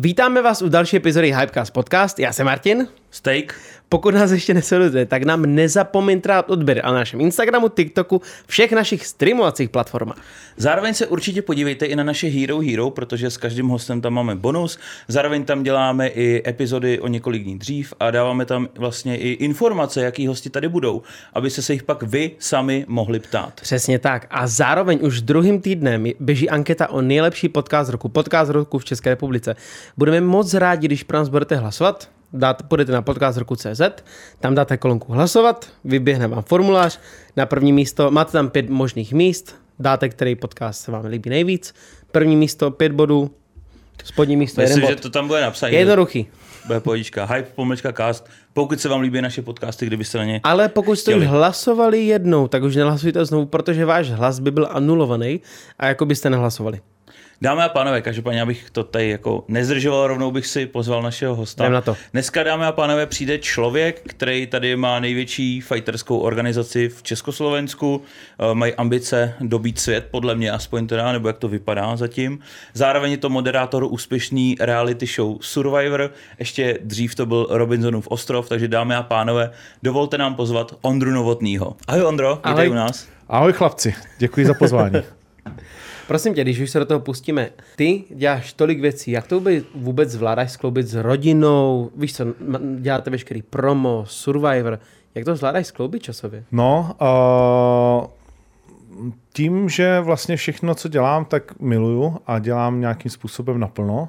Vítáme vás u další epizody Hypecast Podcast. Já jsem Martin. Steak. Pokud nás ještě nesledujete, tak nám nezapomeňte dát odběr a na našem Instagramu, TikToku, všech našich streamovacích platformách. Zároveň se určitě podívejte i na naše Hero Hero, protože s každým hostem tam máme bonus. Zároveň tam děláme i epizody o několik dní dřív a dáváme tam vlastně i informace, jaký hosti tady budou, aby se se jich pak vy sami mohli ptát. Přesně tak. A zároveň už druhým týdnem běží anketa o nejlepší podcast roku, podcast roku v České republice. Budeme moc rádi, když pro nás budete hlasovat dát, půjdete na podcast roku CZ, tam dáte kolonku hlasovat, vyběhne vám formulář, na první místo, máte tam pět možných míst, dáte, který podcast se vám líbí nejvíc, první místo pět bodů, spodní místo Myslím, jeden že bod. to tam bude napsané. Je jednoduchý. Bude pohodička. Hype, pomlčka, cast. Pokud se vám líbí naše podcasty, kdybyste na ně Ale pokud jste už hlasovali jednou, tak už nehlasujte znovu, protože váš hlas by byl anulovaný a jako byste nehlasovali. Dámy a pánové, každopádně abych to tady jako nezdržoval, rovnou bych si pozval našeho hosta. Jdem na to. Dneska, dámy a pánové, přijde člověk, který tady má největší fighterskou organizaci v Československu, Eh, mají ambice dobít svět, podle mě aspoň teda, nebo jak to vypadá zatím. Zároveň je to moderátor úspěšný reality show Survivor, ještě dřív to byl Robinsonův ostrov, takže dámy a pánové, dovolte nám pozvat Ondru Novotnýho. Ahoj Ondro, vítej Ahoj. u nás. Ahoj chlapci, děkuji za pozvání. Prosím tě, když už se do toho pustíme, ty děláš tolik věcí, jak to vůbec- zvládáš skloubit s rodinou, víš co, děláte veškerý promo, Survivor, jak to zvládáš skloubit časově? No, uh, tím, že vlastně všechno, co dělám, tak miluju a dělám nějakým způsobem naplno,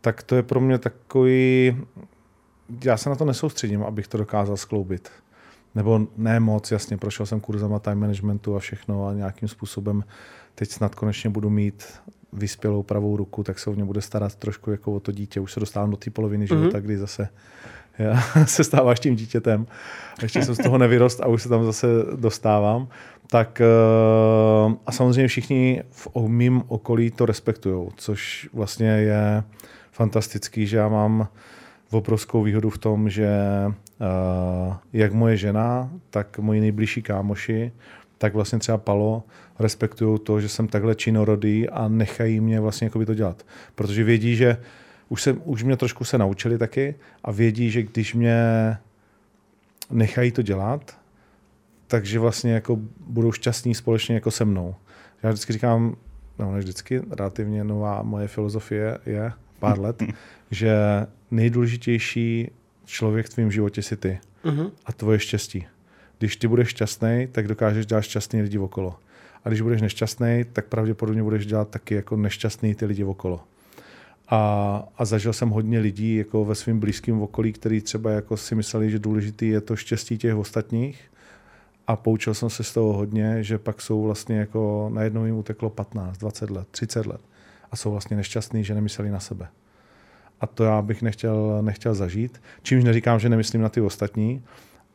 tak to je pro mě takový... Já se na to nesoustředím, abych to dokázal skloubit. Nebo ne moc, jasně, prošel jsem kurzama time managementu a všechno a nějakým způsobem teď snad konečně budu mít vyspělou pravou ruku, tak se o mě bude starat trošku jako o to dítě. Už se dostávám do té poloviny života, kdy zase já se stáváš tím dítětem. Ještě jsem z toho nevyrost a už se tam zase dostávám. Tak eh, a samozřejmě všichni v mým okolí to respektují, což vlastně je fantastický, že já mám obrovskou výhodu v tom, že eh, jak moje žena, tak moji nejbližší kámoši, tak vlastně třeba Palo respektují to, že jsem takhle činorodý a nechají mě vlastně jakoby to dělat. Protože vědí, že už, se, už mě trošku se naučili taky a vědí, že když mě nechají to dělat, takže vlastně jako budou šťastní společně jako se mnou. Já vždycky říkám, no ne vždycky, relativně nová moje filozofie je pár let, že nejdůležitější člověk v tvém životě si ty Mhm. a tvoje štěstí. Když ty budeš šťastný, tak dokážeš dělat šťastný lidi okolo. A když budeš nešťastný, tak pravděpodobně budeš dělat taky jako nešťastný ty lidi okolo. A, a zažil jsem hodně lidí jako ve svém blízkém okolí, který třeba jako si mysleli, že důležitý je to štěstí těch ostatních. A poučil jsem se z toho hodně, že pak jsou vlastně jako najednou jim uteklo 15, 20 let, 30 let. A jsou vlastně nešťastní, že nemysleli na sebe. A to já bych nechtěl, nechtěl zažít. Čímž neříkám, že nemyslím na ty ostatní,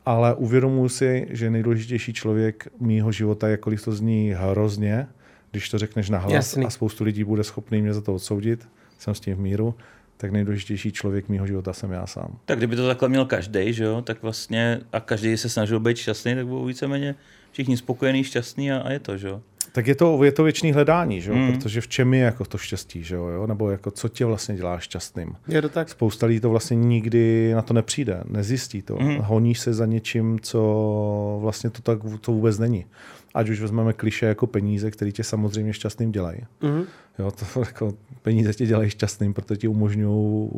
ale uvědomuji si, že nejdůležitější člověk mýho života, jakkoliv to zní hrozně, když to řekneš nahlas Jasný. a spoustu lidí bude schopný mě za to odsoudit, jsem s tím v míru, tak nejdůležitější člověk mýho života jsem já sám. Tak kdyby to takhle měl každý, že jo, tak vlastně a každý se snažil být šťastný, tak budou víceméně všichni spokojení, šťastní a, a je to, že jo. Tak je to, je to věčný hledání, že? Mm. protože v čem je jako to štěstí, že jo? nebo jako co tě vlastně dělá šťastným. Je to tak? Spousta lidí to vlastně nikdy na to nepřijde, nezjistí to. Mm. Honíš se za něčím, co vlastně to tak to vůbec není. Ať už vezmeme kliše jako peníze, které tě samozřejmě šťastným dělají. Mhm. Jo, to jako peníze tě dělají šťastným, protože ti umožňují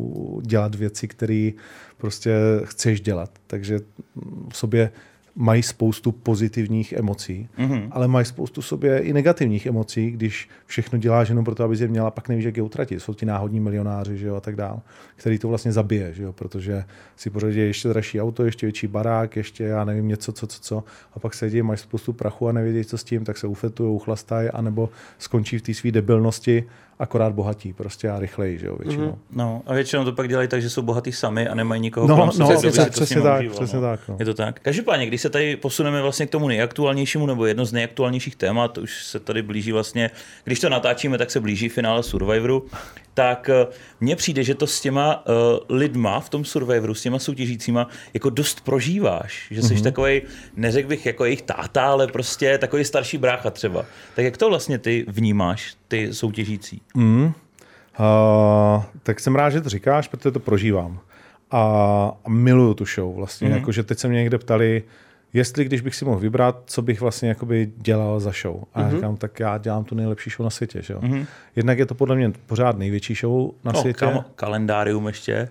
dělat věci, které prostě chceš dělat. Takže v sobě mají spoustu pozitivních emocí, Mhm. ale mají spoustu sobě i negativních emocí, když všechno děláš jenom proto, aby je měla, pak nevíš, jak je utratit. Jsou ti náhodní milionáři že jo, a tak dál, který to vlastně zabije, že jo, protože si pořadí ještě dražší auto, ještě větší barák, ještě já nevím něco, co, co, co, a pak sedí, mají spoustu prachu a nevědí, co s tím, tak se ufetují, uchlastají, anebo skončí v té své debilnosti, akorát bohatí, prostě a rychleji, že jo, většinou. Mm-hmm. No a většinou to pak dělají tak, že jsou bohatý sami a nemají nikoho No, kolem no, sebe, kdo by přesně- tak, užíval, přesně no. tak, no. Je to tak. Každopádně, když se tady posuneme vlastně k tomu nejaktuálnějšímu nebo jedno z nejaktuálnějších témat, už se tady blíží vlastně, když to natáčíme, tak se blíží finále Survivoru, tak eh, mně přijde, že to s těma uh, lidma v tom Survivoru, s těma soutěžícíma, jako dost prožíváš. Že jsi mm-hmm. takový, neřekl bych jako jejich táta, ale prostě takový starší brácha třeba. Tak jak to vlastně ty vnímáš, ty soutěžící? Mm. Uh, tak jsem rád, že to říkáš, protože to prožívám. A, miluju tu show vlastně. Mm-hmm. Jakože teď se mě někde ptali, jestli když bych si mohl vybrat, co bych vlastně jakoby dělal za show. A mm-hmm. já Mhm. říkám, tak já dělám tu nejlepší show na světě. Že jo? Mm-hmm. Jednak je to podle mě pořád největší show na No, světě. kam, kalendárium ještě.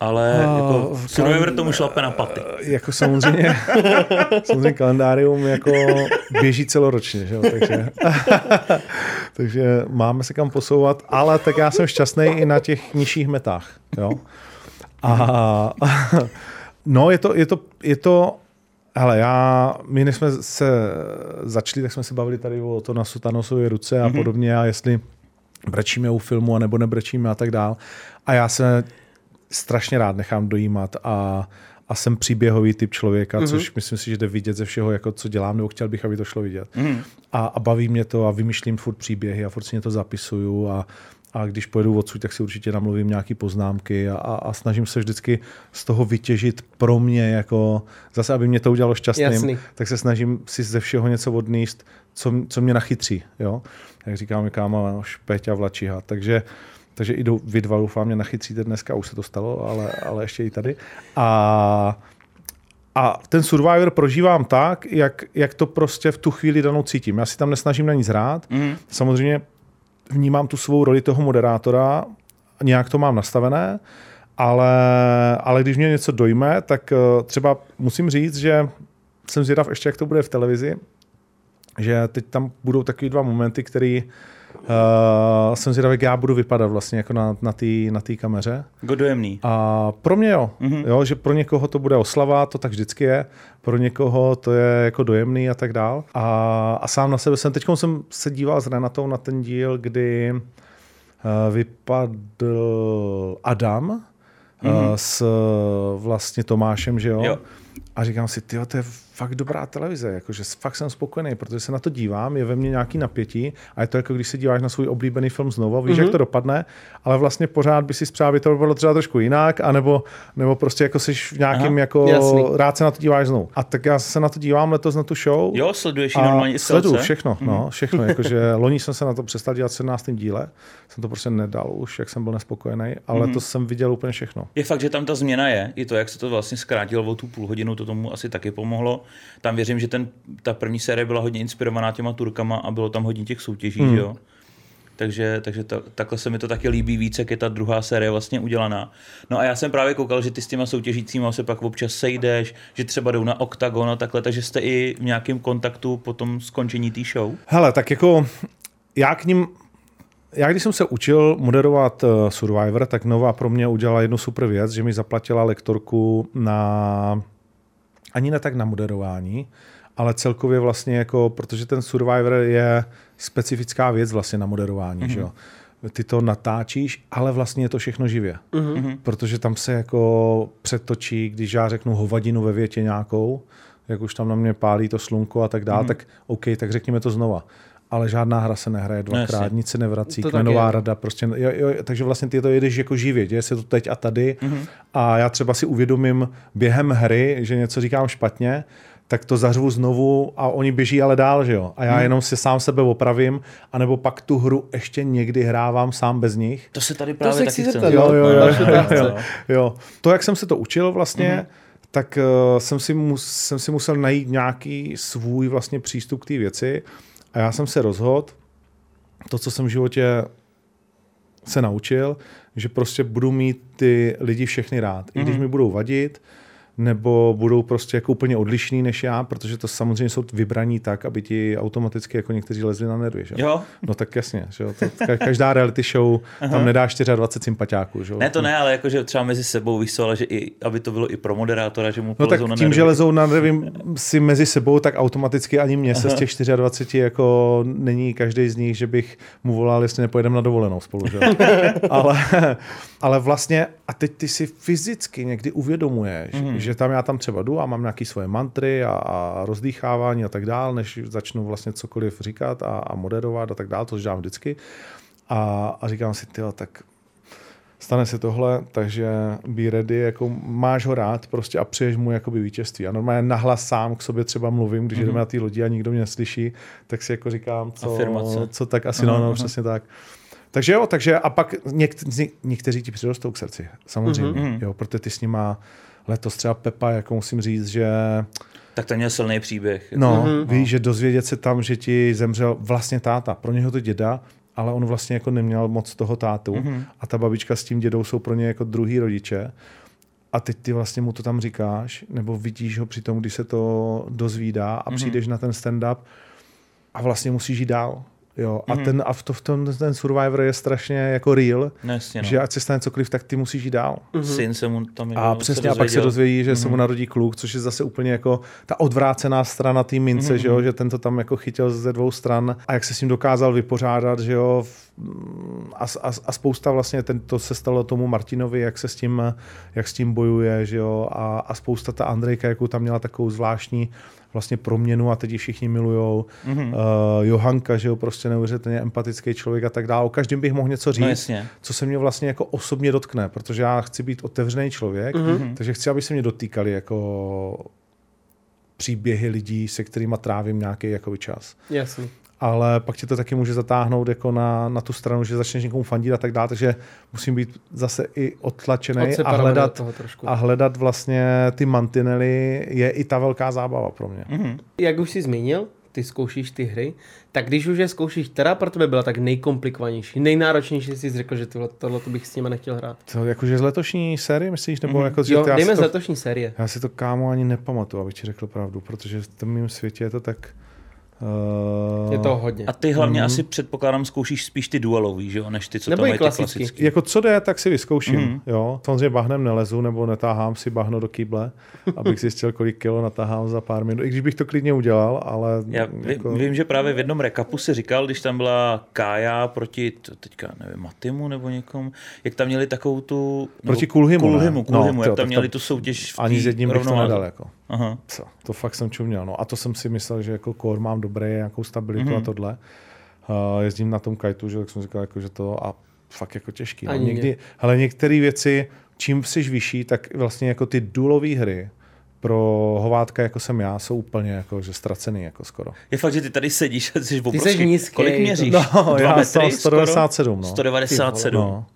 Ale A jako Survivor tomu šlape na paty. Jako samozřejmě, samozřejmě kalendárium jako běží celoročně, že jo? Takže, takže máme se kam posouvat, ale tak já jsem šťastný i na těch nižších metách. Jo? A no, je to, je to, je to Hele, já, my než jsme se začali, tak jsme se bavili tady o to na Sutanosově ruce a mm-hmm. podobně a jestli brečíme u filmu, anebo nebrečíme a tak dál. A já se strašně rád nechám dojímat a, a jsem příběhový typ člověka, mm-hmm. což myslím si, že jde vidět ze všeho, jako co dělám, nebo chtěl bych, aby to šlo vidět. Mm-hmm. A, a baví mě to a vymýšlím furt příběhy a furt si mě to zapisuju a, a když pojedu odsud, tak si určitě namluvím nějaké poznámky a, a, a snažím se vždycky z toho vytěžit pro mě, jako zase, aby mě to udělalo šťastným, Jasný. tak se snažím si ze všeho něco odníst, co, co mě nachytří. Jo? Jak říká mi káma Špeťa Vlačiha. Takže, takže i do, vy dva doufám mě nachytříte dneska, už se to stalo, ale, ale ještě i tady. A, a ten Survivor prožívám tak, jak, jak to prostě v tu chvíli danou cítím. Já si tam nesnažím na nic hrát. Mm. Samozřejmě vnímám tu svou roli toho moderátora, nějak to mám nastavené, ale, ale když mě něco dojme, tak eh, třeba musím říct, že jsem zvědav ještě, jak to bude v televizi, že teď tam budou takový dva momenty, který uh, jsem zvědav, jak já budu vypadat vlastně jako na, na té na tý kameře. Jako dojemný. A pro mě jo, mm-hmm. jo, že pro někoho to bude oslava, to tak vždycky je, pro někoho to je jako dojemný a tak dál. A, a sám na sebe jsem, teď jsem se díval s Renatou na ten díl, kdy uh, vypadl Adam mm-hmm. uh, s uh, vlastně Tomášem, že jo? Jo. A říkám si, ty to je fakt dobrá televize, jakože fakt jsem spokojený, protože se na to dívám, je ve mně nějaký napětí a je to jako když se díváš na svůj oblíbený film znovu, víš, mm-hmm. jak to dopadne, ale vlastně pořád by si aby to bylo třeba trošku jinak, anebo, nebo prostě jako jsi v nějakým, Aha, jako jasný. rád se na to díváš znovu. A tak já se na to dívám letos na tu show. Jo, sleduješ ji A normálně sleduju všechno, no, všechno, jakože loni jsem se na to přestal dělat v 17. díle, jsem to prostě nedal už, jak jsem byl nespokojený, ale to jsem viděl úplně všechno. Je fakt, že tam ta změna je, i to, jak se to vlastně zkrátilo o tu půl hodinu, to tomu asi taky pomohlo. Tam věřím, že ten, ta první série byla hodně inspirovaná těma Turkama a bylo tam hodně těch soutěží, Hmm. jo. Takže, takže ta, takhle se mi to taky líbí víc, jak je ta druhá série vlastně udělaná. No a já jsem právě koukal, že ty s těma soutěžícíma se pak občas sejdeš, že třeba jdou na OKTAGON a takhle, takže jste i v nějakém kontaktu po tom skončení té show. Hele, tak jako já k ním, já když jsem se učil moderovat uh, Survivor, tak Nova pro mě udělala jednu super věc, že mi zaplatila lektorku na, ani ne tak na moderování, ale celkově vlastně jako, protože ten Survivor je specifická věc vlastně na moderování, mm-hmm. že jo. Ty to natáčíš, ale vlastně je to všechno živě. Mm-hmm. Protože tam se jako přetočí, když já řeknu hovadinu ve větě nějakou, jak už tam na mě pálí to slunko a tak dále, mm-hmm. tak OK, tak řekněme to znova. Ale žádná hra se nehraje dvakrát, jasně. nic se nevrací, To kmenová je. rada, prostě, jo, jo, takže vlastně ty to jedeš jako živě, děje se to teď a tady mm-hmm. a já třeba si uvědomím během hry, že něco říkám špatně, tak to zařvu znovu a oni běží ale dál, že jo. A já jenom si sám sebe opravím, anebo pak tu hru ještě někdy hrávám sám bez nich. To se tady se právě taky chci chci zeptat, Jo, jo, jo, Další jo, otázce. jo, jo. To, jak jsem se to učil vlastně, mm-hmm. tak uh, jsem, si mus, jsem si musel najít nějaký svůj vlastně přístup k té věci a já jsem se rozhodl, to, co jsem v životě se naučil, že prostě budu mít ty lidi všechny rád. Mm-hmm. I když mi budou vadit, nebo budou prostě jako úplně odlišný než já, protože to samozřejmě jsou vybraní tak, aby ti automaticky jako někteří lezli na nervy. Že? Jo, No tak jasně, že jo? To, ka- každá reality show tam nedá 24 sympatiáků. Že? ne to ne, ale jakože třeba mezi sebou víš ale že i, aby to bylo i pro moderátora, že mu No tak na tím, nervy. že lezou na nervy si mezi sebou, tak automaticky ani mě se z těch 24 jako není každý z nich, že bych mu volal, jestli nepojedeme na dovolenou spolu. Že? ale, ale vlastně, a teď ty si fyzicky někdy uvědomuješ, mm. že tam já tam třeba jdu a mám nějaké svoje mantry a, a rozdýchávání a tak dál, než začnu vlastně cokoliv říkat a, a moderovat a tak dál, to dělám vždycky. A, a říkám si, tyjo, tak stane se tohle, takže be ready, jako máš ho rád prostě a přiješ mu jakoby vítězství. A normálně nahlas sám k sobě třeba mluvím, když mm-hmm. jdeme na té lodi a nikdo mě neslyší, tak si jako říkám, co, Afirmace. co tak asi, no, no, přesně tak. Takže jo, takže a pak něk, někteří ti přirostou k srdci, samozřejmě, Mhm. jo, protože ty s nima letos třeba Pepa, jako musím říct, že Tak ten měl silný příběh. no, Mhm. víš, že dozvědět se tam, že ti zemřel vlastně táta, pro něho to děda, ale on vlastně jako neměl moc toho tátu Mhm. a ta babička s tím dědou jsou pro ně jako druhý rodiče. A teď ty vlastně mu to tam říkáš, nebo vidíš ho při tom, když se to dozvídá a Mhm. přijdeš na ten stand-up a vlastně musíš jít dál. Jo, a, Mhm. ten, a v, to, v tom ten Survivor je strašně jako real, No, jasně, no. že ať se stane cokoliv, tak ty musíš jít dál. Syn se mu tam A jo, přesně, a pak se dozvědí, že se Mhm. mu narodí kluk, což je zase úplně jako ta odvrácená strana té mince, Mhm. že, jo, že ten to tam jako chytil ze dvou stran a jak se s ním dokázal vypořádat, že jo, a, a, a spousta vlastně, ten, to se stalo tomu Martinovi, jak se s tím, jak s tím bojuje, že jo, a, a spousta ta Andrejka, jakou tam měla takovou zvláštní vlastně proměnu a teď ji všichni milujou. Mhm. Uh, Johanka, že jo, prostě neuvěřitelně empatický člověk a tak dále. O každém bych mohl něco říct No jasně. co se mě vlastně jako osobně dotkne, protože já chci být otevřený člověk, Mhm. mm-hmm. takže chci, aby se mě dotýkali jako příběhy lidí, se kterými trávím nějaký jako čas. Jasný. Ale pak tě to taky může zatáhnout jako na, na tu stranu, že začneš někomu fandit a tak dále, takže musím být zase i odtlačený a hledat, a hledat vlastně ty mantinely je i ta velká zábava pro mě. Mhm. Jak už jsi zmínil, ty zkoušíš ty hry, tak když už je zkoušíš, která pro tebe byla tak nejkomplikovanější, nejnáročnější, jsi řekl, že tohle, tohle to bych s nimi nechtěl hrát. To jakože z letošní série, myslíš? Nebo Mhm. jako, že Jo, dejme z to, letošní série. já si to kámo ani nepamatuju, abych ti řekl pravdu, protože v tom mém světě je to tak... Uh, Je to hodně. A ty hlavně Mhm. asi předpokládám zkoušíš spíš ty duelový, že jo, než ty, co Nebo tam mají ty klasický. klasický. Jako co jde, tak si vyzkouším. Mm. Jo. Samozřejmě bahnem nelezu, nebo netáhám si bahno do kýble, abych zjistil, kolik kilo natáhám za pár minut. I když bych to klidně udělal, ale Já jako... vím, že právě v jednom rekapu si říkal, když tam byla Kája proti, to teďka nevím, Matimu nebo někomu, jak tam měli takovou tu... Proti Kulhimu, ne? Kulhimu, Kulhimu No, jak jo, tam měli to- tu soutěž v Ani s jedním bych to nedal. Jako. Aha. Co? To fakt jsem čuměl. No. A to jsem si myslel, že jako core mám dobré, nějakou stabilitu Mhm. mm-hmm. a tohle. Uh, jezdím na tom kajtu, že tak jsem říkal, jako, že to a fakt jako těžký. No. Někdy, ale některé věci, čím jsi vyšší, tak vlastně jako ty důlové hry pro hovátka, jako jsem já, jsou úplně jako, že ztracený jako skoro. Je fakt, že ty tady sedíš a jsi obrovský. seš nízký, Kolik měříš? No, Dva já metry jsem skoro? 197, no. 197. No.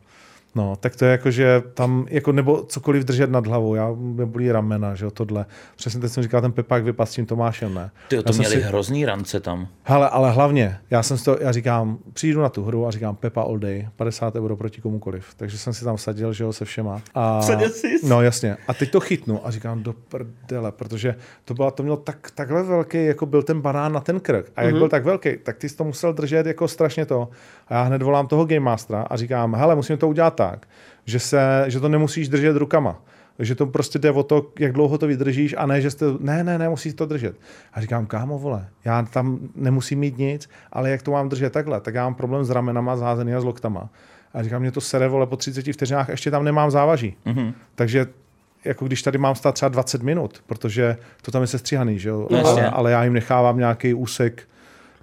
No, tak to je jako, že tam, jako nebo cokoliv držet nad hlavou, já mě bolí ramena, že jo, tohle. Přesně teď jsem říkal, ten Pepák vypad s tím Tomášem, ne? Ty to měli si- hrozný rance tam. Hele, ale hlavně, já jsem si to, já říkám, přijdu na tu hru a říkám Pepa all day, 50 euro proti komukoliv. Takže jsem si tam vsadil, že jo, se všema. A, Vsadil jsi? No jasně. A teď to chytnu a říkám do prdele, protože to, byla, to mělo tak, takhle velký, jako byl ten banán na ten krk. A jak mm-hmm. byl tak velký, tak ty jsi to musel držet jako strašně to. A já hned volám toho Game Mastera a říkám, hele, musím to udělat tak, že, se, že to nemusíš držet rukama. Že to prostě jde o to, jak dlouho to vydržíš a ne, že jste, ne, ne, ne, musíš to držet. A říkám, kámo, vole, já tam nemusím mít nic, ale jak to mám držet takhle, tak já mám problém s ramenama, zházený a s loktama. A říkám, mě to sere, vole, po 30 vteřinách ještě tam nemám závaží. Mhm. Takže jako když tady mám stát třeba 20 minut, protože to tam je sestříhaný, že jo? No, ale, ale já jim nechávám nějaký úsek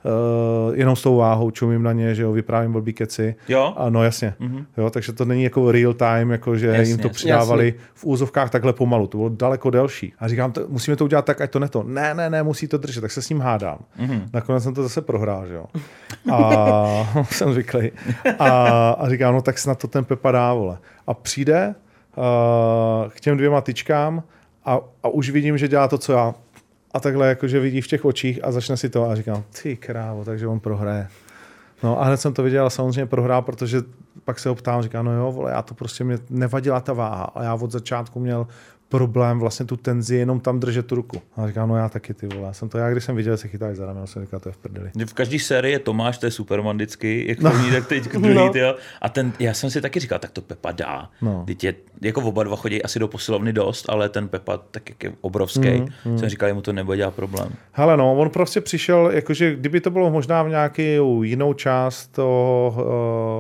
uh, jenom s tou váhou, čumím na ně, že jo, vyprávím blbý keci. Jo? A no jasně. Mhm. Jo, takže to není jako real time, jako že Jasně, jim to jasně. přidávali v úzovkách takhle pomalu. To bylo daleko delší. A říkám, to, musíme to udělat tak, ať to ne to. Ne, ne, ne, musí to držet, tak se s ním hádám. Mhm. Nakonec jsem to zase prohrál, že jo. A jsem zvyklý. A, a říkám, no tak snad to ten Pepa dá, vole. A přijde uh, k těm dvěma tyčkám a, a už vidím, že dělá to, co já. A takhle jakože vidí v těch očích a začne si to a říkám, ty krávo, takže on prohraje. No a hned jsem to viděl a samozřejmě prohrál, protože pak se ho ptám, říká, no jo, vole, já to prostě mě nevadila ta váha a já od začátku měl problém vlastně tu tenzi jenom tam držet tu ruku. A říká, no já taky ty vole, já jsem to, já když jsem viděl, se chytají za rameno, jsem říkal, to je v prdeli. V každé sérii je Tomáš, to je Superman vždycky, jak první, tak teď druhý, No. tyjo. A ten, já jsem si taky říkal, tak to Pepa dá. No. Teď je, jako oba dva chodí asi do posilovny dost, ale ten Pepa tak jak je obrovský. Mm, Mm, Jsem říkal, mu to nebude dělat problém. Hele, no, on prostě přišel, jakože kdyby to bylo možná v nějakou jinou část toho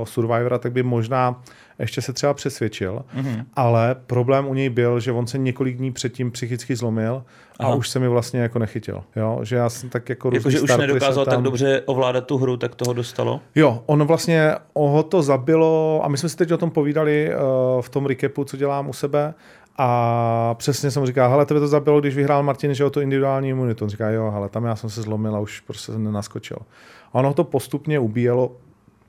uh, Survivora, tak by možná ještě se třeba přesvědčil, mm-hmm. ale problém u něj byl, že on se několik dní předtím psychicky zlomil a Aha. už se mi vlastně jako nechytil. Jo? Že já jsem tak jako různý Jakože už nedokázal tam... tak dobře ovládat tu hru, tak toho dostalo. Jo, on vlastně ho to zabilo a my jsme si teď o tom povídali uh, v tom recapu, co dělám u sebe a přesně jsem říkal, hele, tebe to zabilo, když vyhrál Martin, že o to individuální imunitu. On říká, jo, hele, tam já jsem se zlomil a už prostě jsem nenaskočil. A ono to postupně ubíjelo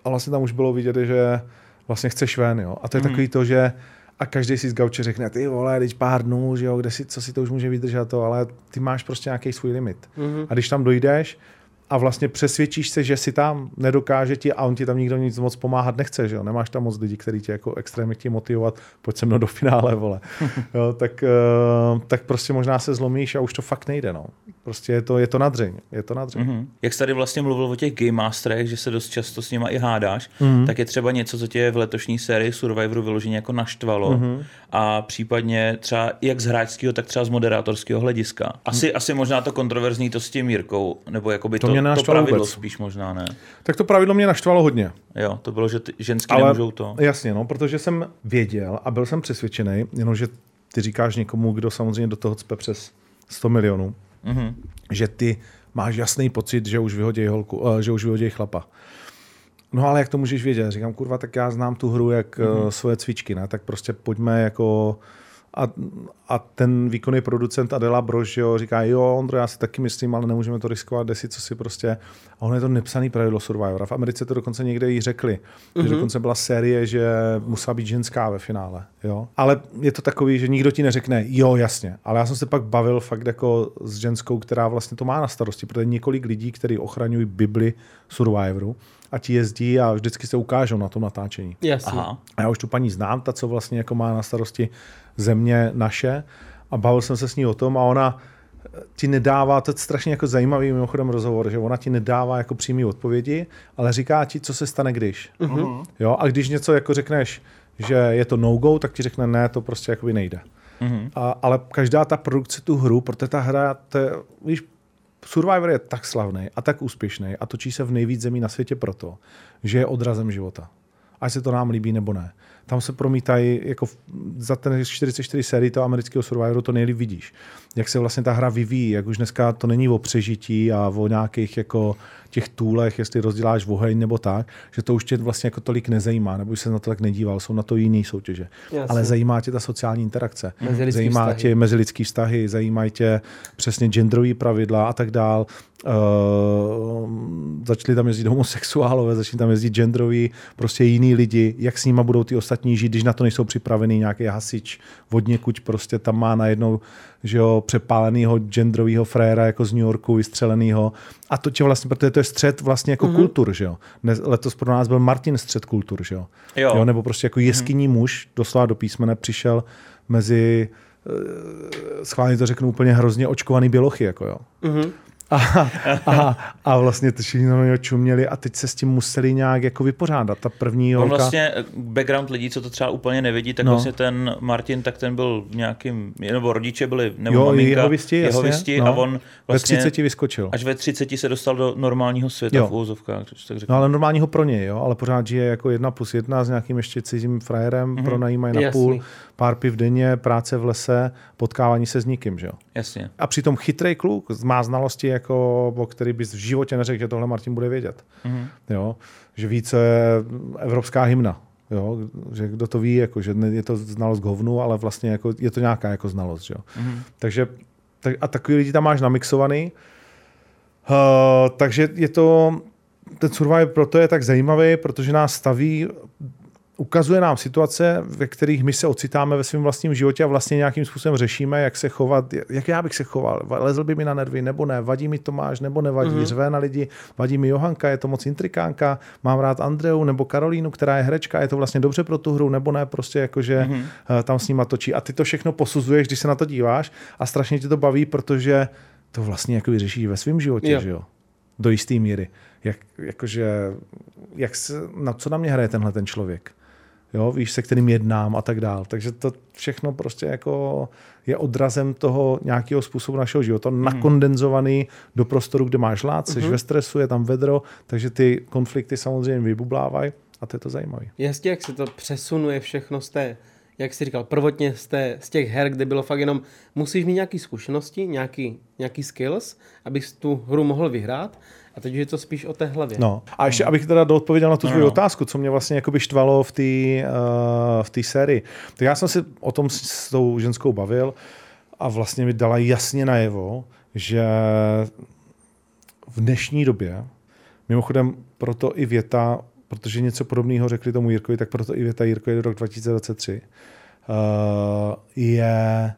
a vlastně tam už bylo vidět, že vlastně chceš ven, jo. A to je Mhm. takový to, že a každý si z gauče řekne, ty vole, teď pár dnů, že jo, kde si, co si to už může vydržet to, ale ty máš prostě nějaký svůj limit. Mhm. A když tam dojdeš a vlastně přesvědčíš se, že si tam nedokáže ti a on ti tam nikdo nic moc pomáhat nechce, že jo? Nemáš tam moc lidí, kteří tě jako extrémně chtějí motivovat, pojď se mnou do finále, vole. jo, tak, eh, tak prostě možná se zlomíš a už to fakt nejde, no. Prostě je to, je to nadřeň, je to nadřeň. Mhm. Jak jsi tady vlastně mluvil o těch Game Masterech, že se dost často s nima i hádáš, Mhm. tak je třeba něco, co tě v letošní sérii Survivoru vyloženě jako naštvalo Mhm. a případně třeba jak z hráčského, tak třeba z moderátorského hlediska. Asi, asi možná to kontroverzní to s tím Jirkou, nebo jakoby To to, mě to, nenaštvalo pravidlo vůbec. spíš možná ne. Tak to pravidlo mě naštvalo hodně. Jo, to bylo, že ty ženský Ale nemůžou to. jasně, no, protože jsem věděl a byl jsem přesvědčený, jenomže ty říkáš někomu, kdo samozřejmě do toho cpe přes 100 milionů, Mhm. že ty máš jasný pocit, že už vyhodí holku, eh, že už vyhodí chlapa. No ale jak to můžeš vědět? Říkám, kurva, tak já znám tu hru jak mm-hmm. svoje cvičky, ne? tak prostě pojďme jako a, a ten výkonný producent Adela Brož jo, říká, jo, Ondro, já si taky myslím, ale nemůžeme to riskovat, desi, co si prostě... A ono je to nepsaný pravidlo Survivora. V Americe to dokonce někde i řekli. Mm-hmm. Že dokonce byla série, že musela být ženská ve finále. Jo? Ale je to takový, že nikdo ti neřekne, jo, jasně. Ale já jsem se pak bavil fakt jako s ženskou, která vlastně to má na starosti, protože několik lidí, kteří ochraňují Bibli Survivoru, a ti jezdí a vždycky se ukážou na tom natáčení. Jasně. Aha. A já už tu paní znám, ta, co vlastně jako má na starosti země naše a bavil jsem se s ní o tom a ona ti nedává, to je strašně jako zajímavý mimochodem rozhovor, že ona ti nedává jako přímý odpovědi, ale říká ti, co se stane když. Uh-huh. Jo, a když něco jako řekneš, že je to no-go, tak ti řekne ne, to prostě jakoby nejde. Mhm. A, ale každá ta produkce tu hru, protože ta hra, to je, víš, Survivor je tak slavný a tak úspěšný a točí se v nejvíc zemí na světě proto, že je odrazem života. Ať se to nám líbí nebo ne. Tam se promítají, jako za ten 44 sérii toho amerického Survivoru to nejlíp vidíš. Jak se vlastně ta hra vyvíjí, jak už dneska to není o přežití a o nějakých jako těch tůlech, jestli rozděláš oheň nebo tak, že to už tě vlastně jako tolik nezajímá, nebo už se na to tak nedíval, jsou na to jiné soutěže. Jasně. Ale zajímá tě ta sociální interakce. Mezilidský zajímá vztahy. tě mezilidský vztahy, zajímají tě přesně genderové pravidla a tak dál. Uh, začali tam jezdit homosexuálové, začali tam jezdit genderoví, prostě jiní lidi, jak s nima budou ty ostatní žít, když na to nejsou připravený nějaký hasič od někuď prostě tam má najednou že jo, přepálenýho genderového fréra jako z New Yorku, vystřelenýho. A to tě vlastně, protože to je střed vlastně jako mm-hmm. kultur, že jo. Dnes, letos pro nás byl Martin střed kultur, že jo. Jo. jo nebo prostě jako jeskyní muž, doslova do písmene, přišel mezi eh, schválně to řeknu úplně hrozně očkovaný bělochy, jako jo. Mhm. A, a, a vlastně to všichni na něho čuměli a teď se s tím museli nějak jako vypořádat. Ta první On holka... vlastně eh, background lidí, co to třeba úplně nevidí, tak No. no. vlastně ten Martin, tak ten byl v nějakým, nebo rodiče byli, nebo Jo, maminka, jeho visti, jeho jasně, visti no. a on Ve vlastně 30 vyskočil. až ve 30 se dostal do normálního světa Jo. v úvozovkách, když tak řeknu. No ale normálního pro něj, jo, ale pořád žije jako jedna plus jedna s nějakým ještě cizím frajerem, mm-hmm. pronajímají na Jasný. půl, pár piv denně, práce v lese, potkávání se s nikým, že jo. Jasně. A přitom chytrý kluk má znalosti, jako, o který bys v životě neřekl, že tohle Martin bude vědět. Mhm. Jo? Že ví, co je evropská hymna. Jo? Že kdo to ví, jako, že je to znalost hovnu, ale vlastně jako, je to nějaká jako znalost. Jo? Mhm. Takže tak, a takový lidi tam máš namixovaný. Uh, takže je to, ten Survivor proto je tak zajímavý, protože nás staví, ukazuje nám situace, ve kterých my se ocitáme ve svém vlastním životě a vlastně nějakým způsobem řešíme, jak se chovat, jak já bych se choval, lezl by mi na nervy nebo ne, vadí mi Tomáš nebo nevadí, mm-hmm. řve na lidi, vadí mi Johanka, je to moc intrikánka, mám rád Andreu nebo Karolínu, která je herečka, je to vlastně dobře pro tu hru nebo ne, prostě jakože mm-hmm. tam s nima točí a ty to všechno posuzuješ, když se na to díváš a strašně tě to baví, protože to vlastně jako řešíš ve svém životě, Jo. že jo? Do jisté míry. Jak, jakože, jak se, na co na mě hraje tenhle ten člověk? Jo, víš, se kterým jednám a tak dál. Takže to všechno prostě jako je odrazem toho nějakého způsobu našeho života, mm. nakondenzovaný do prostoru, kde máš hlad, jsi mm. ve stresu, je tam vedro, takže ty konflikty samozřejmě vybublávají a to je to zajímavé. Jasně, jak se to přesunuje všechno z té, jak jsi říkal, prvotně z, té, z těch her, kde bylo fakt jenom, musíš mít nějaké zkušenosti, nějaký, nějaký skills, abys tu hru mohl vyhrát. A teď je to spíš o té hlavě. No. A ještě, abych teda odpověděl na tu No, svou no. otázku, co mě vlastně jakoby štvalo v té uh, v té sérii. Tak já jsem si o tom s, s tou ženskou bavil a vlastně mi dala jasně najevo, že v dnešní době, mimochodem proto i věta protože něco podobného řekli tomu Jirkovi, tak proto i věta Jirko je rok 2023, uh, je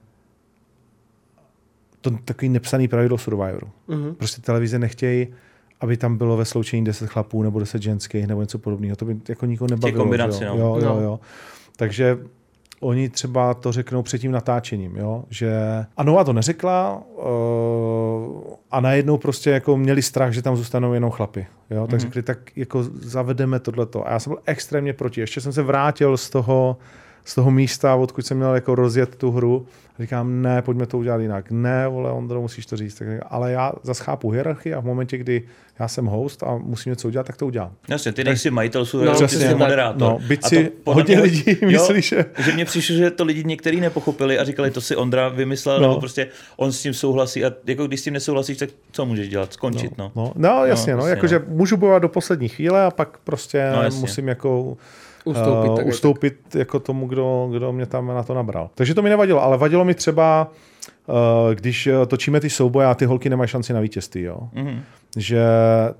to takový nepsaný pravidlo Survivoru. Mm-hmm. Prostě televize nechtějí, aby tam bylo ve sloučení 10 chlapů nebo 10 ženských nebo něco podobného. To by jako nikoho nebavilo. kombinaci, jo? no. Jo, jo, No. jo. Takže oni třeba to řeknou před tím natáčením, jo? že a Nova to neřekla uh, a najednou prostě jako měli strach, že tam zůstanou jenom chlapy. Jo? Tak mm-hmm. řekli, tak jako zavedeme tohleto. A já jsem byl extrémně proti. Ještě jsem se vrátil z toho, z toho místa, odkud jsem měl jako rozjet tu hru. Říkám, ne, pojďme to udělat jinak. Ne, vole, Ondro, musíš to říct. Tak, ale já zase chápu hierarchii a v momentě, kdy já jsem host a musím něco udělat, tak to udělám. Jasně, ty nejsi majitel, jsou No, no, ty jsi tak. moderátor. No, byť A si hodně mě- lidí myslí, že- že mně přišlo, že to lidi některý nepochopili a říkali, to si Ondra vymyslel, No. nebo prostě on s tím souhlasí a jako když s tím nesouhlasíš, tak co můžeš dělat? Skončit, no. No, no jasně, no, jasně, jakože můžu bojovat do poslední chvíle a pak prostě No, no, jasně. musím jako Ustoupit, uh, tak- ustoupit jako tomu, kdo, kdo mě tam na to nabral. Takže to mi nevadilo, ale vadilo mi třeba, uh, když eh, točíme ty souboje a ty holky nemají šanci na vítězství, jo. Mhm. Že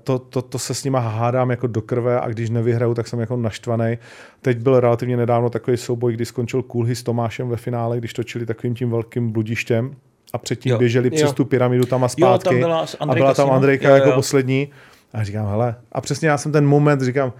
to, to, to, se s nima hádám jako do krve a když nevyhraju, tak jsem jako naštvaný. Teď byl relativně nedávno takový souboj, kdy skončil Kulhy s Tomášem ve finále, když točili takovým tím velkým bludištěm a předtím Jo. jo. běželi přes Jo. tu pyramidu tam a zpátky. tam byla a byla tam. Andrejka Jo, jako jo. poslední. A říkám, hele, a přesně já jsem ten moment, říkám,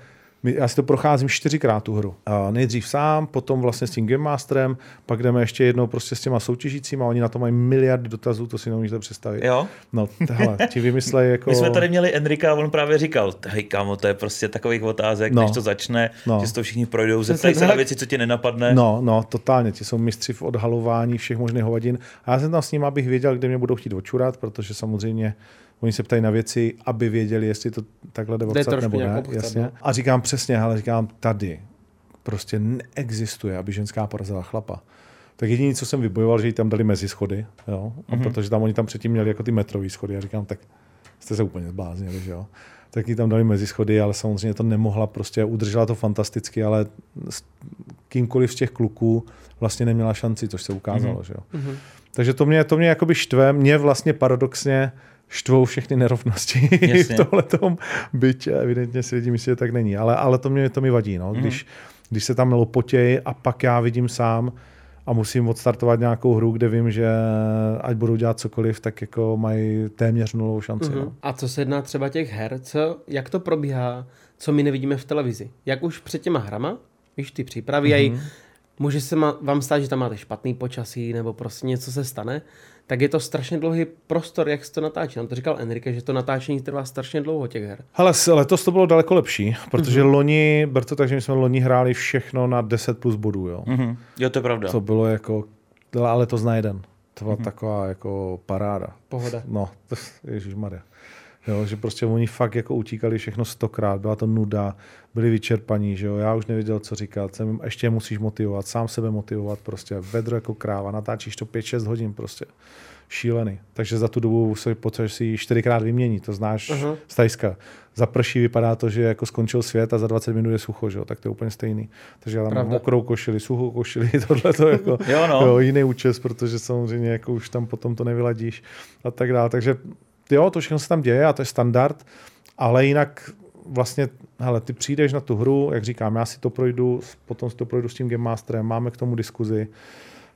my- já si to procházím čtyřikrát tu hru. A nejdřív sám, potom vlastně s tím Game Masterem, pak jdeme ještě jednou prostě s těma soutěžícíma, oni na to mají miliardy dotazů, to si nemůžete představit. Jo? No, hele, ti vymyslej jako... My jsme tady měli Enrika a on právě říkal, hej kámo, to je prostě takových otázek, No. než to začne, No. že si to všichni projdou, zeptají se tak- na věci, co ti nenapadne. No, no, totálně. Ti jsou mistři v odhalování všech možných hovadin. A já jsem tam s ním, abych věděl, kde mě budou chtít očurat, protože samozřejmě oni se ptají na věci, aby věděli, jestli to takhle jde trošku nebo ne. obchcat, Jasně. no. A říkám přesně, ale říkám tady prostě neexistuje, aby ženská porazila chlapa. Tak jediné, co jsem vybojoval, že jí tam dali mezi schody, jo? A protože tam oni tam předtím měli jako ty metrový schody. Já říkám, tak jste se úplně zbláznili, že jo. Tak jí tam dali mezi schody, ale samozřejmě to nemohla, prostě udržela to fantasticky, ale s kýmkoliv z těch kluků vlastně neměla šanci, což se ukázalo, že jo. Takže to mě, to mě jakoby štve, mě vlastně paradoxně štvou všechny nerovnosti Jasně. v tohletom, byť evidentně si lidi myslí, že tak není, ale, ale to mě to mi vadí, no. když, když se tam lopotěj a pak já vidím sám a musím odstartovat nějakou hru, kde vím, že ať budou dělat cokoliv, tak jako mají téměř nulovou šanci. Mhm. No. A co se jedná třeba těch her, co, jak to probíhá, co my nevidíme v televizi? Jak už před těma hrama, víš, ty přípravy, mm-hmm. Mhm. může se ma, vám stát, že tam máte špatný počasí, nebo prostě něco se stane, tak je to strašně dlouhý prostor, jak se to natáčí. Nám to říkal Enrique, že to natáčení trvá strašně dlouho těch her. Hele, letos to bylo daleko lepší, protože mm-hmm. loni, ber to tak, že my jsme loni hráli všechno na 10 plus bodů, jo. Mhm. Jo, to je pravda. To bylo jako, ale to zná jeden. To byla mm-hmm. taková jako paráda. Pohoda. No, ježišmarja. Jo, že prostě oni fakt jako utíkali všechno stokrát, byla to nuda, byli vyčerpaní, že jo, já už nevěděl, co říkat, jsem, ještě musíš motivovat, sám sebe motivovat, prostě vedro jako kráva, natáčíš to 5-6 hodin prostě, šílený. Takže za tu dobu se potřebuješ si čtyřikrát vyměnit, to znáš uh-huh. z Tajska. Za prší vypadá to, že jako skončil svět a za 20 minut je sucho, že jo, tak to je úplně stejný. Takže já tam mám Pravda. mokrou košili, suchou košili, tohle to jako, Jo, no. jo, jiný účes, protože samozřejmě jako už tam potom to nevyladíš a tak dále. Takže jo, to všechno se tam děje a to je standard, ale jinak vlastně, hele, ty přijdeš na tu hru, jak říkám, já si to projdu, potom si to projdu s tím Game Masterem, máme k tomu diskuzi,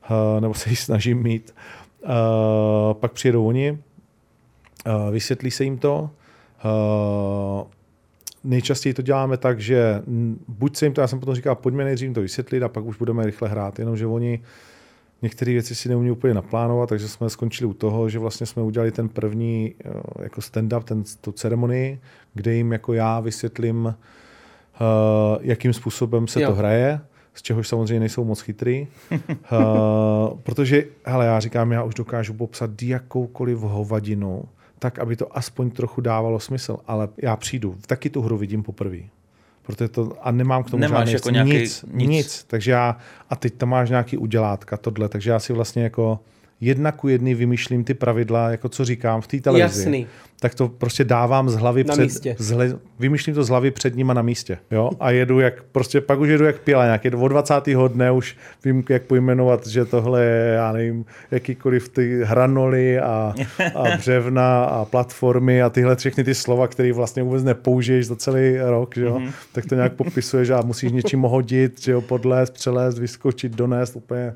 uh, nebo se ji snažím mít. Uh, pak přijedou oni, uh, vysvětlí se jim to. Uh, nejčastěji to děláme tak, že buď se jim to, já jsem potom říkal, pojďme nejdřív to vysvětlit a pak už budeme rychle hrát, jenomže oni některé věci si neumí úplně naplánovat, takže jsme skončili u toho, že vlastně jsme udělali ten první eh, jako stand-up, ten, tu ceremonii, kde jim jako já vysvětlím, uh, jakým způsobem se Jo. to hraje, z čehož samozřejmě nejsou moc chytrý. uh, protože, hele, já říkám, já už dokážu popsat jakoukoliv hovadinu, tak, aby to aspoň trochu dávalo smysl, ale já přijdu, taky tu hru vidím poprvé. Protože to, a nemám k tomu Nemáš žádný jako nic, nějaký- nic, nic. nic. Takže já, a teď tam máš nějaký udělátka, tohle, takže já si vlastně jako, jedna ku jedný vymýšlím ty pravidla, jako co říkám v té televizi. Jasný. Tak to prostě dávám z hlavy Na před, místě. Z hle, vymýšlím to z hlavy před nima na místě. Jo? A jedu jak, prostě pak už jedu jak pila, nějak od 20. dne už vím, jak pojmenovat, že tohle je, já nevím, jakýkoliv ty hranoly a, a břevna a platformy a tyhle všechny ty slova, které vlastně vůbec nepoužiješ za celý rok, že jo? tak to nějak popisuješ a musíš něčím hodit, že jo, podlézt, přelézt, vyskočit, donést, úplně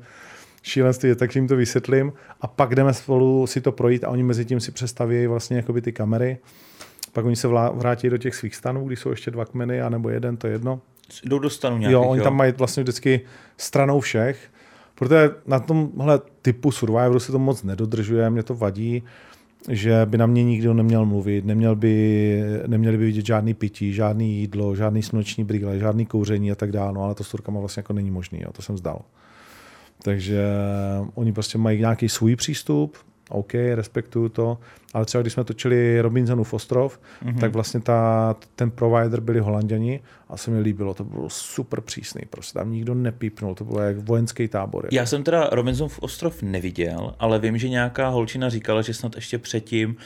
šílenství, tak jim to vysvětlím a pak jdeme spolu si to projít a oni mezi tím si přestaví vlastně jakoby ty kamery. Pak oni se vrátí do těch svých stanů, když jsou ještě dva kmeny, anebo jeden, to je jedno. Jdou do stanu nějakých, Jo, oni tam mají vlastně vždycky stranou všech, protože na tomhle typu Survivoru se to moc nedodržuje, mě to vadí, že by na mě nikdo neměl mluvit, neměl by, neměli by vidět žádný pití, žádný jídlo, žádný sluneční brýle, žádný kouření a tak dále, no, ale to s Turkama vlastně jako není možný, jo, to jsem vzdal. Takže oni prostě mají nějaký svůj přístup, OK, respektuju to, ale třeba když jsme točili Robinsonův ostrov, mm-hmm. tak vlastně ta, ten provider byli holanděni a se mi líbilo, to bylo super přísný, prostě tam nikdo nepípnul, to bylo jak vojenský tábor. Já jsem teda Robinsonův ostrov neviděl, ale vím, že nějaká holčina říkala, že snad ještě předtím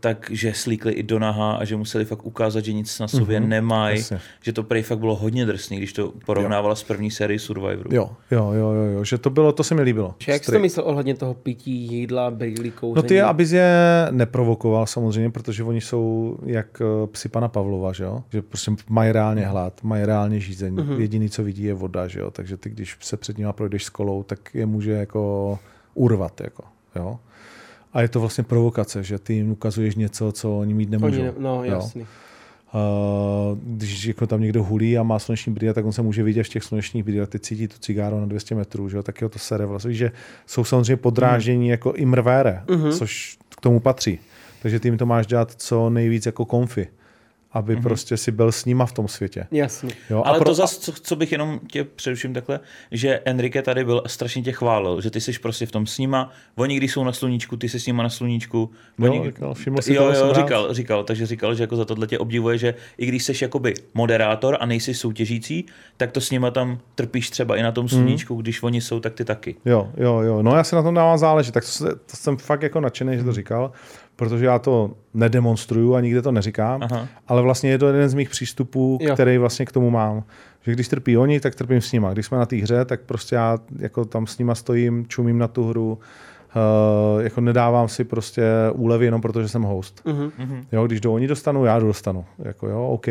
takže slíkli i do naha a že museli fakt ukázat, že nic na sobě mm-hmm, nemají, jasně. že to prej fakt bylo hodně drsný, když to porovnávala s první sérii Survivoru. Jo, jo, jo, jo, jo, že to bylo, to se mi líbilo. Že jak jsi to myslel ohledně toho pití, jídla, brýlí, kouření? No ty, abys je neprovokoval samozřejmě, protože oni jsou jak eh, psi pana Pavlova, že jo? Že prostě mají reálně hlad, mají reálně žízení. Mm-hmm. Jediný, co vidí, je voda, že jo? Takže ty, když se před nima projdeš s kolou, tak je může jako urvat, jako, jo? A je to vlastně provokace, že ty jim ukazuješ něco, co oni mít nemůžou. Oni, ne, no, jo? jasný. Uh, když jako tam někdo hulí a má sluneční brýle, tak on se může vidět v těch slunečních brýlech, ty cítí tu cigáru na 200 metrů, že jo? tak jo, to sere vlastně. Že jsou samozřejmě podráždění mm. jako i mrvére, mm-hmm. což k tomu patří. Takže ty jim to máš dělat co nejvíc jako konfy, aby mm-hmm. prostě si byl s nima v tom světě. Jasný. Jo? Ale pro... to zase, co, co, bych jenom tě přeruším takhle, že Enrique tady byl strašně tě chválil, že ty jsi prostě v tom s nima, oni když jsou na sluníčku, ty jsi s nima na sluníčku. Oni... Jo, říkal, všiml si jo, jo, rád. říkal, říkal, takže říkal, že jako za tohle tě obdivuje, že i když jsi jakoby moderátor a nejsi soutěžící, tak to s nima tam trpíš třeba i na tom sluníčku, mm. když oni jsou, tak ty taky. Jo, jo, jo, no já se na tom dávám záležet, tak to, se, to jsem fakt jako nadšený, že to říkal, protože já to nedemonstruju a nikde to neříkám, Aha. ale vlastně je to jeden z mých přístupů, Jo. který vlastně k tomu mám. Že když trpí oni, tak trpím s nima. Když jsme na té hře, tak prostě já jako tam s nima stojím, čumím na tu hru, uh, jako nedávám si prostě úlevy jenom protože jsem host. Mhm. Jo, když do oni dostanu, já dostanu. Jako jo, OK.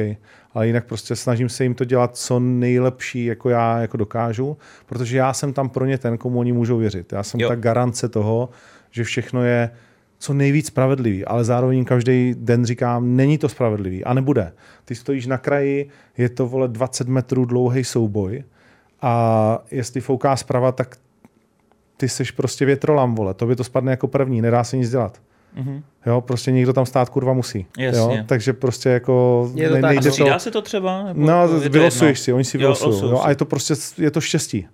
Ale jinak prostě snažím se jim to dělat co nejlepší, jako já jako dokážu, protože já jsem tam pro ně ten, komu oni můžou věřit. Já jsem Jo. ta garance toho, že všechno je co nejvíc spravedlivý, ale zároveň každý den říkám, není to spravedlivý a nebude. Ty stojíš na kraji, je to vole 20 metrů dlouhý souboj a jestli fouká zprava, tak ty seš prostě větrolam, vole, to by to spadne jako první, nedá se nic dělat. Mhm. Jo, prostě někdo tam stát kurva musí. Jasně. Jo? Takže prostě jako Je to ne- tak, nejde A to- se to třeba? Nebo No, vylosuješ si, oni si Jo, vylosují. Jo, si. a je to prostě, je to štěstí.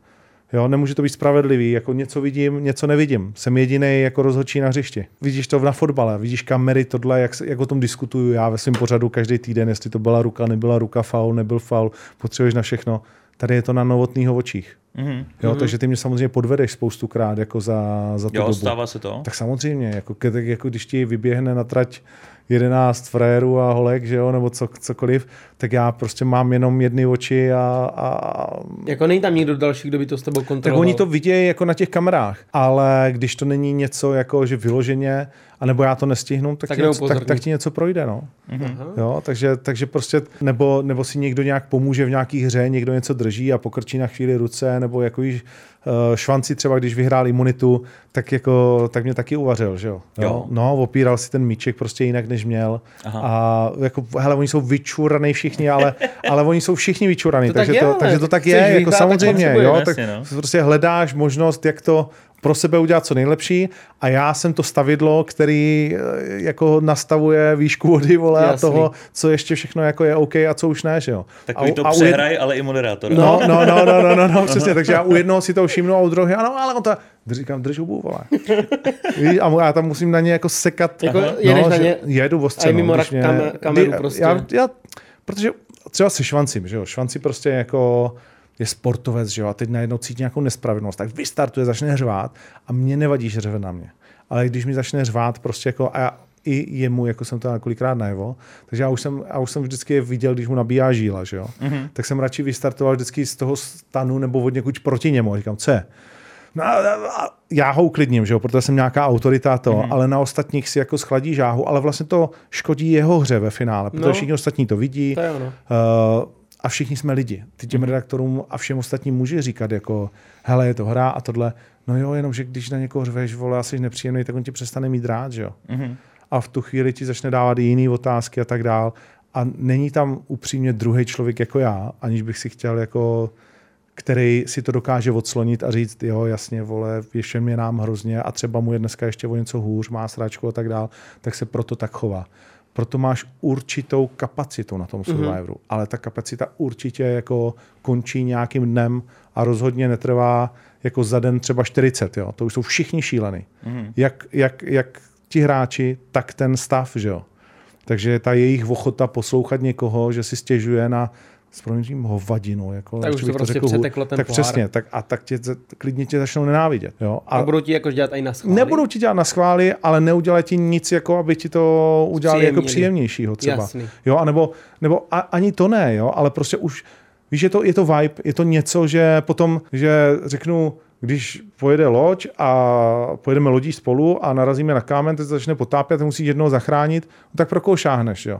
Jo, nemůže to být spravedlivý, jako něco vidím, něco nevidím. Jsem jediný jako rozhodčí na hřišti. Vidíš to na fotbale, vidíš kamery, tohle, jak, jak o tom diskutuju já ve svém pořadu každý týden, jestli to byla ruka, nebyla ruka, faul, nebyl faul, potřebuješ na všechno. Tady je to na novotného očích. Mhm. Jo, takže ty mě samozřejmě podvedeš spoustukrát jako za, za tu Jo, dobu. stává se to. Tak samozřejmě, jako, tak jako když ti vyběhne na trať 11 frérů a holek, že jo, nebo co, cokoliv, tak já prostě mám jenom jedny oči a, a Jako není tam někdo další, kdo by to s tebou tak kontroloval. oni to vidějí jako na těch kamerách, ale když to není něco jako, že vyloženě, anebo já to nestihnu, tak, Tak ti, něco, tak, tak ti něco projde, no. Aha. Jo, takže, takže prostě, nebo, nebo si někdo nějak pomůže v nějaký hře, někdo něco drží a pokrčí na chvíli ruce, nebo jako již uh, švanci třeba, když vyhrál imunitu, tak jako, tak mě taky uvařil, že jo. Jo. No, opíral si ten míček prostě jinak, než měl. Aha. A jako, hele, oni jsou vyčuraný všichni, ale, ale oni jsou všichni vyčuraný, To tak takže, je, to, takže to tak je, jako vyhrát, tak samozřejmě, potřebuješ, jo, jasně, tak no. prostě hledáš možnost, jak to pro sebe udělat co nejlepší a já jsem to stavidlo, který eh, jako nastavuje výšku vody, vole, a Jasný. toho, co ještě všechno jako je OK a co už ne, že jo. Takový a, to a jed- přehraj, ale i moderátor. No, no, no, no, no, no, no přesně, takže já u jednoho si to všimnu a u druhého, ano, ale on to, říkám, drž hubu, vole. Víš, a já tam musím na ně jako sekat. Jako jedeš na ně Jedu ostře, a mimo no, rak- mě- kam- kameru prostě. Já, já, protože třeba se švancím, že jo, švanci prostě jako je sportovec, že jo, a teď najednou cítí nějakou nespravedlnost, tak vystartuje, začne řvát a mě nevadí, že řve na mě. Ale když mi začne řvát prostě jako, a já, i jemu, jako jsem to několikrát najevo, takže já už jsem, já už jsem vždycky viděl, když mu nabíjá žíla, že jo, mm-hmm. tak jsem radši vystartoval vždycky z toho stanu nebo od někud proti němu. A říkám, co je? No, já ho uklidním, že jo, protože jsem nějaká autorita to, mm. ale na ostatních si jako schladí žáhu, ale vlastně to škodí jeho hře ve finále, protože no, všichni ostatní to vidí. To je ono. Uh, a všichni jsme lidi. Ty těm mm. redaktorům a všem ostatním může říkat jako, hele, je to hra a tohle. No jo, jenom, že když na někoho řveš, vole, asi nepříjemný, tak on ti přestane mít rád, že jo. Mm. A v tu chvíli ti začne dávat i jiné otázky a tak dál. A není tam upřímně druhý člověk jako já, aniž bych si chtěl jako který si to dokáže odslonit a říct, jo, jasně, vole, ještě mě nám hrozně a třeba mu je dneska ještě o něco hůř, má sračku a tak dál, tak se proto tak chová. Proto máš určitou kapacitu na tom mhm. Survivoru, mm-hmm. ale ta kapacita určitě jako končí nějakým dnem a rozhodně netrvá jako za den třeba 40, jo. To už jsou všichni šílený. Mm-hmm. Jak, jak, jak ti hráči, tak ten stav, že jo. Takže ta jejich ochota poslouchat někoho, že si stěžuje na s proměnutím hovadinu. Jako, tak už to prostě řekl, přeteklo ten Tak pohár. přesně, tak, a tak tě, klidně tě začnou nenávidět. Jo? A, a budou ti jako dělat i na schvály? Nebudou ti dělat na schvály, ale neudělají ti nic, jako aby ti to udělali jako příjemnějšího třeba. Jasný. Jo, a nebo, nebo a, ani to ne, jo, ale prostě už, víš, je to, je to vibe, je to něco, že potom, že řeknu, když pojede loď a pojedeme lodí spolu a narazíme na kámen, teď začne potápět, musí jednoho zachránit, tak pro koho šáhneš, jo?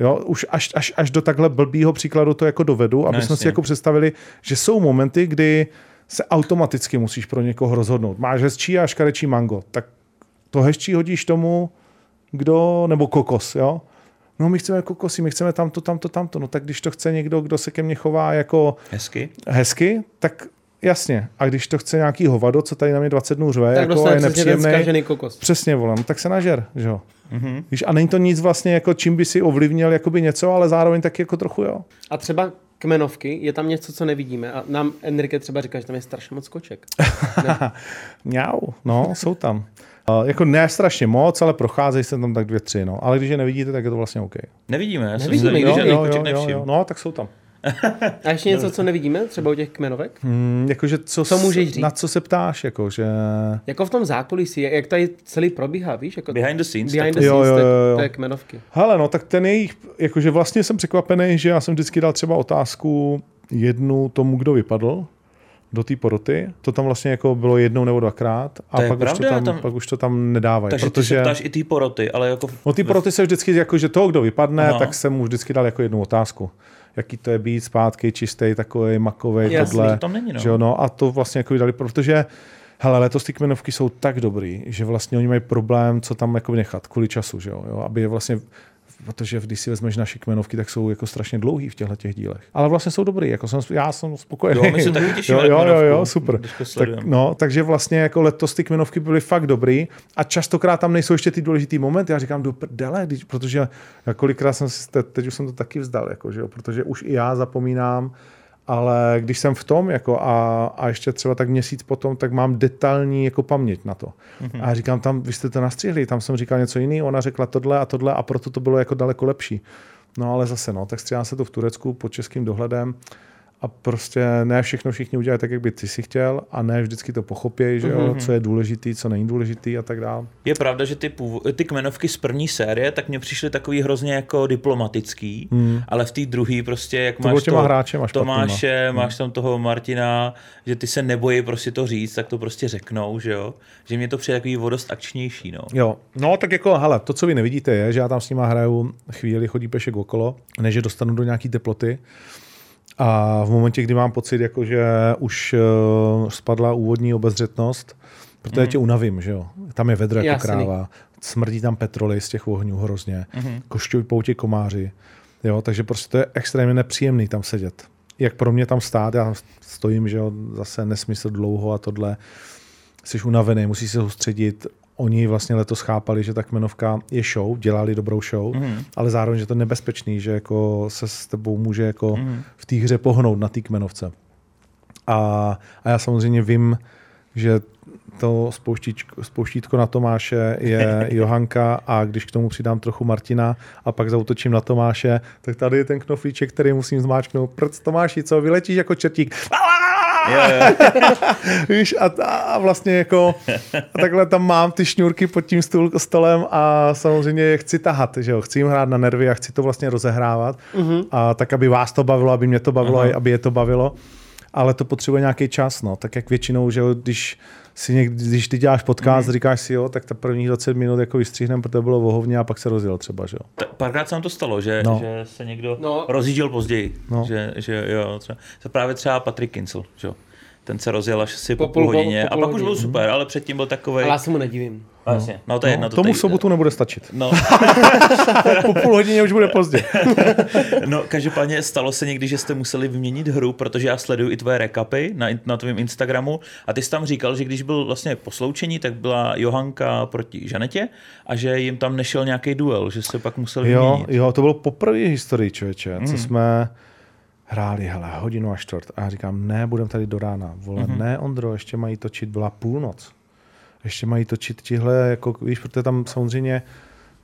Jo, už až, až, až do takhle blbýho příkladu to jako dovedu, aby no, jsme si jako představili, že jsou momenty, kdy se automaticky musíš pro někoho rozhodnout. Máš hezčí a škarečí mango, tak to hezčí hodíš tomu, kdo, nebo kokos, jo? No my chceme kokosy, my chceme tamto, tamto, tamto. No tak když to chce někdo, kdo se ke mně chová jako hezky, hezky tak Jasně. A když to chce nějaký hovado, co tady na mě 20 dnů řve, tak jako je nepříjemný, kokos. Přesně volám, tak se nažer, že jo. Mm-hmm. Víš, a není to nic vlastně, jako čím by si ovlivnil jakoby něco, ale zároveň taky jako trochu jo. A třeba kmenovky, je tam něco, co nevidíme. A nám Enrique třeba říká, že tam je strašně moc koček. Mňau, no, jsou tam. Uh, jako ne strašně moc, ale procházejí se tam tak dvě, tři. No. Ale když je nevidíte, tak je to vlastně OK. Nevidíme, já Nevidíme, jsem jo, jo, jo, jo, jo, No, tak jsou tam. A ještě něco, co nevidíme, třeba u těch kmenovek? Hmm, jakože co, co můžeš říct? Na co se ptáš? Jako, že... jako v tom zákulisí, jak tady celý probíhá, víš? Jako behind the scenes. Behind the scenes, jo, jo, jo. To, je kmenovky. Hele, no tak ten jejich, jakože vlastně jsem překvapený, že já jsem vždycky dal třeba otázku jednu tomu, kdo vypadl, do té poroty. To tam vlastně jako bylo jednou nebo dvakrát a to pak, pravda, už to tam, tam, pak už to tam nedávají. Takže protože... ty se ptáš i té poroty, ale jako... No ty poroty se vždycky, jako, že toho, kdo vypadne, Aha. tak jsem mu vždycky dal jako jednu otázku jaký to je být zpátky, čistý, takový makový, Jasný, tohle. To tam není, no. Že no. A to vlastně jako dali, protože Hele, letos ty kmenovky jsou tak dobrý, že vlastně oni mají problém, co tam jako nechat kvůli času, že jo? jo? Aby je vlastně protože když si vezmeš naše kmenovky, tak jsou jako strašně dlouhý v těchto těch dílech. Ale vlastně jsou dobrý, jako jsem, já jsem spokojený. Jo, my se taky těšíme jo, jo, jo, super. Tak, no, takže vlastně jako letos ty kmenovky byly fakt dobrý a častokrát tam nejsou ještě ty důležitý momenty. Já říkám, do prdele, protože kolikrát jsem si, teď už jsem to taky vzdal, jako, že jo, protože už i já zapomínám, ale když jsem v tom jako a, a ještě třeba tak měsíc potom, tak mám detailní jako paměť na to. Mm-hmm. A říkám tam, vy jste to nastřihli, tam jsem říkal něco jiného, ona řekla tohle a tohle a proto to bylo jako daleko lepší. No ale zase, no, tak stříhá se to v Turecku pod českým dohledem a prostě ne všechno všichni udělají tak, jak by ty si chtěl a ne vždycky to pochopí, že jo, mm-hmm. co je důležitý, co není důležitý a tak dále. Je pravda, že ty, ty kmenovky z první série, tak mně přišly takový hrozně jako diplomatický, mm. ale v té druhé prostě, jak to máš to, hráčem Tomáše, mm. máš tam toho Martina, že ty se nebojí prostě to říct, tak to prostě řeknou, že jo, že mě to přijde takový vodost akčnější, no. Jo, no tak jako, hele, to, co vy nevidíte, je, že já tam s nima hraju chvíli, chodí pešek okolo, než je dostanu do nějaký teploty, a v momentě, kdy mám pocit, jako, že už uh, spadla úvodní obezřetnost, protože mm. tě unavím, že jo. Tam je vedro jako kráva, smrdí tam petroly z těch ohňů hrozně, mm. košťují pouti komáři. Jo, takže prostě to je extrémně nepříjemný tam sedět. Jak pro mě tam stát, já stojím, že jo, zase nesmysl dlouho a tohle. Jsi unavený, musíš se soustředit, oni vlastně letos chápali, že ta kmenovka je show, dělali dobrou show, mm. ale zároveň, že to je nebezpečný, že jako se s tebou může jako mm. v té hře pohnout na té kmenovce. A, a já samozřejmě vím, že to spouštíčko, spouštítko na Tomáše je Johanka a když k tomu přidám trochu Martina a pak zautočím na Tomáše, tak tady je ten knoflíček, který musím zmáčknout. Prc Tomáši, co? Vyletíš jako čertík. Víš, a, a vlastně jako a takhle tam mám ty šňůrky pod tím stůl, stolem a samozřejmě je chci tahat, že jo, chci jim hrát na nervy a chci to vlastně rozehrávat. Mhm. a tak, aby vás to bavilo, aby mě to bavilo, a aby je to bavilo, ale to potřebuje nějaký čas, no, tak jak většinou, že jo, když si někdy, když ty děláš podcast, Mhm. říkáš si jo, tak ta prvních 20 minut jako vystříhneme, protože bylo vohovně a pak se rozjel třeba, že jo. T- Párkrát se nám to stalo, že, No. že se někdo No. rozjížděl později. No. Že, že jo, třeba, to právě třeba Patrick Kincel, že jo. Ten se rozjel až si Po po, půl- půl hodině po- po a pak už byl super, ale předtím byl takový. Ale já se mu nedivím. Vlastně. No to je jedno. No, to tomu tady- sobotu nebude stačit. No, Po půl hodině už bude pozdě. no, každopádně stalo se někdy, že jste museli vyměnit hru, protože já sleduju i tvoje recapy na, na tvém Instagramu a ty jsi tam říkal, že když byl vlastně posloučení, tak byla Johanka proti Žanetě a že jim tam nešel nějaký duel, že se pak museli Jo, vyměnit. jo, to bylo poprvé historii, člověče, Mhm. co jsme hráli, hele, hodinu a čtvrt. A já říkám, ne, budem tady do rána. Vole, Mhm. ne, Ondro, ještě mají točit, byla půlnoc. Ještě mají točit tihle, jako, víš, protože tam samozřejmě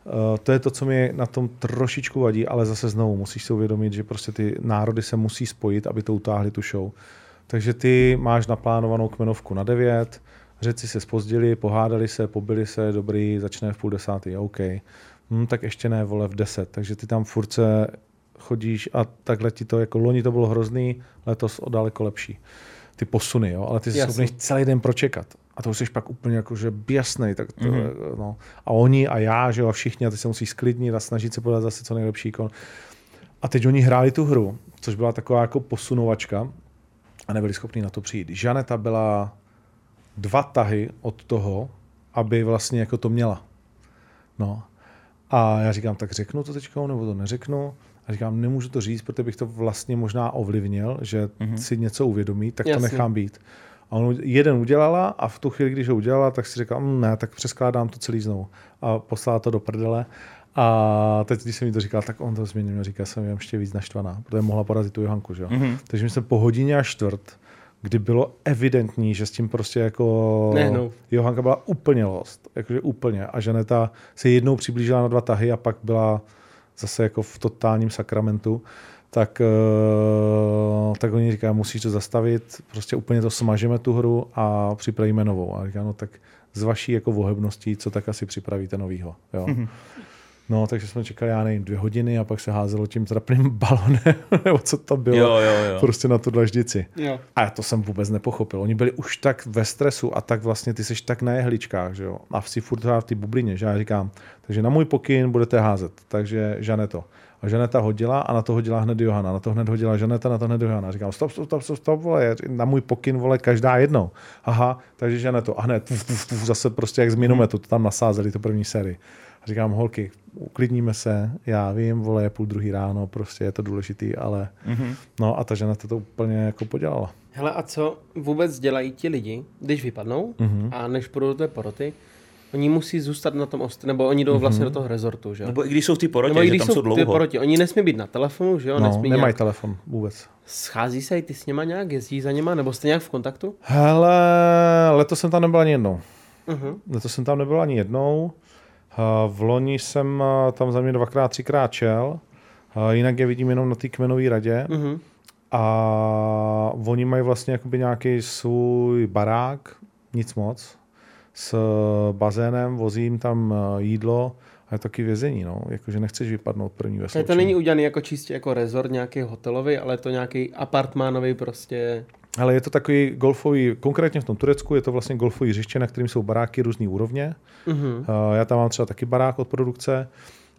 Uh, to je to, co mi na tom trošičku vadí, ale zase znovu musíš si uvědomit, že prostě ty národy se musí spojit, aby to utáhli tu show. Takže ty máš naplánovanou kmenovku na 9, řeci se spozdili, pohádali se, pobili se, dobrý, začne v půl desátý, OK. Hm, tak ještě ne, vole, v 10. Takže ty tam furt se chodíš a takhle ti to, jako loni to bylo hrozný, letos o daleko lepší. Ty posuny, jo, ale ty jsi schopný čelý den pročekat. A to už jsi pak úplně jako, že běsnej, tak to, mm-hmm. no. A oni a já, že jo, a všichni, a ty se musí sklidnit a snažit se podat zase co nejlepší kon. A teď oni hráli tu hru, což byla taková jako posunovačka a nebyli schopni na to přijít. Žaneta byla dva tahy od toho, aby vlastně jako to měla. No. A já říkám, tak řeknu to teďka, nebo to neřeknu. A říkám, nemůžu to říct, protože bych to vlastně možná ovlivnil, že mm-hmm. si něco uvědomí, tak Jasně. to nechám být. A on jeden udělala a v tu chvíli, když ho udělala, tak si říkal, "Mm, ne, tak přeskládám to celý znovu. A poslala to do prdele. A teď, když jsem mi to říkal, tak on to změnil. Říká, jsem jen ještě víc naštvaná, protože mohla porazit tu Johanku. Že? Mm-hmm. Takže my jsme po hodině a čtvrt, kdy bylo evidentní, že s tím prostě jako... Nehnou. Johanka byla úplně lost, jakože úplně. A Žaneta se jednou přiblížila na dva tahy a pak byla zase jako v totálním sakramentu. Tak, eh, tak oni říkají, musíš to zastavit, prostě úplně to smažeme tu hru a připravíme novou. A říkám, no tak z vaší jako vohebností, co tak asi připravíte novýho. Jo. No, takže jsme čekali, já nevím, dvě hodiny a pak se házelo tím trapným balonem, nebo co to bylo. Jo, jo, jo. Prostě na tu dlaždici. Jo. A já to jsem vůbec nepochopil. Oni byli už tak ve stresu a tak vlastně ty seš tak na jehličkách, že jo. A si furt v té bublině, že já říkám, takže na můj pokyn budete házet, takže Žaneto. A Žaneta hodila a na to hodila hned Johana, na to hned hodila Žaneta, na to hned Johana. Říkám, stop, stop, stop, stop, stop vole, na můj pokyn, vole, každá jednou. Aha, takže Žaneto. A hned, tuf, tuf, tuf, zase prostě jak z minometu, to tam nasázeli, to první sérii. A říkám, holky, uklidníme se, já vím, vole, je půl druhý ráno, prostě je to důležitý, ale Mhm. no a ta žena to úplně jako podělala. Hele, a co vůbec dělají ti lidi, když vypadnou Mhm. a než půjdou do té poroty, oni musí zůstat na tom ost, nebo oni jdou vlastně do toho rezortu, že jo? Nebo i když jsou v té Nebo porotě, i že když tam jsou jsou ty dlouho. poroti, oni nesmí být na telefonu, že jo? No, nesmí nemají nějak... telefon vůbec. Schází se i ty s něma nějak, jezdí za něma, nebo jste nějak v kontaktu? Hele, letos jsem tam nebyl ani jednou. Uh-huh. Letos jsem tam nebyl ani jednou. V loni jsem eh, tam za mě dvakrát, třikrát čel. Jinak je vidím jenom na té kmenové radě. Uh-huh. A oni mají vlastně jakoby nějaký svůj barák, nic moc, s bazénem, vozím tam eh, jídlo a je taky vězení, no. Jakože nechceš vypadnout první ve to není udělaný jako čistě jako rezort nějaký hotelový, ale to nějaký apartmánový prostě. Ale je to takový golfový, konkrétně v tom Turecku je to vlastně golfový hřiště, na kterým jsou baráky různé úrovně. Eh, Já tam mám třeba taky barák od produkce.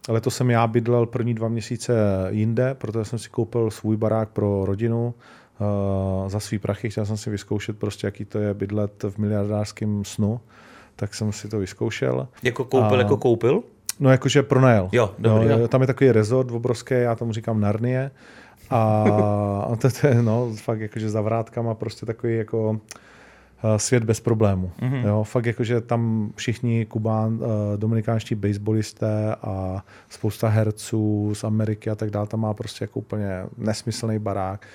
Letos jsem já bydlel první dva měsíce jinde, protože jsem si koupil svůj barák pro rodinu eh, za svý prachy. Chtěl jsem si vyzkoušet prostě, jaký to je bydlet v miliardářském snu. Tak jsem si to vyzkoušel. Jako koupil, A- jako koupil? No jakože pronajel. Jo, dobrý. No, tam je takový rezort obrovský, já tomu říkám Narnie. A a to, to je no, fakt jakože za vrátkama prostě takový jako eh, svět bez problémů. Mhm. Mm-hmm. Jo, fakt jakože tam všichni Kubán, eh, dominikánští baseballisté a spousta herců z Ameriky a tak dále, tam má prostě jako úplně nesmyslný barák.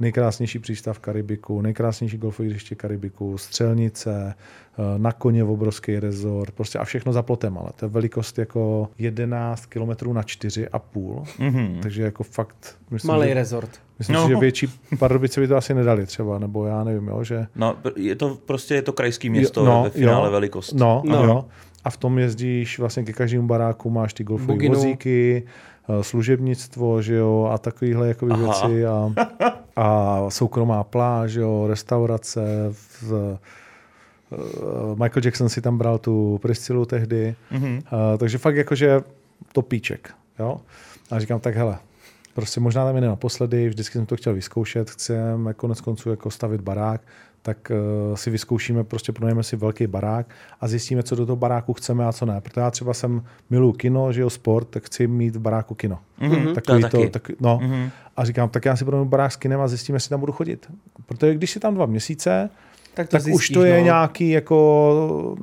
Nejkrásnější přístav Karibiku, nejkrásnější golfové hřiště Karibiku, střelnice, eh, na koně v obrovský rezort, prostě a všechno za plotem, ale to je velikost jako 11 km na 4,5, mm-hmm. takže jako fakt... Myslím, Malý že, rezort. Myslím No. si, že větší Pardubice by to asi nedali třeba, nebo já nevím, jo, že... No, je to prostě je to krajský město Jo, ve finále jo. velikost. No, No. no. jo. A v tom jezdíš vlastně ke každému baráku, máš ty golfové vozíky, služebnictvo, že jo, a takovýhle jako Aha. věci a, a soukromá pláž, jo, restaurace, v, eh, Michael Jackson si tam bral tu Priscilu tehdy, Mhm. uh, takže fakt jakože topíček, jo. A říkám, tak hele, prostě možná tam je naposledy, vždycky jsem to chtěl vyzkoušet, chceme konec konců jako stavit barák, tak uh, si vyzkoušíme, prostě pronajeme si velký barák a zjistíme, co do toho baráku chceme a co ne. Protože já třeba jsem miluji kino, že jo, sport, tak chci mít v baráku kino. Mhm, Takový to to, tak, no. Mhm. A říkám, tak já si pronajmu barák s kinem a zjistíme, jestli tam budu chodit. Protože když si tam dva měsíce, Tak to tak zjistíš, už to je no. nějaký jako,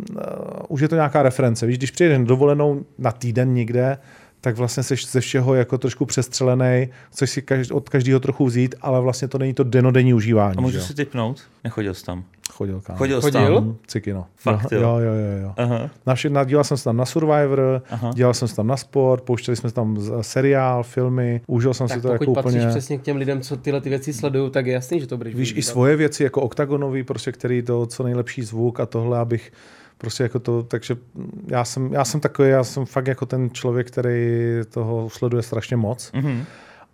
uh, už je to nějaká reference. Víš, když přijedeš na dovolenou na týden někde, tak vlastně jsi ze všeho jako trošku přestřelený, chceš si každý, od každého trochu vzít, ale vlastně to není to denodenní užívání. A můžu že si typnout? Nechodil jsi tam. Chodil, kámo. Chodil, Chodil? tam. Cikino. Fakt, jo. jo? jo, jo, jo, jo. Aha. Na vše, na, díval jsem se tam na Survivor, Aha. dělal jsem se tam na sport, pouštěli jsme tam z- seriál, filmy, užil jsem Tak si to pokud jako patříš úplně... přesně k těm lidem, co tyhle ty věci sledují, tak je jasný, že to budeš Víš, i svoje věci, jako oktagonový, prostě, který to co nejlepší zvuk a tohle, abych prostě jako to, takže já jsem, já jsem takový, já jsem fakt jako ten člověk, který toho sleduje strašně moc. Mhm.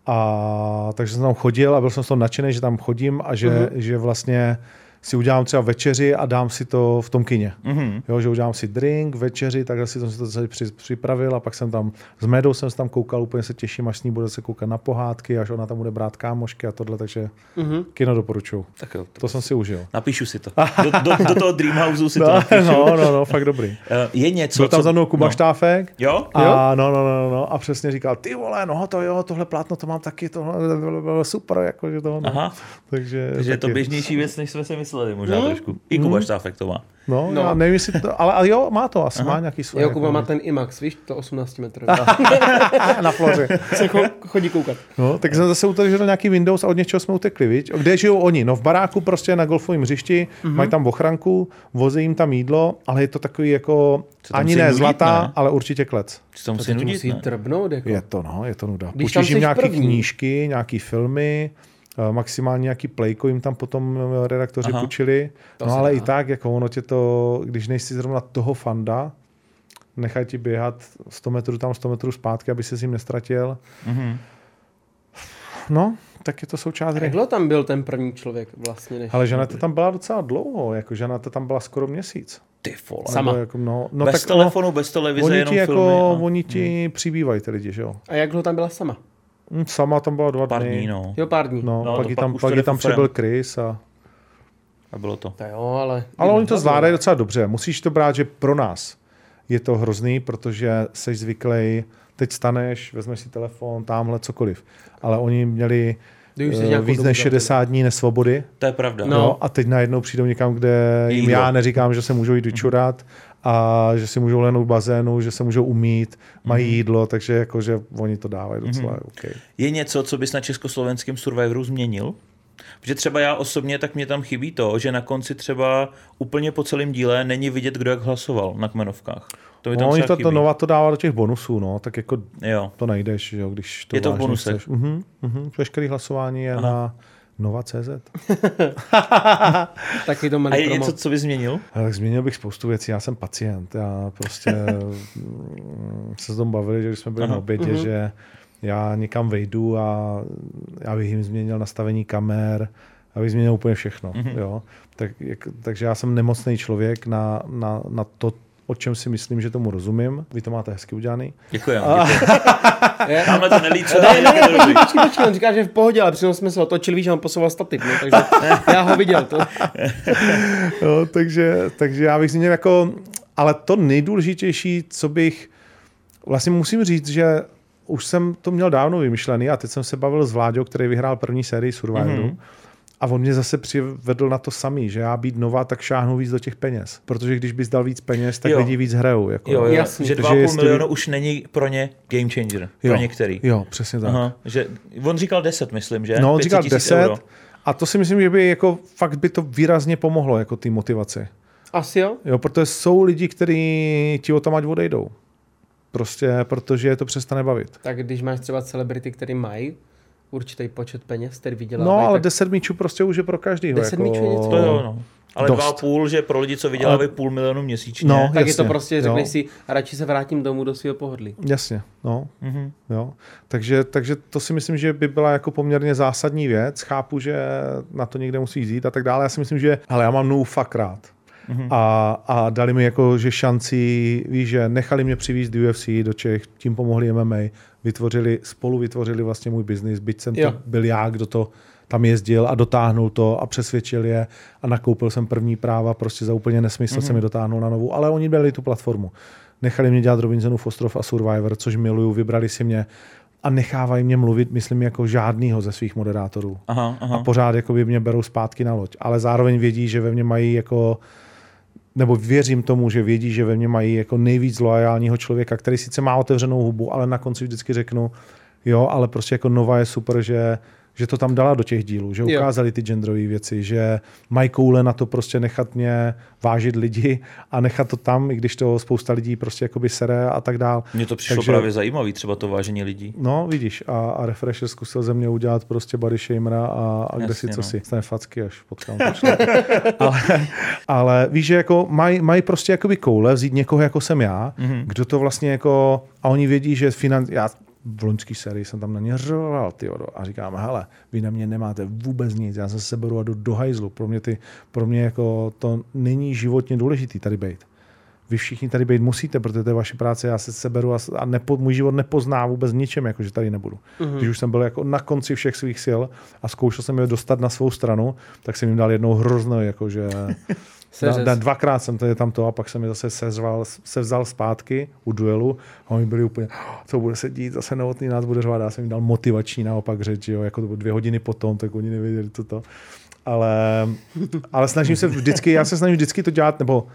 A takže jsem tam chodil a byl jsem z toho nadšený, že tam chodím a že, Mhm. že vlastně si udělám třeba večeři a dám si to v tom kině. Mhm. Jo, že udělám si drink, večeři, takhle si jsem si to celý připravil a pak jsem tam s Médou jsem se tam koukal, úplně se těším, až s ní bude se koukat na pohádky, až ona tam bude brát kámošky a tohle, takže Mhm. kino doporučuju. Tak jo. To jsem si užil. Napíšu si to. Do, do, do toho Dreamhouseu si to No, napíšu. no, no, no, fakt dobrý. Eh, Je něco, Byl tam co... za mnou Kuba no. Štáfek Jo? a, no, no, no, no, a přesně říkal, ty vole, no to jo, tohle plátno, to mám taky, tohle bylo, bylo super, jako, že to, no. Aha, Takže, takže je to taky. běžnější věc, než jsme si mysleli možná No. trošku. I Kuba Štáfek to má. No, No. Já nevím, jestli to, ale, ale jo, má to, asi má nějaký svoje. Jo, Kuba jako, má ten IMAX, víš, to 18 metrů. na floře. se cho- chodí koukat. No, tak jsem zase utekl nějaký Windows a od něčeho jsme utekli, viď? Kde žijou oni? No v baráku prostě na golfovém hřišti, Mhm. mm-hmm. mají tam ochranku, vozí jim tam jídlo, ale je to takový jako ani si ne nudit, zlatá, ne? ale určitě klec. Co tam musí ti nudit, musí ne? drbnout, jako. Je to, no, je to nuda. Když Půjčíš jim nějaké první. knížky, nějaké filmy, maximálně nějaký playko jim tam potom eh, redaktoři Aha. půjčili. No ale dá. i tak, jako ono tě to, když nejsi zrovna toho fanda, nechaj ti běhat 100 metrů tam, 100 metrů zpátky, aby se s ním nestratil. Mhm. No, tak je to součást Jak hry. dlouho tam byl ten první člověk vlastně? Než... Ale Žaneta tam byla docela dlouho, jako Žaneta tam byla skoro měsíc. Ty vole. Sama. Nebo Jako, no, no, bez tak telefonu, bez televize, oni jenom ti, jako, filmy. a- oni ti přibývají ty lidi, že jo. A jak dlouho tam byla sama? Hm, Sama tam byla dva Pár dny. dní, no. Jo, pár dní. No, No, pak, ji pak tam, pak ji tam přibyl Chris a... A bylo to. To jo, ale... Ale oni to zvládají docela dobře. Musíš to brát, že pro nás je to hrozný, protože jsi zvyklý, teď staneš, vezmeš si telefon, tamhle cokoliv. Ale oni měli eh, víc než tam, 60 dní nesvobody. To je pravda. No. No. Jo, a teď najednou přijdou někam, kde jim Jídlo. já neříkám, že se můžou jít vyčurat a že si můžou lehnout v bazénu, že se můžou umít, mají jídlo, takže jako, že oni to dávají docela mm. OK. Je něco, co bys na československém Survivoru změnil? Protože třeba já osobně, tak mě tam chybí to, že na konci třeba úplně po celém díle není vidět, kdo jak hlasoval na kmenovkách. To mi tam No, oni třeba to, to dává do těch bonusů, no, tak jako Jo. to najdeš, jo, když to Je to v bonusech? Mhm, mhm. Veškerý hlasování je Aha. na Nova.cz. Taky to A je promo. něco, co bys změnil? Ale tak změnil bych spoustu věcí, já jsem pacient, já prostě mm, se s tom bavili, že když jsme byli Aha. na obědě, Mhm. že já někam vejdu a já bych jim změnil nastavení kamer, abych změnil úplně všechno. Mhm. Jo? Tak, jak, takže já jsem nemocný člověk na, na, na to, o čem si myslím, že tomu rozumím. Vy to máte hezky udělaný. Děkuji. Je- Tamhle to nelí, co Ne, ne, ne, počkej, počkej, počkej, on říká, že v pohodě, ale přitom jsme se otočili, víš, že on posouval stativ, no, takže já ho viděl. To. jo, takže, takže já bych změnil jako, ale to nejdůležitější, co bych, vlastně musím říct, že už jsem to měl dávno vymyšlený a teď jsem se bavil s Vláďou, který vyhrál první sérii Survivoru. Mm-hmm. A on mě zase přivedl na to samý, že já být nová, tak šáhnu víc do těch peněz. Protože když bys dal víc peněz, tak Jo. lidi víc hrajou. Jako. Jo, jo, Jasně. že Takže 2,5 jestli- milionu už není pro ně game changer. Pro jo. některý. Jo, přesně tak. Aha, že on říkal 10, myslím, že? No, on 500 říkal tisíc 10 euro. A to si myslím, že by jako fakt by to výrazně pomohlo jako té motivaci. Asi jo. Jo, protože jsou lidi, kteří ti o tom ať odejdou. Prostě protože je to přestane bavit. Tak když máš třeba celebrity, který mají určitý počet peněz, který vydělávají. No, ale tak 10 míčů prostě už je pro každýho. 10 jako... míčů je něco. To jo, no. Ale Dost. dva a půl, že pro lidi, co vydělávají půl milionu měsíčně. No. tak je jasně, to prostě, jo. řekneš si, radši se vrátím domů do svého pohodlí. Jasně, no. Mhm. Jo. Takže, takže to si myslím, že by byla jako poměrně zásadní věc. Chápu, že na to někde musí jít a tak dále. Já si myslím, že ale já mám Nuu fakt rád. Mhm. A, a dali mi jako, že šanci, víš, že nechali mě přivízt do UFC do Čech, tím pomohli MMA, vytvořili, spolu vytvořili vlastně můj biznis, byť jsem Jo. to byl já, kdo to tam jezdil a dotáhnul to a přesvědčil je a nakoupil jsem první práva, prostě za úplně nesmysl mm-hmm. jsem je dotáhnul na novou, ale oni byli tu platformu. Nechali mě dělat Robinsonův ostrov a Survivor, což miluju, vybrali si mě a nechávají mě mluvit, myslím, jako žádnýho ze svých moderátorů Aha, aha. a pořád jako by mě berou zpátky na loď. Ale zároveň vědí, že ve mně mají jako nebo věřím tomu, že vědí, že ve mně mají jako nejvíc loajálního člověka, který sice má otevřenou hubu, ale na konci vždycky řeknu, jo, ale prostě jako Nova je super, že že to tam dala do těch dílů, že ukázali ty genderové věci, že mají koule na to prostě nechat mě vážit lidi a nechat to tam, i když to spousta lidí prostě jakoby sere a tak dál. Mně to přišlo Takže- právě zajímavý, třeba to vážení lidí. No, vidíš, a, a Refresher zkusil ze mě udělat prostě body shamera a, a kde si co no. si. Stane facky, až potkám ale, ale víš, že jako mají maj prostě jakoby koule vzít někoho, jako jsem já, Mhm. mm-hmm. kdo to vlastně jako, a oni vědí, že finan, já v loňský sérii jsem tam na ně řval, ty a říkám, hele, vy na mě nemáte vůbec nic, já se seberu a jdu do hajzlu. Pro mě, ty, pro mě jako to není životně důležitý tady být vy všichni tady být musíte, protože to je vaše práce, já se seberu a, a nepo, můj život nepozná vůbec ničem, jako že tady nebudu. Mm-hmm. Když už jsem byl jako na konci všech svých sil a zkoušel jsem je dostat na svou stranu, tak jsem jim dal jednou hroznou, jakože Seřez. na, na, dvakrát jsem tady tam to a pak jsem je zase seřval, se vzal zpátky u duelu a oni byli úplně, co bude se dít, zase novotný nás bude řvát, já jsem jim dal motivační naopak řeč, jo, jako to bylo dvě hodiny potom, tak oni nevěděli, co to. Ale, ale snažím se vždycky, já se snažím vždycky to dělat, nebo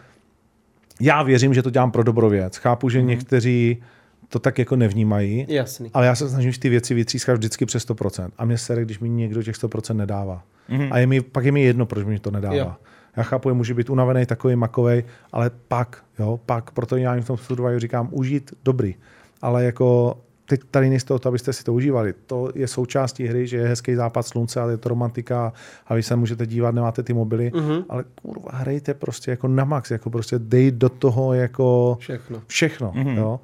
já věřím, že to dělám pro dobrou věc. Chápu, že mm-hmm. někteří to tak jako nevnímají, Jasný. ale já se snažím ty věci vytřískat vždycky přes 100%. A mě sere, když mi někdo těch 100% nedává. Mm-hmm. A je mi, pak je mi jedno, proč mi to nedává. Jo. Já chápu, že může být unavený, takový makovej, ale pak, jo, pak, proto já jim v tom Survivoru říkám, užít dobrý. Ale jako teď tady nejste o to, abyste si to užívali. To je součástí hry, že je hezký západ slunce a je to romantika a vy se můžete dívat, nemáte ty mobily, mm-hmm. ale kurva, hrajte prostě jako na max, jako prostě dej do toho jako Všechno. všechno. Mm-hmm. Jo?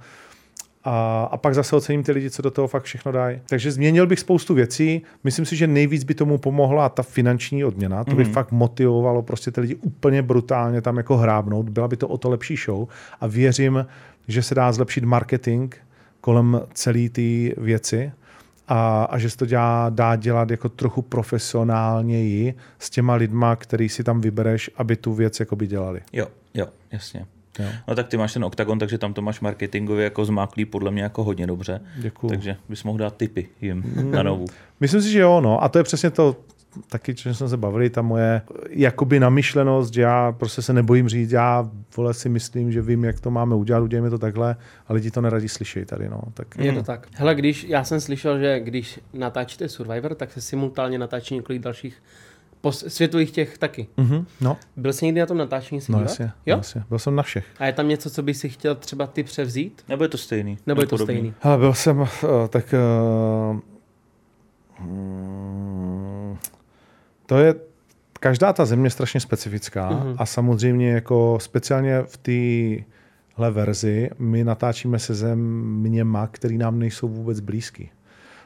A, a pak zase ocením ty lidi, co do toho fakt všechno dají. Takže změnil bych spoustu věcí. Myslím si, že nejvíc by tomu pomohla ta finanční odměna. To by Mhm. fakt motivovalo prostě ty lidi úplně brutálně tam jako hrábnout. Byla by to o to lepší show. A věřím, že se dá zlepšit marketing kolem celé ty věci a, a že se to dělá, dá dělat jako trochu profesionálněji s těma lidma, který si tam vybereš, aby tu věc jakoby dělali. Jo, jo, jasně. Jo. No tak ty máš ten oktagon, takže tam to máš marketingově jako zmáklý podle mě jako hodně dobře. Děkuju. Takže bys mohl dát tipy jim na novu. Myslím si, že jo, no. A to je přesně to, taky, čem jsme se bavili, ta moje jakoby namyšlenost, že já prostě se nebojím říct, já vole si myslím, že vím, jak to máme udělat, udělejme to takhle, a lidi to neradí slyšejí tady, no. Tak Je to tak. Hele, když, já jsem slyšel, že když natáčíte Survivor, tak se simultánně natáčí několik dalších pos, světových těch taky. mm-hmm, no, Byl jsi někdy na tom natáčení se no dívat? jasně, Jo? jasně, byl jsem na všech. A je tam něco, co by si chtěl třeba ty převzít? Nebo je to stejný? Nebo je to podobný? stejný? Hele, byl jsem, uh, tak uh, mm, to je, každá ta země je strašně specifická Mhm. a samozřejmě jako speciálně v téhle verzi my natáčíme se zeměma, který nám nejsou vůbec blízký.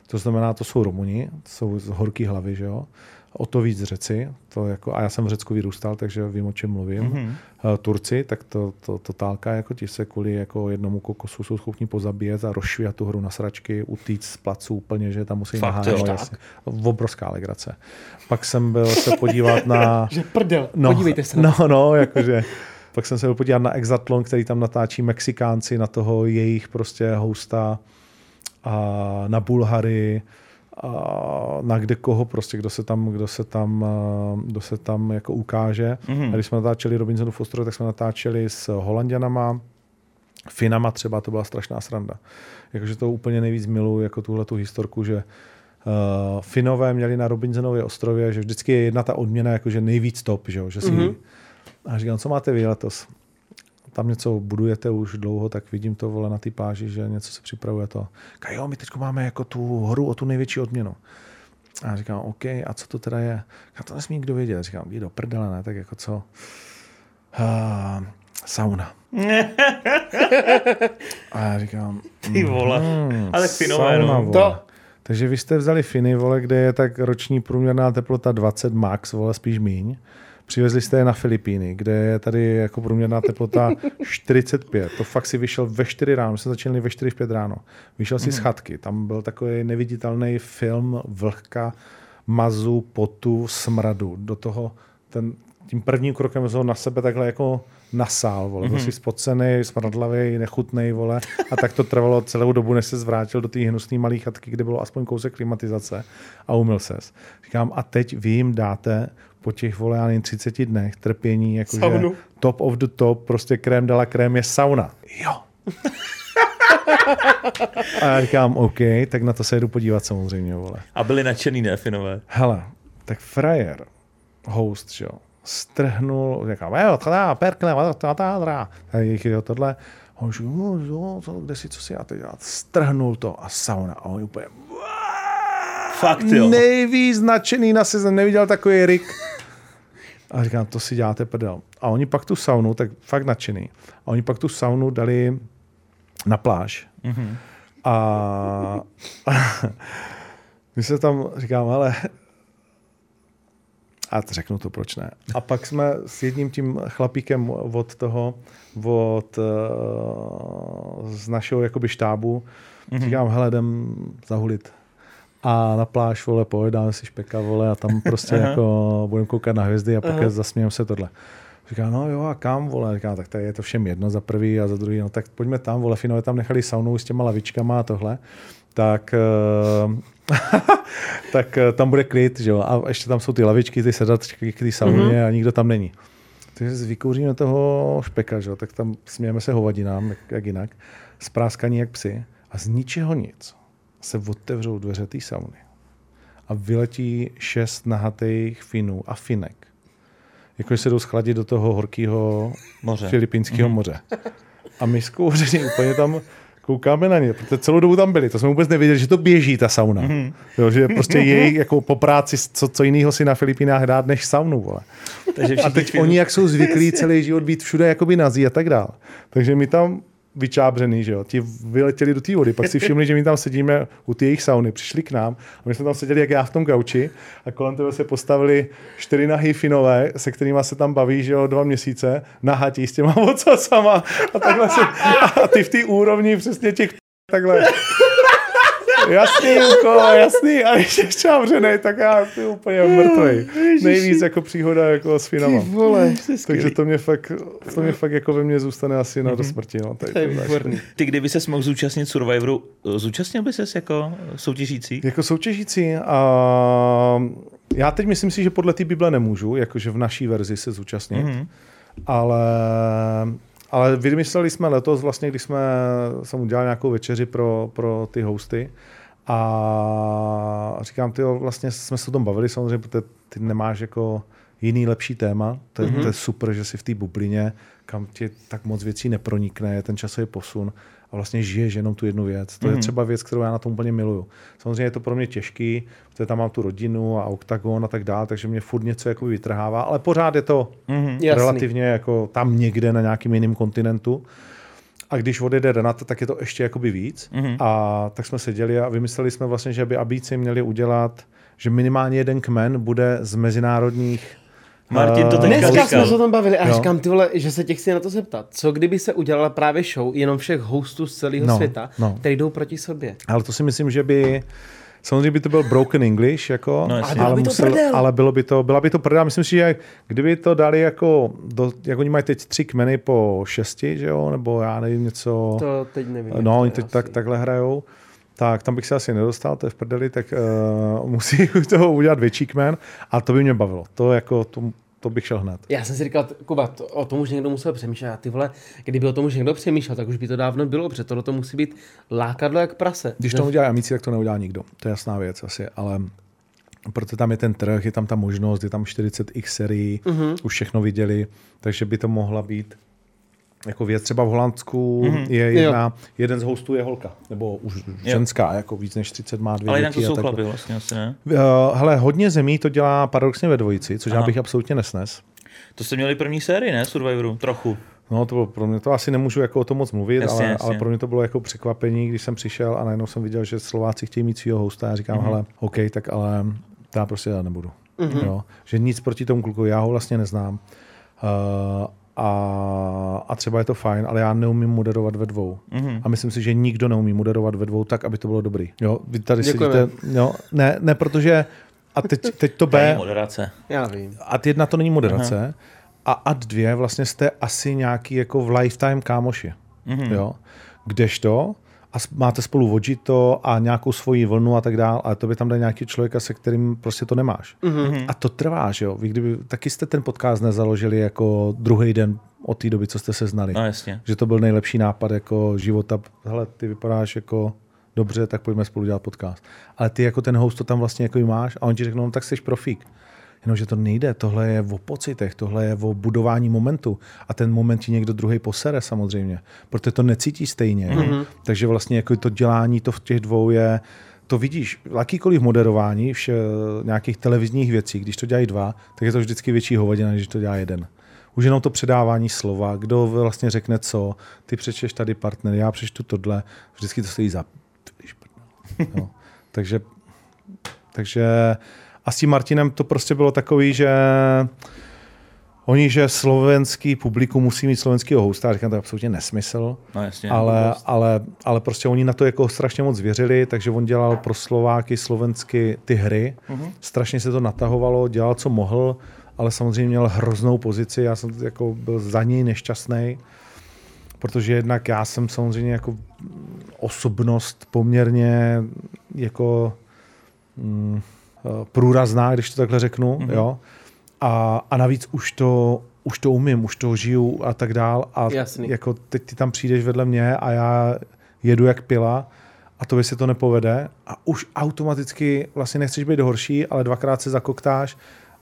To znamená, to jsou Romuni, to jsou z horký hlavy, že jo? O to víc Řeci, to jako, a já jsem v Řecku vyrůstal, takže vím, o čem mluvím. Mhm. Mm-hmm. Turci, tak to, to totálka, jako ti se kvůli jako jednomu kokosu jsou schopni pozabíjet a rozšvíhat tu hru na sračky, utíct z placu úplně, že tam musí jasně. Obrovská legrace. Pak jsem byl se podívat na... Že prdel, No, podívejte se na No, no, jakože... Pak jsem se byl podívat na Exatlon, který tam natáčí Mexikánci, na toho jejich prostě hosta a na Bulhary, na kde koho prostě, kdo se tam, kdo se tam, eh, kdo se tam jako ukáže. Mhm. Mm-hmm. A když jsme natáčeli Robinsonu Fosteru, tak jsme natáčeli s Holanděnama, Finama třeba, to byla strašná sranda. Jakože to úplně nejvíc miluji, jako tuhle tu historku, že uh, Finové měli na Robinsonově ostrově, že vždycky je jedna ta odměna jakože nejvíc top, že, jo, že si... Mm-hmm. A říkám, co máte vy letos? Tam něco budujete už dlouho, tak vidím to vole na ty páži, že něco se připravuje to. Říká, jo, my teď máme jako tu horu o tu největší odměnu. A říkám, OK, a co to teda je? A to nesmí nikdo vědět. Říkám, jdi do prdele, ne? Tak jako co? Uh, sauna. a já říkám, Ty vole. mm, Ale Finové, sauna, no. vole. To- Takže vy jste vzali Finy, vole, kde je tak roční průměrná teplota 20 max, vole, spíš míň. Přivezli jste je na Filipíny, kde je tady jako průměrná teplota 45. To fakt si vyšel ve 4 ráno, my jsme začali ve 4 v 5 ráno. Vyšel si z chatky, tam byl takový neviditelný film vlhka, mazu, potu, smradu. Do toho ten, tím prvním krokem jsem ho na sebe takhle jako nasál, vole. Byl si spocený, smradlavý, nechutný, vole. A tak to trvalo celou dobu, než se zvrátil do té hnusné malé chatky, kde bylo aspoň kousek klimatizace a umyl ses. Říkám, a teď vy jim dáte po těch, vole, já nevím, 30 dnech trpění, jakože Saunu. top of the top, prostě krém dala krém je sauna. Jo. a já říkám, OK, tak na to se jdu podívat samozřejmě, vole. A byli nadšený, ne, Finové? Hele, tak frajer, host, že jo, strhnul, říkám, jo, teda, perkle, ta, ta, ta, a jich jo, tohle, a on říká, no, jo, to, kde si, co si já teď dělat, strhnul to a sauna, a on úplně, Fakt, jo. nejvíc nadšený na sezon, neviděl takový Rick. A říkám, to si děláte prdel. A oni pak tu saunu, tak fakt nadšený. A oni pak tu saunu dali na pláž. Mm-hmm. A, my se tam říkám, ale a řeknu to, proč ne. A pak jsme s jedním tím chlapíkem od toho, od, uh, z našeho jakoby štábu, mm-hmm. říkám, hele, jdem zahulit. A na pláž, vole, pojedáme si špeka, vole, a tam prostě jako budeme koukat na hvězdy a pak zasmějeme se tohle. Říká, no jo, a kam, vole? Říká, tak tady je to všem jedno za prvý a za druhý, no tak pojďme tam, vole, Finové tam nechali saunu s těma lavičkama a tohle. Tak, eh, tak eh, tam bude klid, že jo, a ještě tam jsou ty lavičky, ty sedačky k té sauně mm-hmm. a nikdo tam není. Takže vykouříme toho špeka, že jo, tak tam smějeme se hovadinám, jak, jak jinak, spráskaní jak psy a z ničeho nic se otevřou dveře té sauny a vyletí šest nahatých Finů a Finek. Jako se jdou schladit do toho horkého filipínského mm. moře. A my zkouření úplně tam koukáme na ně, protože celou dobu tam byli. To jsme vůbec nevěděli, že to běží ta sauna. Mm. Jo, že prostě jejich jako po práci, co, co jiného si na Filipínách dát než saunu. Vole. Takže A teď oni, jak jsou zvyklí celý život být všude jakoby nazí a tak dál. Takže my tam vyčábřený, že jo, ti vyletěli do té vody, pak si všimli, že my tam sedíme u té jejich sauny, přišli k nám a my jsme tam seděli jak já v tom gauči a kolem toho se postavili čtyři nahý finové, se kterými se tam baví, že jo, dva měsíce, nahatí s těma ocasama. A takhle se, a ty v té úrovni přesně těch takhle Jasný, Juko, jasný. A když je čávřenej, tak já ty úplně mrtvej. Nejvíc jako příhoda jako s Finama. Vole, Takže to mě fakt, to mě fakt jako ve mně zůstane asi na do smrti. No, tady to je výborný. Ty, kdyby se mohl zúčastnit Survivoru, zúčastnil by ses jako soutěžící? Jako soutěžící a já teď myslím si, že podle té Bible nemůžu, jakože v naší verzi se zúčastnit, mm-hmm. ale, ale vymysleli jsme letos vlastně, když jsme, jsem udělal nějakou večeři pro, pro ty hosty. A říkám, ty vlastně jsme se o tom bavili samozřejmě, protože ty nemáš jako jiný lepší téma, to je, mm-hmm. to je super, že jsi v té bublině, kam ti tak moc věcí nepronikne, je ten časový posun a vlastně žiješ jenom tu jednu věc. To mm-hmm. je třeba věc, kterou já na tom úplně miluju. Samozřejmě je to pro mě těžký, protože tam mám tu rodinu a oktagon a tak dále, takže mě furt něco jako vytrhává, ale pořád je to mm-hmm. Jasný. relativně jako tam někde na nějakým jiném kontinentu. A když odjede Renata, tak je to ještě jakoby víc. Mm-hmm. A tak jsme seděli a vymysleli jsme vlastně, že by abíci měli udělat, že minimálně jeden kmen bude z mezinárodních Martin to Eh, teďka Dneska říkal. jsme se o tom bavili a Jo. říkám, ty vole, že se tě chci na to zeptat. Co kdyby se udělala právě show jenom všech hostů z celého No, světa, no. který jdou proti sobě? Ale to si myslím, že by Samozřejmě by to byl broken English, jako, No, jasně. Ale bylo ale, by to musel, prdel. ale bylo by to, byla by to prdel. Myslím si, že kdyby to dali jako, do, jak oni mají teď tři kmeny po šesti, že jo, nebo já nevím něco. To teď nevím. No, oni teď tak, takhle hrajou. Tak tam bych se asi nedostal, to je v prdeli, tak uh, musí toho udělat větší kmen a to by mě bavilo. To jako, to, to bych šel hned. Já jsem si říkal, Kuba, to, o tom už někdo musel přemýšlet. A ty vole, kdyby o tom už někdo přemýšlel, tak už by to dávno bylo, protože tohle to musí být lákadlo jak prase. Když to udělá Amici, tak to neudělá nikdo. To je jasná věc asi, ale proto tam je ten trh, je tam ta možnost, je tam 40x serií, mm-hmm. už všechno viděli, takže by to mohla být jako věc. Třeba v Holandsku mm-hmm. je jedna, jeden z hostů je holka, nebo už ženská, jako víc než 30 má dvě Ale jinak to jsou chlapy vlastně asi, ne? Uh, hele, hodně zemí to dělá paradoxně ve dvojici, což Aha. já bych absolutně nesnes. To jste měli první sérii, ne? Survivoru, trochu. No, to bylo pro mě, to asi nemůžu jako o tom moc mluvit, Jasně, ale, jasně. ale pro mě to bylo jako překvapení, když jsem přišel a najednou jsem viděl, že Slováci chtějí mít svého hosta a já říkám, Mhm. mm-hmm. hele, OK, tak ale já prostě já nebudu. Mm-hmm. Jo? Že nic proti tomu kluku, já ho vlastně neznám. Uh, a, a třeba je to fajn, ale já neumím moderovat ve dvou. Mhm. Mm-hmm. A myslím si, že nikdo neumí moderovat ve dvou tak, aby to bylo dobrý. Jo, vy tady Děkujeme. sedíte, jo, ne, ne, protože a teď, teď to B, moderace. Já vím. ad jedna to není moderace Aha. a ad dvě vlastně jste asi nějaký jako v lifetime kámoši. Mm-hmm. Jo? Kdežto a máte spolu vodžito a nějakou svoji vlnu a tak dále, ale to by tam dal nějaký člověka, se kterým prostě to nemáš. Mm-hmm. A to trvá, že jo? Vy kdyby, taky jste ten podcast nezaložili jako druhý den od té doby, co jste se znali. No jasně. Že to byl nejlepší nápad jako života. Hele, ty vypadáš jako dobře, tak pojďme spolu dělat podcast. Ale ty jako ten host to tam vlastně jako máš a on ti řekne, no tak jsi profík. Jenomže to nejde, tohle je o pocitech, tohle je o budování momentu a ten moment ti někdo druhý posere samozřejmě, protože to necítí stejně. Mm-hmm. Takže vlastně jako to dělání to v těch dvou je, to vidíš, jakýkoliv moderování vše, nějakých televizních věcí, když to dělají dva, tak je to vždycky větší hovadina, než když to dělá jeden. Už jenom to předávání slova, kdo vlastně řekne co, ty přečteš tady partner, já přečtu tohle, vždycky to stojí za... No. Takže, takže a s tím Martinem to prostě bylo takový, že oni, že slovenský publikum musí mít slovenského hosta, říkám, to je absolutně nesmysl, No jasně. ale, ale, ale prostě oni na to jako strašně moc věřili, takže on dělal pro Slováky slovensky ty hry, uh-huh. strašně se to natahovalo, dělal, co mohl, ale samozřejmě měl hroznou pozici, já jsem jako byl za něj nešťastný, protože jednak já jsem samozřejmě jako osobnost poměrně jako mm, průrazná, když to takhle řeknu, mm-hmm. jo. A, a navíc už to, už to umím, už to žiju a tak dál. A Jasný. jako teď ty tam přijdeš vedle mě a já jedu jak pila a to se to nepovede a už automaticky vlastně nechceš být horší, ale dvakrát se zakoktáš,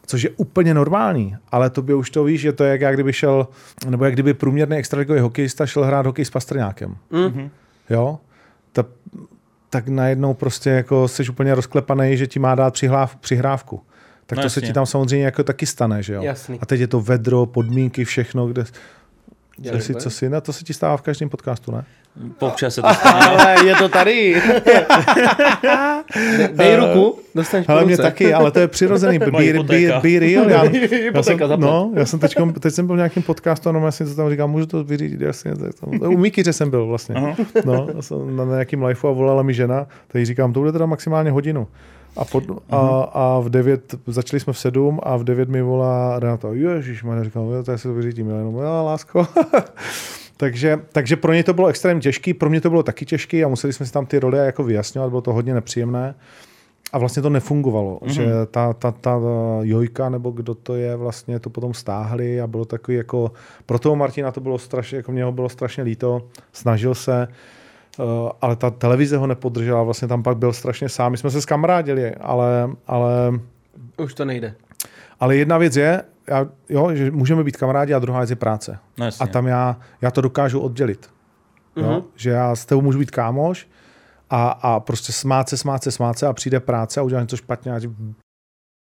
což je úplně normální, ale tobě už to víš, že to je jak, jak kdyby šel, nebo jak kdyby průměrný extraligový hokejista šel hrát hokej s Pastrňákem. Mm. Jo? Ta, tak najednou prostě jako jsi úplně rozklepaný, že ti má dát přihláv, přihrávku. Tak No to se jasně. ti tam samozřejmě jako taky stane, že jo? Jasný. A teď je to vedro, podmínky, všechno, kde... Dělej, Co si, co si, no, to se ti stává v každém podcastu, ne? Občas se to stane. Ale je to tady. De- Dej ruku, dostaneš Ale mě taky, ale to je přirozený. Be, be, be, be real. Já, já jsem, no, já jsem teďkom, teď jsem byl v nějakém podcastu a normálně jsem to tam říkal, můžu to vyřídit, jasně. tak tam- U Mikyře jsem byl vlastně. No, já jsem na nějakém liveu a volala mi žena, tak jí říkám, to bude teda maximálně hodinu. A, pod, a, a, v 9, začali jsme v 7 a v 9 mi volá Renata, ježiš, má říkám, jo, tak se to vyřídím, já jenom, jo, lásko. takže, takže pro ně to bylo extrémně těžký, pro mě to bylo taky těžký a museli jsme si tam ty role jako vyjasňovat, bylo to hodně nepříjemné. A vlastně to nefungovalo, mm-hmm. že ta, ta, ta Jojka, nebo kdo to je, vlastně to potom stáhli a bylo takový jako, pro toho Martina to bylo strašně, jako mě ho bylo strašně líto, snažil se, ale ta televize ho nepodržela, vlastně tam pak byl strašně sám, my jsme se skamarádili, ale, ale, Už to nejde. ale jedna věc je, já, jo, že můžeme být kamarádi a druhá věc je práce. No jasně. A tam já, já to dokážu oddělit. Jo? Mhm. Mm-hmm. Že já s tebou můžu být kámoš a, a prostě smát se, smát se, smát se a přijde práce a udělá něco špatně a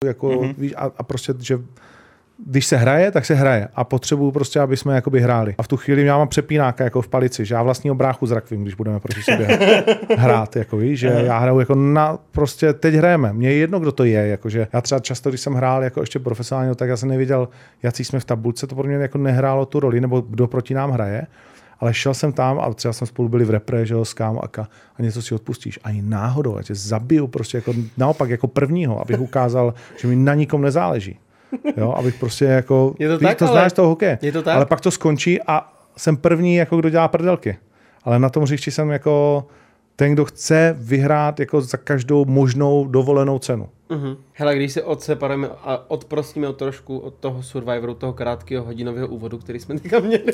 jako, Mhm. mm-hmm. víš, a, a, prostě, že když se hraje, tak se hraje a potřebuju prostě, aby jsme jakoby hráli. A v tu chvíli já mám přepínáka jako v palici, že já vlastního bráchu zrakvím, když budeme proti sobě hrát, jako víš, že já hraju jako na, prostě teď hrajeme, mně je jedno, kdo to je, jakože já třeba často, když jsem hrál jako ještě profesionálně, tak já jsem nevěděl, jaký jsme v tabulce, to pro mě jako nehrálo tu roli, nebo kdo proti nám hraje, ale šel jsem tam a třeba jsme spolu byli v repre, že jo, s kámo a, ka, a něco si odpustíš. Ani náhodou, já tě zabiju prostě jako, naopak jako prvního, abych ukázal, že mi na nikom nezáleží. Jo, abych prostě jako, Je to tak, to ale- znáš toho hokeje. Je to tak? Ale pak to skončí a jsem první, jako kdo dělá prdelky. Ale na tom hřišti jsem jako ten, kdo chce vyhrát jako za každou možnou dovolenou cenu. Uh-huh. Hele, když se odseparujeme a odprostíme trošku od toho Survivoru, toho krátkého hodinového úvodu, který jsme teďka měli.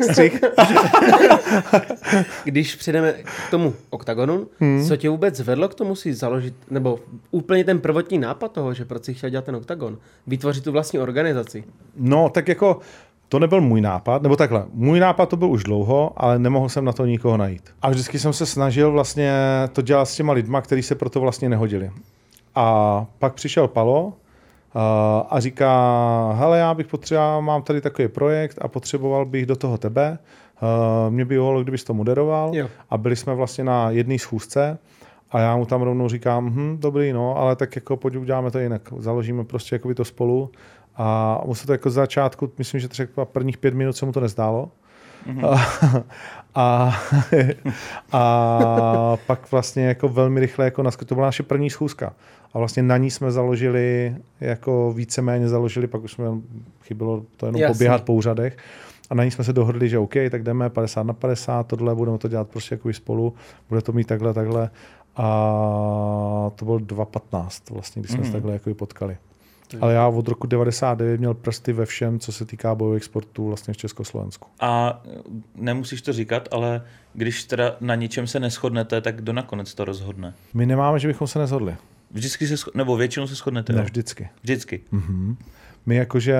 Střih. když přijdeme k tomu oktagonu, hmm. co tě vůbec vedlo k tomu si založit, nebo úplně ten prvotní nápad toho, že proč si chtěl dělat ten oktagon, vytvořit tu vlastní organizaci? No, tak jako to nebyl můj nápad, nebo takhle, můj nápad to byl už dlouho, ale nemohl jsem na to nikoho najít. A vždycky jsem se snažil vlastně to dělat s těma lidma, kteří se pro to vlastně nehodili. A pak přišel Palo a říká, hele, já bych potřeboval, mám tady takový projekt a potřeboval bych do toho tebe. Mě by bylo, kdybys to moderoval. Jo. A byli jsme vlastně na jedné schůzce a já mu tam rovnou říkám, hm, dobrý, no, ale tak jako pojď uděláme to jinak. Založíme prostě jako by to spolu a mu se to jako z začátku, myslím, že třeba prvních pět minut se mu to nezdálo. Mm-hmm. A, a, a pak vlastně jako velmi rychle jako to byla naše první schůzka. A vlastně na ní jsme založili, jako víceméně založili, pak už jsme chybilo to jenom Jasně. poběhat po úřadech. A na ní jsme se dohodli, že OK, tak jdeme 50 na 50, tohle budeme to dělat prostě jako spolu, bude to mít takhle, takhle. A to byl 2.15 vlastně, když jsme mm. se takhle jako potkali. Ale já od roku 99 měl prsty ve všem, co se týká bojových sportů vlastně v Československu. A nemusíš to říkat, ale když teda na ničem se neschodnete, tak kdo nakonec to rozhodne? My nemáme, že bychom se nezhodli. Vždycky se, scho- nebo většinou se shodnete? Ne, vždycky. Vždycky. Mm-hmm. My jakože,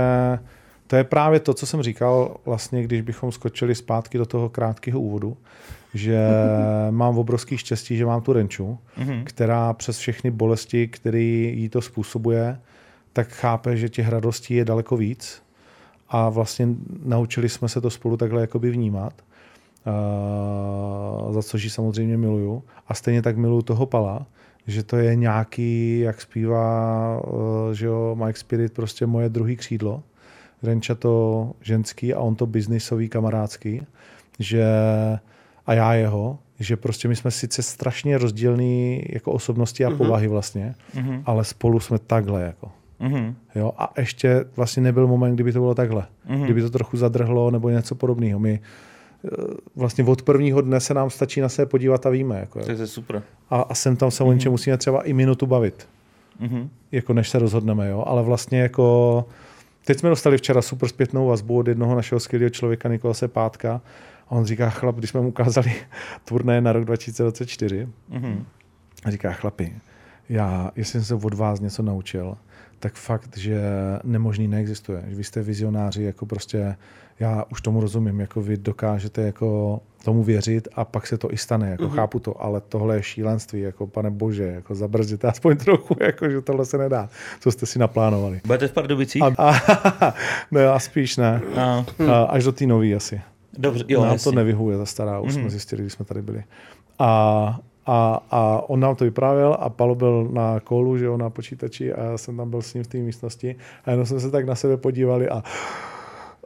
to je právě to, co jsem říkal, vlastně, když bychom skočili zpátky do toho krátkého úvodu, že mám obrovský štěstí, že mám tu renču, mm-hmm. která přes všechny bolesti, které jí to způsobuje, tak chápe, že těch radostí je daleko víc a vlastně naučili jsme se to spolu takhle jakoby vnímat, uh, za což ji samozřejmě miluju. A stejně tak miluju toho Pala, že to je nějaký, jak zpívá, uh, že jo, Mike Spirit, prostě moje druhý křídlo. Renča to ženský a on to biznisový, kamarádský, že a já jeho, že prostě my jsme sice strašně rozdílní jako osobnosti a mm-hmm. povahy vlastně, mm-hmm. ale spolu jsme takhle jako. Mm-hmm. Jo, a ještě vlastně nebyl moment, kdyby to bylo takhle. Mm-hmm. Kdyby to trochu zadrhlo nebo něco podobného. My eh, vlastně od prvního dne se nám stačí na sebe podívat a víme. Jako, to je super. A, a sem tam se mm-hmm. o něčem musíme třeba i minutu bavit. Mm-hmm. Jako než se rozhodneme. Jo? Ale vlastně jako... Teď jsme dostali včera super zpětnou vazbu od jednoho našeho skvělého člověka Nikolase Pátka. A on říká, chlap, když jsme mu ukázali turné na rok 2024, mm-hmm. a říká, chlapi, já, jestli jsem se od vás něco naučil, tak fakt, že nemožný neexistuje. Vy jste vizionáři, jako prostě já už tomu rozumím, jako vy dokážete jako tomu věřit a pak se to i stane, jako mm-hmm. chápu to, ale tohle je šílenství, jako pane bože, jako zabrzděte aspoň trochu, jako že tohle se nedá, co jste si naplánovali. Budete v Pardubicích? A, a, ne, a spíš ne. A. A, až do té nový asi. Dobře, jo, Nám jasně. to nevyhuje, ta stará, už mm-hmm. jsme zjistili, když jsme tady byli. A, a, a on nám to vyprávěl a Palo byl na kolu, že jo, na počítači a já jsem tam byl s ním v té místnosti a jenom jsme se tak na sebe podívali a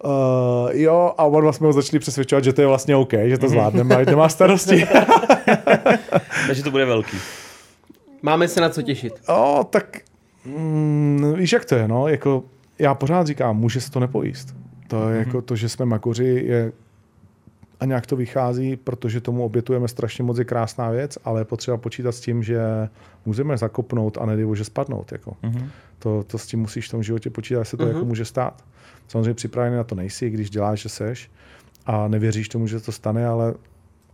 Uh, jo, a oba jsme ho začali přesvědčovat, že to je vlastně OK, že to zvládneme, ale nemá starosti. Takže to bude velký. Máme se na co těšit. O, tak mm, víš, jak to je, no, jako já pořád říkám, může se to nepojíst. To je mm-hmm. jako to, že jsme makoři, je a nějak to vychází, protože tomu obětujeme strašně moc, je krásná věc, ale je potřeba počítat s tím, že můžeme zakopnout a nedej že spadnout. Jako. Mm-hmm. To, to s tím musíš v tom životě počítat, se to mm-hmm. jako může stát. Samozřejmě připravený na to nejsi, když děláš, že seš a nevěříš tomu, že to stane, ale,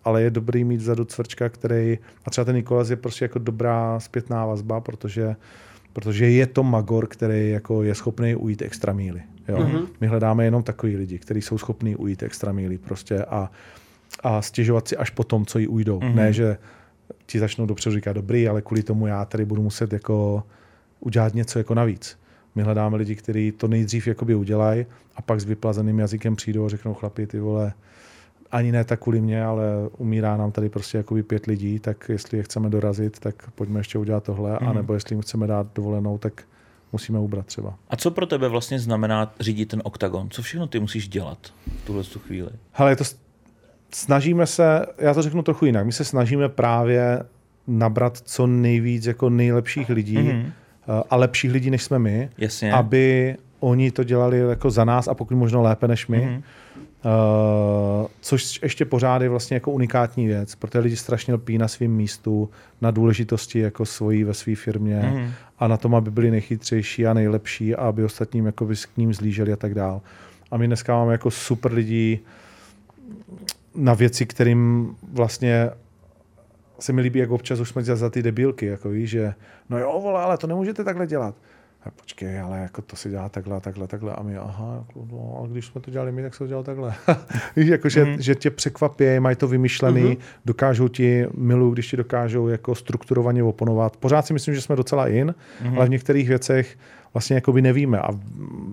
ale je dobrý mít vzadu cvrčka, který, a třeba ten Nikolas je prostě jako dobrá zpětná vazba, protože protože je to magor, který jako je schopný ujít extra míly. Jo? Mm-hmm. My hledáme jenom takový lidi, kteří jsou schopní ujít extra míly prostě a, a stěžovat si až po tom, co jí ujdou. Mm-hmm. Ne, že ti začnou dobře říkat dobrý, ale kvůli tomu já tady budu muset jako udělat něco jako navíc. My hledáme lidi, kteří to nejdřív jakoby udělají a pak s vyplazeným jazykem přijdou a řeknou chlapi, ty vole, ani ne tak kvůli mě, ale umírá nám tady prostě jakoby pět lidí, tak jestli je chceme dorazit, tak pojďme ještě udělat tohle, mm. anebo jestli jim chceme dát dovolenou, tak musíme ubrat třeba. A co pro tebe vlastně znamená řídit ten oktagon? Co všechno ty musíš dělat v tuhle tu chvíli? Hele, to snažíme se, já to řeknu trochu jinak, my se snažíme právě nabrat co nejvíc jako nejlepších lidí mm-hmm. a lepších lidí, než jsme my, Jasně. aby oni to dělali jako za nás a pokud možno lépe než my. Mm-hmm Uh, což ještě pořád je vlastně jako unikátní věc, protože lidi strašně lpí na svém místu, na důležitosti jako svojí ve své firmě mm. A na tom, aby byli nejchytřejší a nejlepší a aby ostatním jako by k ním zlíželi a tak dál. A my dneska máme jako super lidí na věci, kterým vlastně se mi líbí, jak občas už jsme za ty debilky, jako víš, že no jo, vole, ale to nemůžete takhle dělat a počkej, ale jako to se dělá takhle, takhle, takhle. A my, aha, no, a když jsme to dělali my, tak se to dělalo takhle. Víš, jako, že, mm. že tě překvapí, mají to vymyšlený, mm-hmm. dokážou ti, miluju, když ti dokážou jako strukturovaně oponovat. Pořád si myslím, že jsme docela in, mm-hmm. ale v některých věcech vlastně jako by nevíme a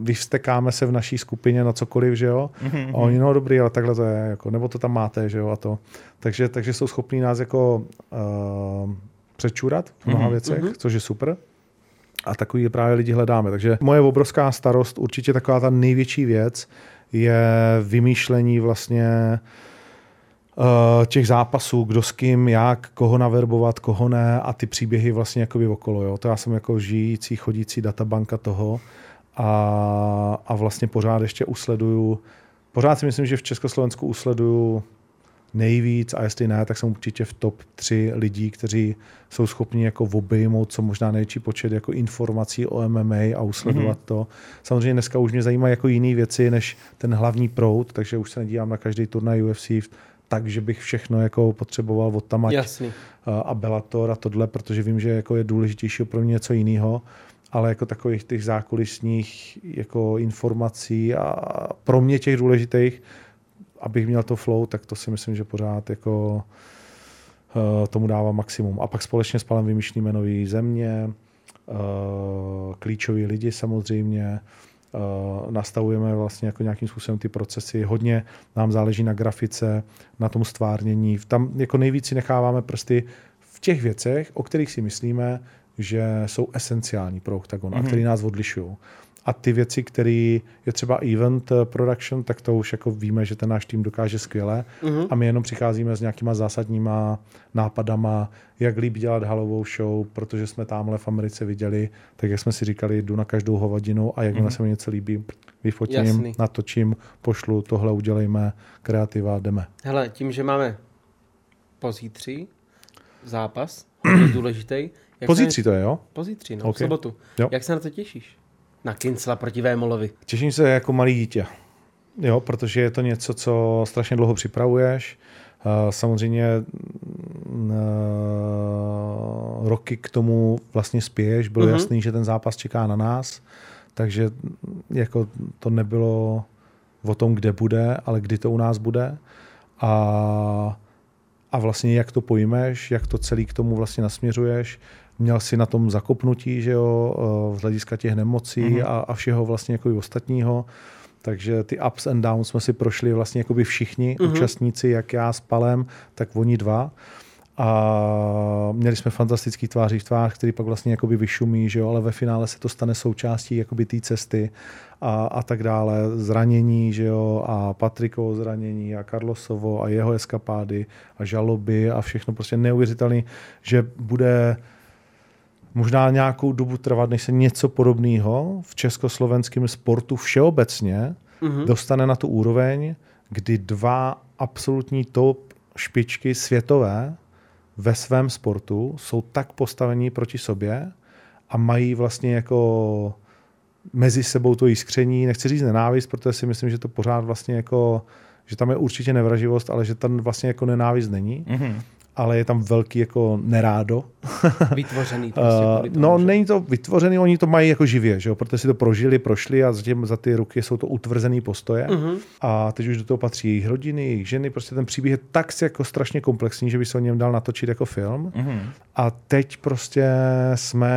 vyvstekáme se v naší skupině na cokoliv, že jo. Mm-hmm. A oni, no dobrý, ale takhle to je, jako, nebo to tam máte, že jo, a to. Takže, takže jsou schopní nás jako uh, přečurat v mnoha mm-hmm. věcech, mm-hmm. což je super a takový právě lidi hledáme. Takže moje obrovská starost, určitě taková ta největší věc, je vymýšlení vlastně uh, těch zápasů, kdo s kým, jak, koho naverbovat, koho ne a ty příběhy vlastně jakoby okolo. Jo. To já jsem jako žijící, chodící databanka toho a, a vlastně pořád ještě usleduju, pořád si myslím, že v Československu usleduju nejvíc a jestli ne, tak jsem určitě v top 3 lidí, kteří jsou schopni jako obejmout co možná největší počet jako informací o MMA a usledovat mm-hmm. to. Samozřejmě dneska už mě zajímají jako jiné věci než ten hlavní proud, takže už se nedívám na každý turnaj UFC tak, že bych všechno jako potřeboval od tam a Bellator a tohle, protože vím, že jako je důležitější pro mě něco jiného ale jako takových těch zákulisních jako informací a pro mě těch důležitých abych měl to flow, tak to si myslím, že pořád jako uh, tomu dává maximum. A pak společně s Palem vymýšlíme nové země, uh, klíčoví lidi samozřejmě, uh, nastavujeme vlastně jako nějakým způsobem ty procesy. Hodně nám záleží na grafice, na tom stvárnění. Tam jako nejvíc si necháváme prsty v těch věcech, o kterých si myslíme, že jsou esenciální pro Octagon mm-hmm. a mhm. které nás odlišují. A ty věci, které je třeba event eh, production, tak to už jako víme, že ten náš tým dokáže skvěle. Mm-hmm. A my jenom přicházíme s nějakýma zásadníma nápadama, jak líp dělat halovou show, protože jsme tamhle v Americe viděli, tak jak jsme si říkali, jdu na každou hovadinu a jak mm-hmm. se mi něco líbí, vyfotím, Jasný. natočím, pošlu, tohle udělejme, kreativa, jdeme. Hele, tím, že máme pozítří zápas, důležitý. Pozítří to je, jo? Pozítří, no, okay. v sobotu. Jo. Jak se na to těšíš? Na Kincla proti Vémolovi. Těším se jako malý dítě. Jo, protože je to něco, co strašně dlouho připravuješ. Eh, samozřejmě mm, eh, roky k tomu vlastně spěješ. Bylo mm-hmm. jasný, že ten zápas čeká na nás, takže mm, jako to nebylo o tom, kde bude, ale kdy to u nás bude. A, a vlastně jak to pojmeš, jak to celý k tomu vlastně nasměřuješ, měl si na tom zakopnutí, že jo, eh, z hlediska těch nemocí mm-hmm. a, a všeho vlastně jako ostatního. Takže ty ups and downs jsme si prošli vlastně jako by všichni mm-hmm. účastníci, jak já s Palem, tak oni dva. A měli jsme fantastický tváří v tvář, který pak vlastně jakoby vyšumí, že jo, ale ve finále se to stane součástí jakoby té cesty a, a tak dále. Zranění, že jo, a Patrikovo zranění a Carlosovo a jeho eskapády a žaloby a všechno prostě neuvěřitelný, že bude možná nějakou dobu trvat, než se něco podobného v československém sportu všeobecně mm-hmm. dostane na tu úroveň, kdy dva absolutní top špičky světové ve svém sportu jsou tak postavení proti sobě a mají vlastně jako mezi sebou to jiskření, nechci říct nenávist, protože si myslím, že to pořád vlastně jako, že tam je určitě nevraživost, ale že tam vlastně jako nenávist není. Mm-hmm ale je tam velký jako nerádo. Vytvořený. Prostě uh, no, že? není to vytvořený, oni to mají jako živě, že jo? protože si to prožili, prošli a zatím za ty ruky jsou to utvrzený postoje. Uh-huh. A teď už do toho patří jejich rodiny, jejich ženy. Prostě ten příběh je tak jako strašně komplexní, že by se o něm dal natočit jako film. Uh-huh. A teď prostě jsme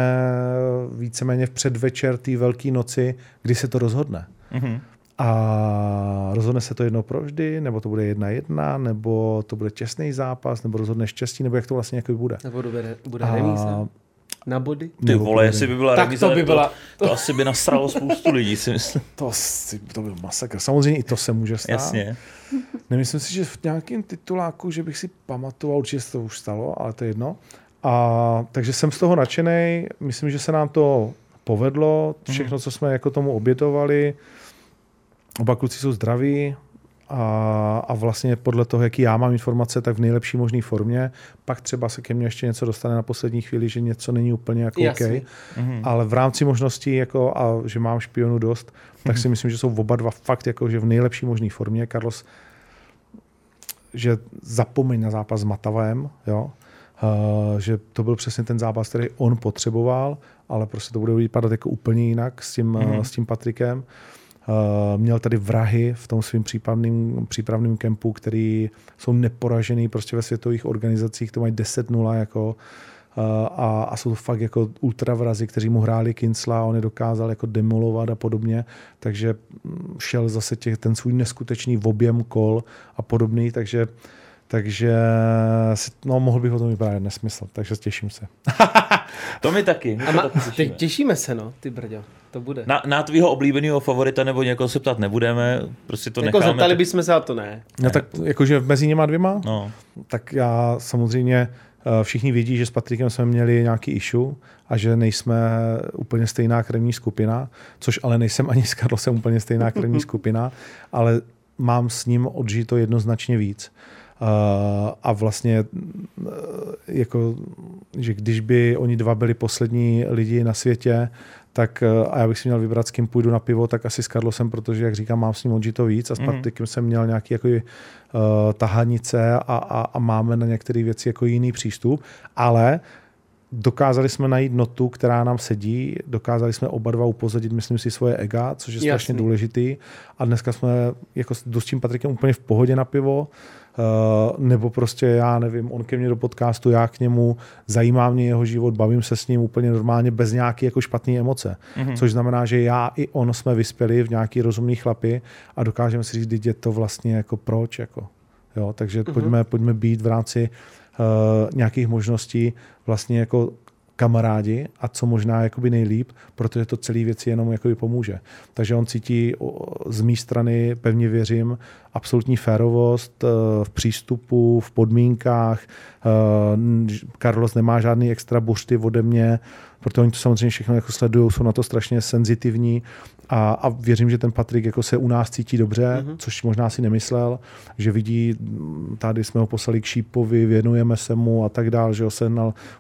víceméně v předvečer té velké noci, kdy se to rozhodne. Uh-huh. A rozhodne se to jednou provždy, nebo to bude jedna jedna, nebo to bude těsný zápas, nebo rozhodne štěstí, nebo jak to vlastně jako bude. Nebo bude, bude a... remíza. Na body? Ty vole, jestli by byla tak remíza, to by byla... To, to asi by nasralo spoustu lidí, si myslím. To, asi, to byl masakr. Samozřejmě i to se může stát. Jasně. Nemyslím si, že v nějakém tituláku, že bych si pamatoval, určitě se to už stalo, ale to je jedno. A, takže jsem z toho nadšený. Myslím, že se nám to povedlo. Všechno, co jsme jako tomu obětovali, Oba kluci jsou zdraví a, a vlastně podle toho, jaký já mám informace, tak v nejlepší možné formě. Pak třeba se ke mně ještě něco dostane na poslední chvíli, že něco není úplně jako OK. Mm-hmm. Ale v rámci možností, jako, a že mám špionu dost, tak si myslím, že jsou oba dva fakt jako, že v nejlepší možné formě. Carlos, že zapomeň na zápas s Matavem, jo, Uh, že to byl přesně ten zápas, který on potřeboval, ale prostě to bude vypadat jako úplně jinak s tím, mm-hmm. uh, s tím Patrikem. Uh, měl tady vrahy v tom svým přípravným, přípravným kempu, který jsou neporažený prostě ve světových organizacích, to mají 10-0 jako uh, a, a, jsou to fakt jako ultravrazy, kteří mu hráli Kincla, on je dokázal jako demolovat a podobně, takže mm, šel zase těch, ten svůj neskutečný objem kol a podobný, takže takže no, mohl bych o tom vyprávět nesmysl, takže těším se. to mi taky. My a ma, taky těšíme. těšíme se, no, ty brďo. To bude. Na, na tvýho oblíbeného favorita nebo někoho se ptát nebudeme, prostě to jako necháme. Zeptali tak... bychom se, a to ne. No tak jakože mezi něma dvěma? No. Tak já samozřejmě eh, všichni vědí, že s Patrikem jsme měli nějaký issue a že nejsme úplně stejná krevní skupina, což ale nejsem ani s Karlosem úplně stejná krevní skupina, ale mám s ním odžito jednoznačně víc. A vlastně jako, že když by oni dva byli poslední lidi na světě, tak a já bych si měl vybrat, s kým půjdu na pivo, tak asi s Carlosem, protože, jak říkám, mám s ním to víc a s mhm. Patrikem mm. jsem měl nějaký jako, uh, tahanice a, a, a máme na některé věci jako jiný přístup, ale dokázali jsme najít notu, která nám sedí, dokázali jsme oba dva upozadit, myslím si, svoje ega, což je strašně Jasný. důležitý a dneska jsme jako s tím Patrikem úplně v pohodě na pivo, nebo prostě já nevím, on ke mně do podcastu, já k němu, zajímá mě jeho život, bavím se s ním úplně normálně bez nějaké jako špatné emoce. Mm-hmm. Což znamená, že já i on jsme vyspěli v nějaký rozumný chlapy a dokážeme si říct, je to vlastně jako proč. Jako. Jo, takže mm-hmm. pojďme, pojďme být v rámci uh, nějakých možností vlastně jako kamarádi a co možná jakoby nejlíp, protože to celé věci jenom jakoby pomůže. Takže on cítí z mé strany, pevně věřím, absolutní férovost eh, v přístupu, v podmínkách. Eh, Carlos nemá žádný extra buřty ode mě, protože oni to samozřejmě všechno jako sledují, jsou na to strašně senzitivní a, a věřím, že ten Patrik jako se u nás cítí dobře, mm-hmm. což možná si nemyslel, že vidí, tady jsme ho poslali k Šípovi, věnujeme se mu a tak dál, že ho se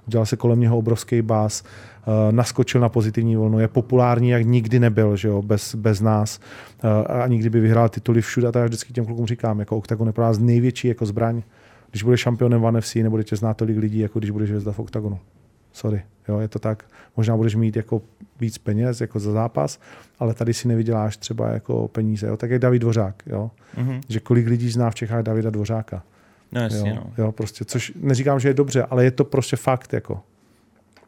udělal se kolem něho obrovský bás, uh, naskočil na pozitivní vlnu, je populární, jak nikdy nebyl, že jo, bez, bez nás uh, a nikdy by vyhrál tituly všude a tak já vždycky těm klukům říkám, jako Octagon je pro nás největší jako zbraň, když bude šampionem v NFC, nebude tě znát tolik lidí, jako když budeš hvězda v Octagonu. Sorry, jo, je to tak. Možná budeš mít jako víc peněz jako za zápas, ale tady si nevyděláš třeba jako peníze. Jo? Tak je David Dvořák, jo? Mm-hmm. že kolik lidí zná v Čechách Davida Dvořáka. No jasně, jo? no. Jo, prostě, což neříkám, že je dobře, ale je to prostě fakt. Jako.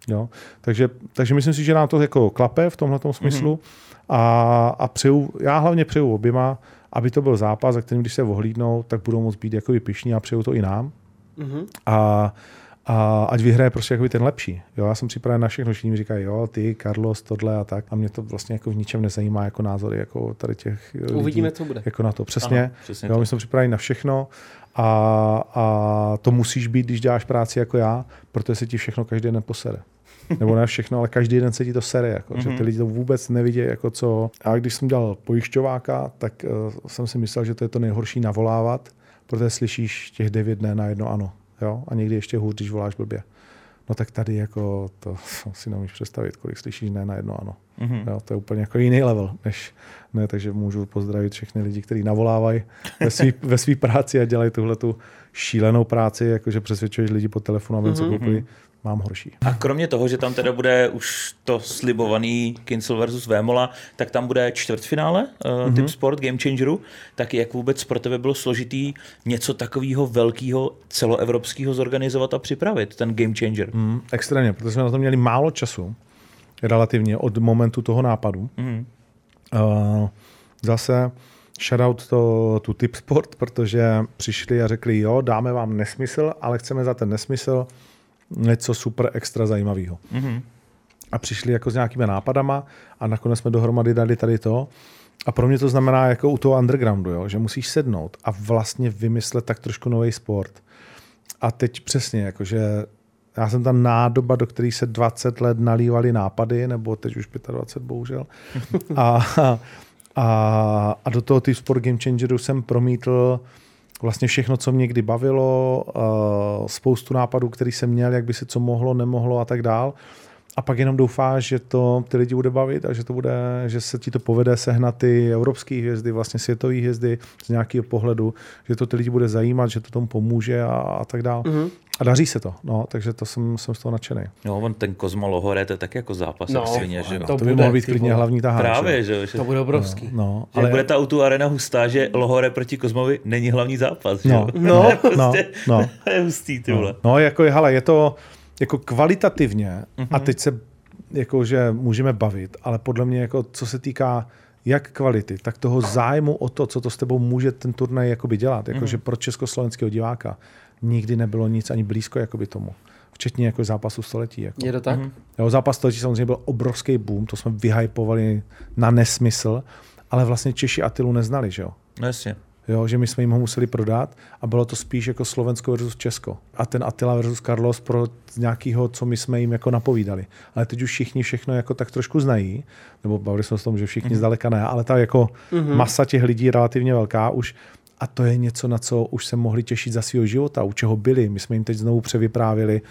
Jo? Takže, takže myslím si, že nám to jako klape v tomhle smyslu mm-hmm. a, a přeju, já hlavně přeju oběma, aby to byl zápas, za kterým, když se ohlídnou, tak budou moct být jako pišní a přeju to i nám. Mm-hmm. A a ať vyhraje prostě jako ten lepší. Jo, já jsem připraven na všechno, všichni mi říkají, jo, ty, Carlos, tohle a tak. A mě to vlastně jako v ničem nezajímá jako názory jako tady těch Uvidíme, lidí, co bude. Jako na to, přesně. Aha, přesně jo, my jsme připraveni na všechno a, a to musíš být, když děláš práci jako já, protože se ti všechno každý den posere. Nebo ne všechno, ale každý den se ti to sere, jako, mm-hmm. že ty mhm. lidi to vůbec nevidí, jako co. A když jsem dělal pojišťováka, tak uh, jsem si myslel, že to je to nejhorší navolávat, protože slyšíš těch devět dne na jedno ano jo? a někdy ještě hůř, když voláš blbě. No tak tady jako to si nemůžeš představit, kolik slyšíš ne na jedno ano. Mm-hmm. Jo, to je úplně jako jiný level, než ne, takže můžu pozdravit všechny lidi, kteří navolávají ve své ve svý práci a dělají tuhle tu šílenou práci, jakože přesvědčuješ lidi po telefonu, aby mm-hmm. co mhm. koupili mám horší. A kromě toho, že tam teda bude už to slibovaný Kincel versus Vémola, tak tam bude čtvrtfinále uh, mm-hmm. Tip Sport Game Changeru, tak jak vůbec pro tebe bylo složitý něco takového velkého celoevropského zorganizovat a připravit, ten Game Changer? Mm, extrémně, protože jsme na to měli málo času, relativně od momentu toho nápadu. Mm-hmm. Uh, zase shoutout to, tu Tip Sport, protože přišli a řekli, jo, dáme vám nesmysl, ale chceme za ten nesmysl něco super extra zajímavého. Mm-hmm. A přišli jako s nějakými nápadama a nakonec jsme dohromady dali tady to. A pro mě to znamená jako u toho undergroundu, jo, že musíš sednout a vlastně vymyslet tak trošku nový sport. A teď přesně, jakože já jsem ta nádoba, do které se 20 let nalívali nápady, nebo teď už 25, bohužel. A, A, a do toho ty Sport Game Changeru jsem promítl vlastně všechno, co mě kdy bavilo, uh, spoustu nápadů, který jsem měl, jak by se co mohlo, nemohlo a tak dál. A pak jenom doufáš, že to ty lidi bude bavit a že, to bude, že se ti to povede sehnat ty evropské hvězdy, vlastně světové hvězdy z nějakého pohledu, že to ty lidi bude zajímat, že to tomu pomůže a, a tak dále. Mm-hmm. A daří se to, no, takže to jsem, jsem z toho nadšený. No, on ten Kozmo Lohore, to je tak jako zápas No, svině, že jo? to To by bude, mohl být klidně hlavní taháč. Právě, že jo? Že, To bude obrovský. No, že ale, bude ta auto arena hustá, že Lohore proti Kozmovi není hlavní zápas, že No. jo? No, je prostě, no, no. To je hustý, ty vole. No, jako, je- hele, je to jako kvalitativně Mhm. a teď se jako, že můžeme bavit, ale podle mě, jako, co se týká jak kvality, tak toho zájmu o to, co to s tebou může ten turnaj jakoby dělat, jakože Mhm. pro československého diváka nikdy nebylo nic ani blízko jakoby tomu. Včetně jako zápasu století. Jako. Je to tak? Mhm. Jo, zápas století samozřejmě byl obrovský boom, to jsme vyhypovali na nesmysl, ale vlastně Češi Atilu neznali, že jo? No jasně. Jo, že my jsme jim ho museli prodat a bylo to spíš jako Slovensko versus Česko. A ten Attila versus Carlos pro nějakého, co my jsme jim jako napovídali. Ale teď už všichni všechno jako tak trošku znají, nebo bavili jsme se o tom, že všichni mm-hmm. zdaleka ne, ale ta jako mm-hmm. masa těch lidí je relativně velká už a to je něco, na co už se mohli těšit za svého života, u čeho byli. My jsme jim teď znovu převyprávili,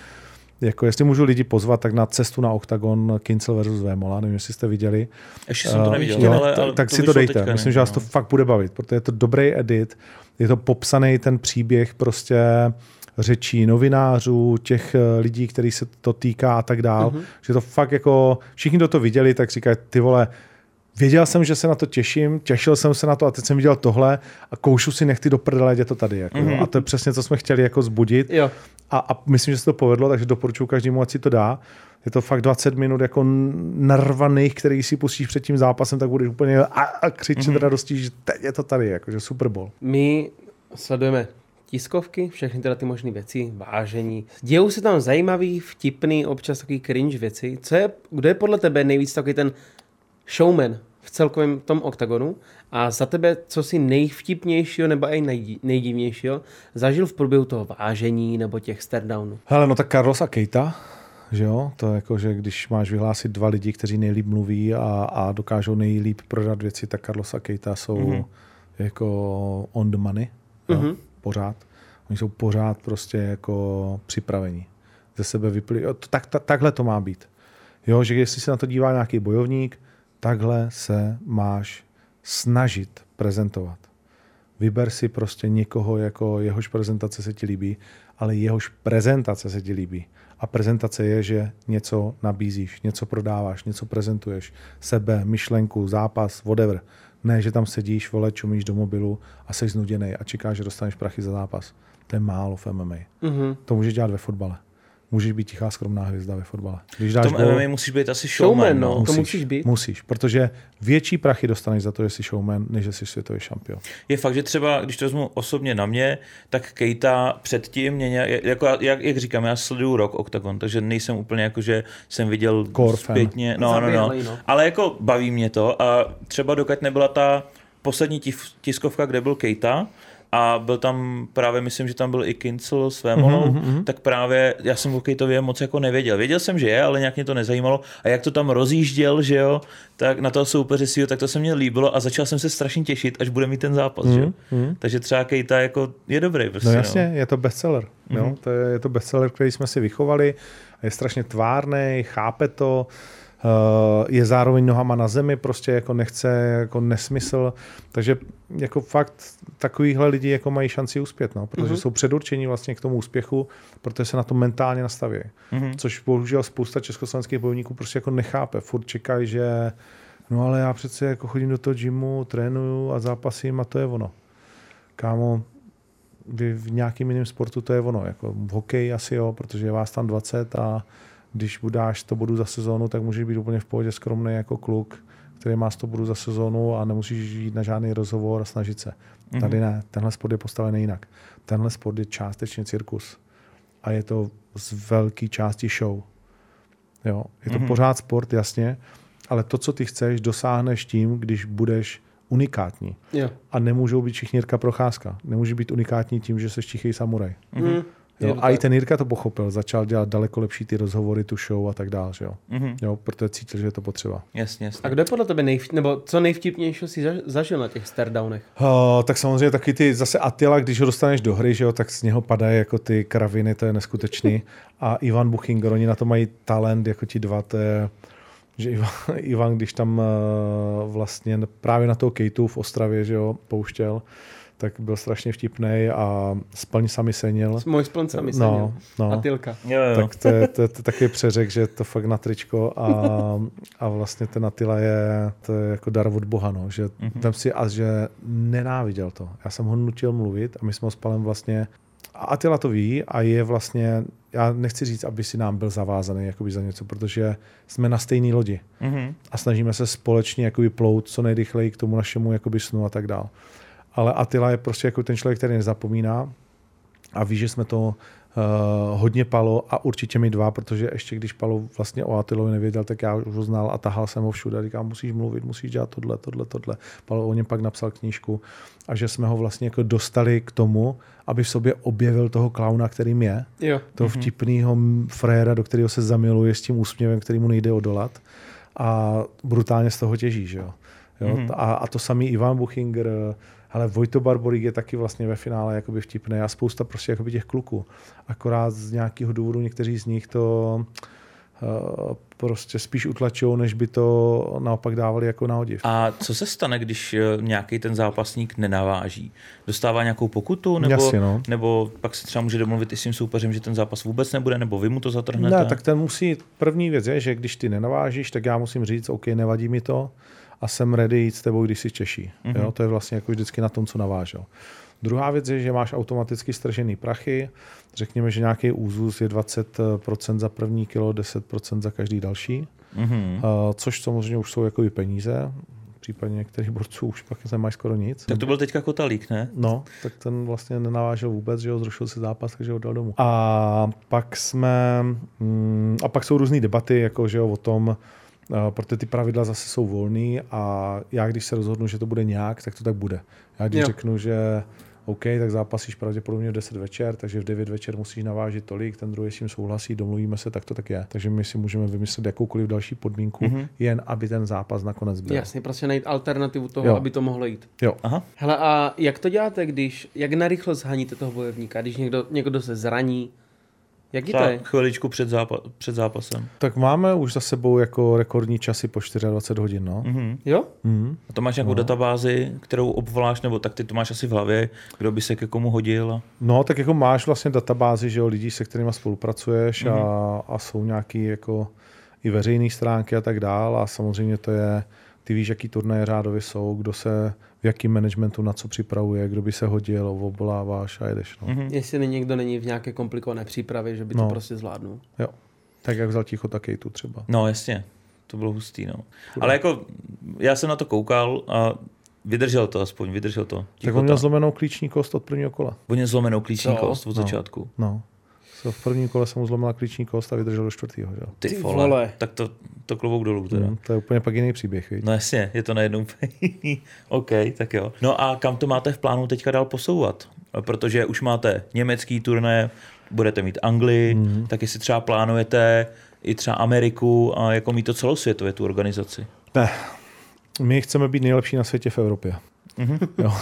jako jestli můžu lidi pozvat, tak na cestu na OKTAGON Kincel versus Vémola, nevím, jestli jste viděli. Ještě jsem to Uh, neviděl, jo, ale, tak- ale tak to si to dejte. teďka, Myslím, ne? že vás No. to fakt bude bavit, protože je to dobrý edit, je to popsaný ten příběh prostě řečí novinářů, těch eh, lidí, který se to týká a tak dál, mm-hmm. že to fakt jako, všichni, kdo to viděli, tak říkají, ty vole, věděl jsem, že se na to těším, těšil jsem se na to a teď jsem viděl tohle a koušu si nechty do prdele, je to tady. Jako, Mhm. mm-hmm. A to je přesně, co jsme chtěli jako zbudit. Jo. A, a myslím, že se to povedlo, takže doporučuji každému, ať si to dá. Je to fakt 20 minut jako narvaných, který si pustíš před tím zápasem, tak budeš úplně a, a křičet Mhm. mm-hmm. radostí, že teď je to tady, jakože Super Bowl. My sledujeme tiskovky, všechny tyhle ty možné věci, vážení. Dějou se tam zajímavý, vtipný, občas takový cringe věci. Co je, kdo je podle tebe nejvíc takový ten showman v celkovém tom oktagonu? A za tebe, co si nejvtipnějšího nebo i nej, nejdivnějšího zažil v průběhu toho vážení nebo těch staredownů? Hele, no tak Carlos a Keita, že jo, to je jako, že když máš vyhlásit dva lidi, kteří nejlíp mluví a, a dokážou nejlíp prodat věci, tak Carlos a Keita jsou mm-hmm. jako on the money, jo, Mhm. mm-hmm. pořád. Oni jsou pořád prostě jako připraveni. Ze sebe to, tak, ta, takhle to má být. Jo, že jestli se na to dívá nějaký bojovník, takhle se máš snažit prezentovat. Vyber si prostě někoho, jako jehož prezentace se ti líbí, ale jehož prezentace se ti líbí. A prezentace je, že něco nabízíš, něco prodáváš, něco prezentuješ, sebe, myšlenku, zápas, whatever. Ne, že tam sedíš, vole, čumíš do mobilu a jsi znuděný a čekáš, že dostaneš prachy za zápas. To je málo v MMA. Mhm. To můžeš dělat ve fotbale. Můžeš být tichá skromná hvězda ve fotbale. Když V dáš tom gól, MMA musíš být asi Showman, showman, no. no. To musíš být. Musíš, protože větší prachy dostaneš za to, že jsi showman, než že jsi světový šampion. Je fakt, že třeba, když to vezmu osobně na mě, tak Kejta předtím mě, nějak- jako jak, jak říkám, já sleduju rok Octagon, takže nejsem úplně jako, že jsem viděl Core fan. zpětně, no, no, no, no. ale jako baví mě to a třeba dokud nebyla ta poslední tif- tiskovka, kde byl Kejta, a byl tam právě, myslím, že tam byl i Kincel s Vémolou, mm-hmm. tak právě já jsem o Kejtově moc jako nevěděl. Věděl jsem, že je, ale nějak mě to nezajímalo. A jak to tam rozjížděl, že jo, tak na toho soupeře si tak to se mně líbilo a začal jsem se strašně těšit, až bude mít ten zápas, mm-hmm. že jo. Takže třeba Kejta jako je dobrý prostě. No jasně, je to bestseller. Mm-hmm. Mhm. Jo? To je, je to bestseller, který jsme si vychovali. Je strašně tvárný, chápe to, je zároveň nohama na zemi, prostě jako nechce jako nesmysl. Takže jako fakt takovýhle lidi jako mají šanci uspět, no, protože mm-hmm. jsou předurčení vlastně k tomu úspěchu, protože se na to mentálně nastaví. Mm-hmm. Což bohužel spousta československých bojovníků prostě jako nechápe. Furt čekají, že no ale já přece jako chodím do toho gymu, trénuju a zápasím a to je ono. Kámo, vy v nějakým jiném sportu to je ono. Jako v hokeji asi jo, protože je vás tam 20 a když budáš 100 bodů za sezónu, tak můžeš být úplně v pohodě skromný jako kluk, který má 100 bodů za sezónu a nemusíš jít na žádný rozhovor a snažit se. Mm-hmm. Tady ne, tenhle sport je postavený jinak. Tenhle sport je částečně cirkus a je to z velké části show. Jo, je to mm-hmm. pořád sport, jasně, ale to, co ty chceš, dosáhneš tím, když budeš unikátní. Jo. A nemůžou být všichni Jirka Procházka. Nemůže být unikátní tím, že jsi tichý samuraj. Mhm. Jo? A i ten Jirka to pochopil, začal dělat daleko lepší ty rozhovory, tu show a tak dále, že jo. Mhm. jo protože cítil, že je to potřeba. Jasně, A jasně. kdo je podle tebe nejvtip, nebo co nejvtipnějšího si zaž- zažil na těch stardownech? Uh, tak samozřejmě taky ty, zase Attila, když ho dostaneš do hry, že jo, tak z něho padají jako ty kraviny, to je neskutečný. A Ivan Buchinger, oni na to mají talent, jako ti dva, to je, že Ivan, Ivan když tam uh, vlastně právě na toho Kejtu v Ostravě, že jo, pouštěl, tak byl strašně vtipný a splň sami senil. S můj splncami No, no, no. A Tylka. Jo, jo. Tak to je, to, je, to je takový přeřek, že je to fakt na tričko a, a vlastně ten Attila je, to je jako dar od Boha, no, že mm-hmm. tam si a že nenáviděl to. Já jsem ho nutil mluvit a my jsme ho s Palem vlastně a Attila to ví a je vlastně, já nechci říct, aby si nám byl zavázaný jakoby za něco, protože jsme na stejné lodi Mhm. a snažíme se společně jakoby plout co nejrychleji k tomu našemu jakoby snu a tak dál. Ale Attila je prostě jako ten člověk, který nezapomíná a ví, že jsme to uh, hodně Palo a určitě my dva, protože ještě když Palo vlastně o Attilovi nevěděl, tak já už ho znal a tahal jsem ho všude. Říkám, musíš mluvit, musíš dělat tohle, tohle, tohle. Palo o něm pak napsal knížku a že jsme ho vlastně jako dostali k tomu, aby v sobě objevil toho klauna, kterým je Jo. toho mm-hmm. vtipného fréra, do kterého se zamiluje s tím úsměvem, který mu nejde odolat a brutálně z toho těží, že jo. jo? Mm-hmm. A, a to samý Ivan Buchinger, ale Vojto Barborík je taky vlastně ve finále jakoby vtipný a spousta prostě jakoby těch kluků. Akorát z nějakého důvodu někteří z nich to uh, prostě spíš utlačují, než by to naopak dávali jako na odiv. A co se stane, když eh, nějaký ten zápasník nenaváží? Dostává nějakou pokutu? Nebo, Jasně, no. nebo pak se třeba může domluvit i s tím soupeřem, že ten zápas vůbec nebude, nebo vy mu to zatrhnete? Ne, tak ten musí, první věc je, že když ty nenavážíš, tak já musím říct, OK, nevadí mi to a jsem ready jít s tebou, když si Češí. Mhm. Mm-hmm. Jo, to je vlastně jako vždycky na tom, co navážel. Druhá věc je, že máš automaticky stržený prachy. Řekněme, že nějaký úzus je 20% za první kilo, 10% za každý další. Mhm. Uh, což samozřejmě už jsou jako peníze. V případě některých borců už pak nemají skoro nic. Tak to byl teďka Kotalík, ne? No, tak ten vlastně nenavážel vůbec, že jo, zrušil si zápas, takže ho dal domů. A pak jsme, mm, a pak jsou různé debaty, jako že jo, o tom, uh, protože ty pravidla zase jsou volný a já když se rozhodnu, že to bude nějak, tak to tak bude. Já když Jo. řeknu, že OK, tak zápasíš pravděpodobně v 10 večer, takže v 9 večer musíš navážit tolik, ten druhý s tím souhlasí, domluvíme se, tak to tak je. Takže my si můžeme vymyslet jakoukoliv další podmínku, Mhm. mm-hmm. jen aby ten zápas nakonec byl. Jasně, prostě najít alternativu toho, Jo. aby to mohlo jít. Jo. Aha. Hele, a jak to děláte, když, jak narychlo zhaníte toho bojovníka, když někdo, někdo se zraní? Jaký to je? chviličku před, zápa- před zápasem. Tak máme už za sebou jako rekordní časy po 24 hodin, no. Mhm. Jo? Mm. A to máš nějakou no. databázi, kterou obvoláš, nebo tak ty to máš asi v hlavě, kdo by se ke komu hodil? A... No, tak jako máš vlastně databázi, že jo, lidí, se kterými spolupracuješ mm-hmm. a, a jsou nějaký jako i veřejné stránky a tak dál a samozřejmě to je, ty víš, jaký turnaje řádově jsou, kdo se v jakým managementu na co připravuje, kdo by se hodil, obvoláváš a jedeš, no. Mm-hmm. Mhm. Jestli někdo není v nějaké komplikované přípravě, že by to No. prostě zvládnul. Jo. Tak jak vzal ticho, tak tu třeba. No jasně, to bylo hustý. No. Ale jako já jsem na to koukal a vydržel to aspoň, vydržel to. Tak Tichota. on měl zlomenou klíční kost od prvního kola. On měl zlomenou klíční Co? kost od No. začátku. No. So, v prvním kole jsem mu zlomila klíční kost a vydržel do čtvrtého, že. Ty, Ty vole. vole. Tak to, to klobouk dolů teda. Mm, to je úplně pak jiný příběh, víš. No jasně, je to najednou úplně jiný. OK, tak jo. No a kam to máte v plánu teďka dál posouvat? Protože už máte německý turné, budete mít Anglii, mm. tak jestli třeba plánujete i třeba Ameriku a jako mít to celosvětově tu organizaci. Ne. My chceme být nejlepší na světě v Evropě. Mhm. Jo.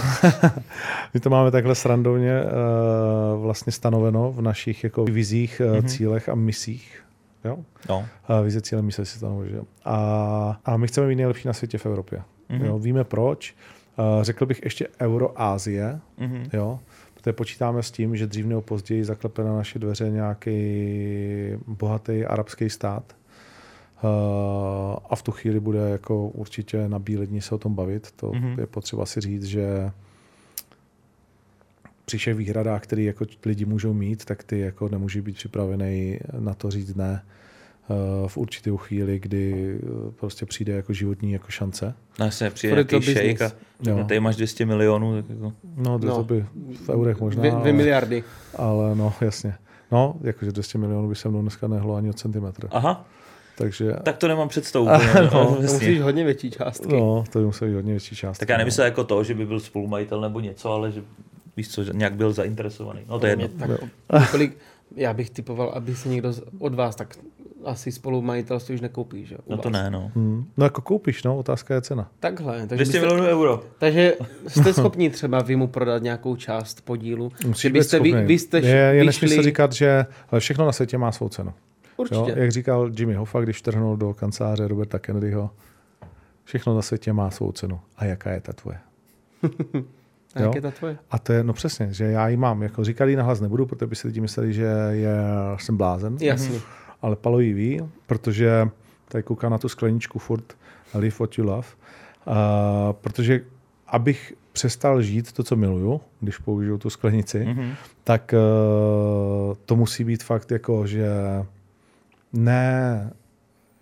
My to máme takhle srandovně uh, vlastně stanoveno v našich jako vizích, uh, cílech a misích. Jo? No. A vize, cíle, mise si jo. A, a my chceme být nejlepší na světě v Evropě. Mhm. Jo? Víme proč. Uh, řekl bych ještě Euroázie, Mhm. jo? protože počítáme s tím, že dřív nebo později zaklepe na naše dveře nějaký bohatý arabský stát. Uh, a v tu chvíli bude jako určitě na bílé dni se o tom bavit. To Mhm. je potřeba si říct, že při všech výhradách, které jako lidi můžou mít, tak ty jako nemůže být připravený na to říct ne uh, v určitou chvíli, kdy uh, prostě přijde jako životní jako šance. No jasně, přijde nějaký to šejk a řekne, tady máš 200 milionů, tak jako... No, to, No. to by v eurech možná, Dvě, dvě ale, miliardy. ale no, jasně. No, jakože 200 milionů by se mnou dneska nehlo ani o centimetr. Aha, Takže, tak to nemám představu. No, úplně, To musíš hodně větší částky. no, to by musel být hodně větší část. Tak já nemyslel jako to, že by byl spolumajitel nebo něco, ale že Víš co, nějak byl zainteresovaný. No to je jedno. Tak, kolik, já bych typoval, aby si někdo od vás, tak asi spolu majitelství už nekoupí, že? u No to vás. ne, no. Hmm. No jako koupíš, no, otázka je cena. Takhle, takže, 200 byste, milionů euro. takže jste schopni třeba vy mu prodat nějakou část podílu. Musíš že být byste, vy, schopný. vy jste je, je vyšli, nesmysl říkat, že ale všechno na světě má svou cenu. Určitě. Jo? Jak říkal Jimmy Hoffa, když trhnul do kanceláře Roberta Kennedyho, všechno na světě má svou cenu. A jaká je ta tvoje? A jak jo. je ta tvoje? A to je, no přesně, že já ji mám. Jako říkat ji nahlas nebudu, protože by si lidi mysleli, že je, jsem blázen. Jasně. Ale Palo ji ví, protože tady kouká na tu skleničku furt Live what you love. Uh, protože abych přestal žít to, co miluju, když použiju tu sklenici, Mhm. tak uh, to musí být fakt jako, že ne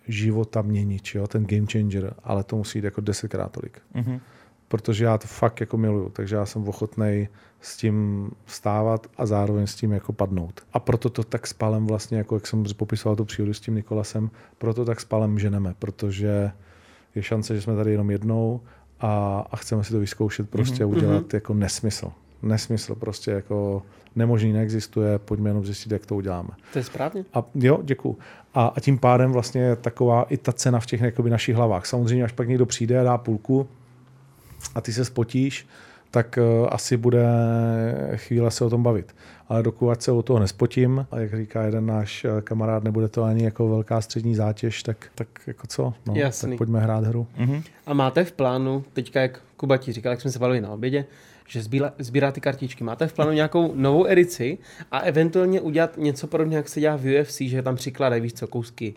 života měnič, jo, ten game changer, ale to musí jít jako desetkrát tolik. Mhm. Protože já to fakt jako miluju, takže já jsem ochotný s tím vstávat a zároveň s tím jako padnout. A proto to tak spalem vlastně, jako jak jsem popisoval tu příhodu s tím Nikolasem, proto tak spalem ženeme, protože je šance, že jsme tady jenom jednou a, a chceme si to vyzkoušet prostě a udělat jako nesmysl. Nesmysl prostě jako nemožný neexistuje, pojďme jenom zjistit, jak to uděláme. To je správně. A jo, děkuju. A, a tím pádem vlastně je taková i ta cena v těch jakoby, našich hlavách. Samozřejmě, až pak někdo přijde a dá půlku a ty se spotíš, tak uh, asi bude chvíle se o tom bavit. Ale dokud se o toho nespotím, a jak říká jeden náš eh, kamarád, nebude to ani jako velká střední zátěž, tak, tak jako co? No, Jasný. tak pojďme hrát hru. Mhm. A máte v plánu, teďka jak Kuba ti říkal, jak jsme se bavili na obědě, že sbírá, sbírá ty kartičky. Máte v plánu nějakou novou edici a eventuálně udělat něco podobně, jak se dělá v UFC, že tam přikladají, víš co, kousky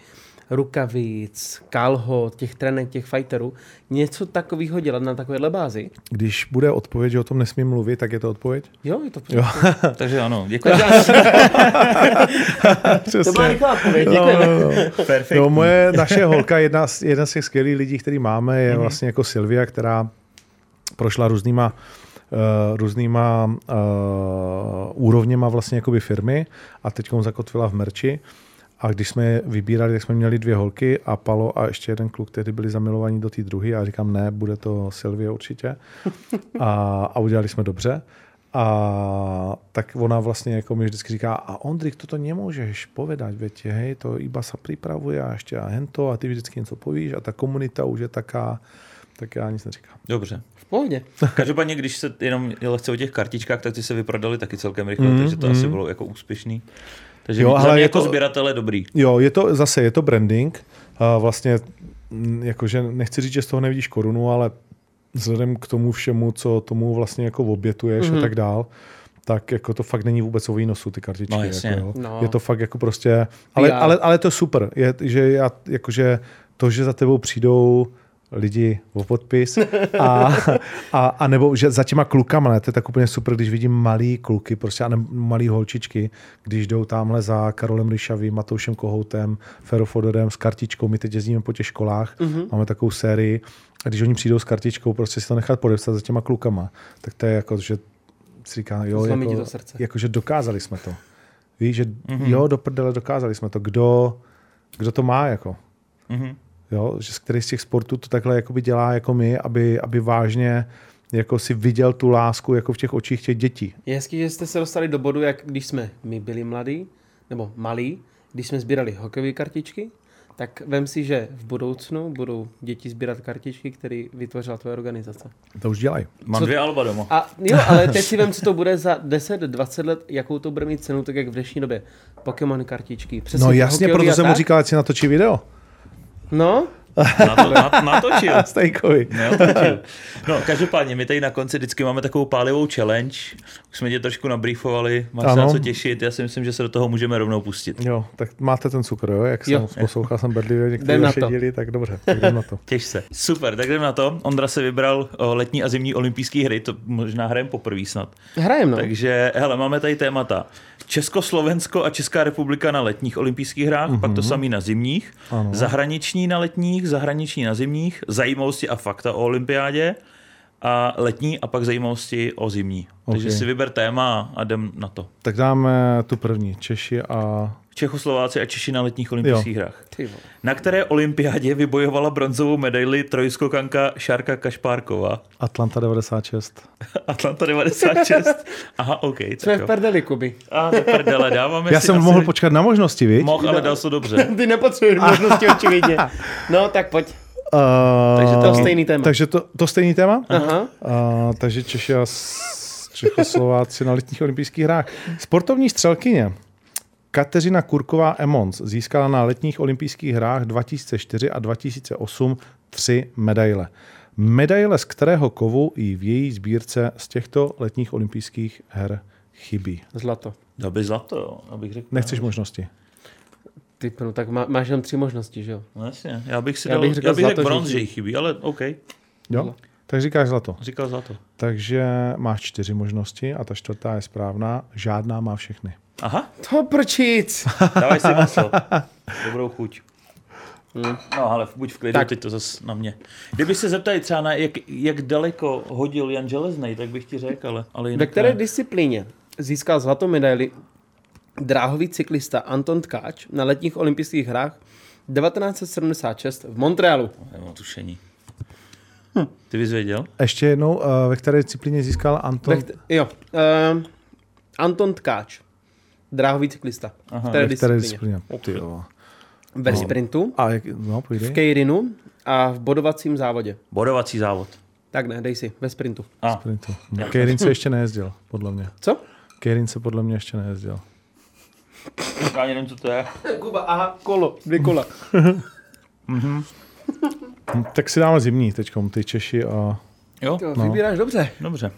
rukavic, kalhot, těch trenek, těch fighterů. Něco takového dělat na takovéhle bázi. Když bude odpověď, že o tom nesmím mluvit, tak je to odpověď? Jo, je to Jo. Takže ano, děkuji. Takže ano, to byla rychlá odpověď, No, děkujeme. no, no. Perfektní. No, moje, naše holka, jedna z, jedna z těch skvělých lidí, který máme, je vlastně jako Silvia, která prošla různýma uh, různýma uh, úrovněma vlastně jakoby firmy a teď zakotvila v merči. A když jsme je vybírali, tak jsme měli dvě holky a Palo a ještě jeden kluk, kteří byli zamilovaní do té druhé. A říkám, ne, bude to Silvie určitě. A, a udělali jsme dobře. A tak ona vlastně jako mi vždycky říká, a Ondrik, toto nemůžeš povedať, veď hej, to iba sa pripravuje a ještě a hento a ty vždycky něco povíš a ta komunita už je taká, tak já nic neříkám. Dobře. V pohodě. Každopádně, když se jenom lehce o těch kartičkách, tak ty se vyprodali taky celkem rychle, Mm, takže to mm. asi bylo jako úspěšný. Takže Jo, ale jako sběratele dobrý. Jo, je to zase, je to branding. A vlastně, mm, jakože nechci říct, že z toho nevidíš korunu, ale vzhledem k tomu všemu, co tomu vlastně jako obětuješ mm-hmm. a tak dál, tak jako to fakt není vůbec o výnosu, ty kartičky. No, jasně. Jako, jo. No. Je to fakt jako prostě, ale, ale, ale to je super, je, že já, jakože to, že za tebou přijdou lidi o podpis a, a, a nebo že za těma klukama, ne, to je tak úplně super, když vidím malý kluky, prostě a ne, malý holčičky, když jdou tamhle za Karolem Ryšavým, Matoušem Kohoutem, Ferofodorem s kartičkou, my teď jezdíme po těch školách, mm-hmm. máme takovou sérii a když oni přijdou s kartičkou, prostě si to nechat podepsat za těma klukama, tak to je jako, že si říká, jo, jako, to srdce. jako, že dokázali jsme to. Víš, že mm-hmm. jo, do prdele dokázali jsme to. Kdo, kdo to má, jako? Mhm. Jo, že z který z těch sportů to takhle jakoby dělá jako my, aby, aby vážně jako si viděl tu lásku jako v těch očích těch dětí. Je hezký, že jste se dostali do bodu, jak když jsme my byli mladí, nebo malí, když jsme sbírali hokejové kartičky, tak vem si, že v budoucnu budou děti sbírat kartičky, které vytvořila tvoje organizace. To už dělají. Mám Co- dvě alba doma. A jo, ale teď si vem, co to bude za 10-20 let, jakou to bude mít cenu, tak jak v dnešní době. Pokémon kartičky. Přesně No jasně, proto jsem mu říkal, ať si natočí video. No, Na to, na, natočil. Stejkovi. Neotočil. No, každopádně, my tady na konci vždycky máme takovou pálivou challenge. Už jsme tě trošku nabriefovali, máš se na Ano. co těšit. Já si myslím, že se do toho můžeme rovnou pustit. Jo, tak máte ten cukr, jo? Jak jsem Jo. poslouchal jsem bedlivě některé Jdem na vaše to. díly, tak dobře, tak jdem na to. Těž se. Super, tak jdeme na to. Ondra se vybral o, letní a zimní olympijské hry, to možná hrajeme poprvé snad. hrajem no. Takže, hele, máme tady témata. Československo a Česká republika na letních olympijských hrách, mm-hmm. pak to samý na zimních, Ano. zahraniční na letních, zahraniční na zimních, zajímavosti a fakta o olympiádě a letní a pak zajímavosti o zimní. Takže Ok. si vyber téma a jdem na to. Tak dáme tu první. Češi a... Čechoslováci a Češi na letních olympijských hrách. Na které olympiádě vybojovala bronzovou medaili trojskokanka Šárka Kašpárková? Atlanta 96. Atlanta 96. Aha, OK. Co je Tak v perdeli, Kuby? A do prdele, dáváme Já si jsem asi- mohl počkat na možnosti, viď? Mohl, ale dal se dobře. Ty nepotřebuješ možnosti očividně. No, tak pojď. Uh, Takže to je stejný téma. Takže to, to stejný téma? Aha. Uh, takže Češi a Čechoslováci na letních olympijských hrách. Sportovní střelkyně Kateřina Kurková Emons získala na letních olympijských hrách 2004 a 2008 tři medaile. Medaile z kterého kovu i v její sbírce z těchto letních olympijských her chybí. Zlato. Dal by zlato, jo, abych řekl. Nechceš možnosti? Ty, no, tak má, máš jenom tři možnosti, že jo? No jasně, já bych si Já dal, bych řekl já bych řekl bronz, že chybí. jí chybí, ale OK, Jo? Tak říkáš zlato. říkal zlato. Takže máš čtyři možnosti a ta čtvrtá je správná. Žádná má všechny. Aha, To prčic. dávaj si maslo. Dobrou chuť. No ale buď v klidu, Tak. teď to zase na mě. Kdyby se zeptali třeba na jak, jak daleko hodil Jan Železnej, tak bych ti řekl, ale, ale Ve které ne. disciplíně získal zlatou medaili dráhový cyklista Anton Tkáč na letních olympijských hrách 1976 v Montrealu? Nemám tušení. Ty bys věděl? Ještě jednou, eh, ve které disciplíně získal Anton? Ve, jo. Uh, Anton Tkáč. Dráhový cyklista. Aha, v které ve které disciplíně? disciplíně? Jo. Ve sprintu, A jak, no, v půjde. kejrinu a v bodovacím závodě. Bodovací závod. Tak ne, dej si, ve sprintu. A, Sprintu. Kejrin se ještě nejezdil, podle mě. Co? Kejrin se podle mě ještě nejezdil. Já nevím, co to je. Kuba, aha, kolo, dvě kola. Hm, Tak si dáme zimní teďkom, ty Češi a Jo, Jo, No. Vybíráš dobře. dobře.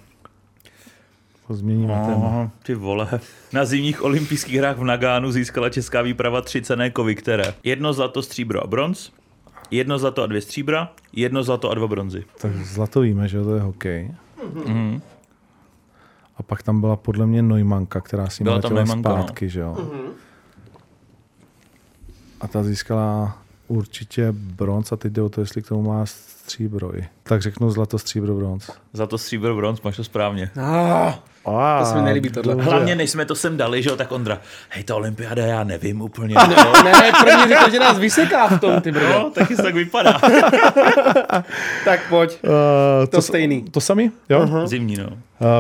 změníme téma. Aha, ty vole. Na zimních olympijských hrách v Nagánu získala česká výprava tři cené kovy, které jedno zlato, stříbro a bronz, jedno zlato a dvě stříbra, jedno zlato a dva bronzy. Tak zlato víme, že to je hokej. Mhm. A pak tam byla podle mě Neumanka, která si Byla měla tam letěla Neumanka, no. zpátky, že jo. A ta získala určitě bronz a teď jde o to, jestli k tomu má stříbro. Tak řeknu zlato, stříbro, bronz. Zlato, stříbro, bronz, máš to správně. Ah, A, To se mi nelíbí tohle. dobře. Hlavně, než jsme to sem dali, že jo, tak Ondra, hej, ta olympiáda, já nevím úplně. ne, první řekl, že nás vyseká v tom, ty brdo. No, taky to tak vypadá. Tak pojď. Uh, To stejný. To samý? Jo? Uh-huh. Zimní, no.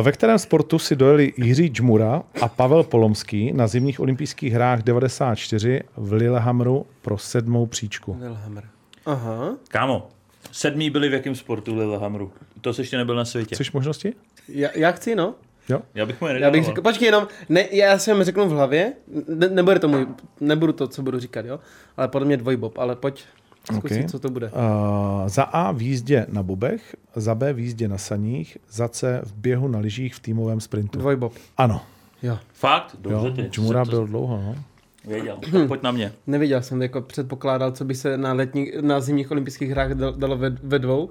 Ve kterém sportu si dojeli Jiří Džmura a Pavel Polomský na zimních olympijských hrách 94 v Lillehammeru pro sedmou příčku? Wilhammer. Aha. Kámo, sedmí byli v jakém sportu Lillehammeru? To jsi ještě nebyl na světě. Chceš možnosti? Já, já chci, no. Jo. Já bych mu je Já bych řekl, počkej jenom, ne, já jsem řeknu v hlavě, ne, nebude to můj, nebudu to, co budu říkat, jo, ale podle mě dvojbob, ale pojď zkusit, Ok. co to bude. Uh, za A v jízdě na bobech, za B v jízdě na saních, za C v běhu na lyžích v týmovém sprintu. Dvojbob, Ano, jo. Fakt? jo. Dobře ty. Džmura To- byl dlouho, no. Věděl. Tak Pojď na mě. Nevěděl jsem, jako předpokládal, co by se na, letní, na zimních olympijských hrách dal- dalo ve, ve dvou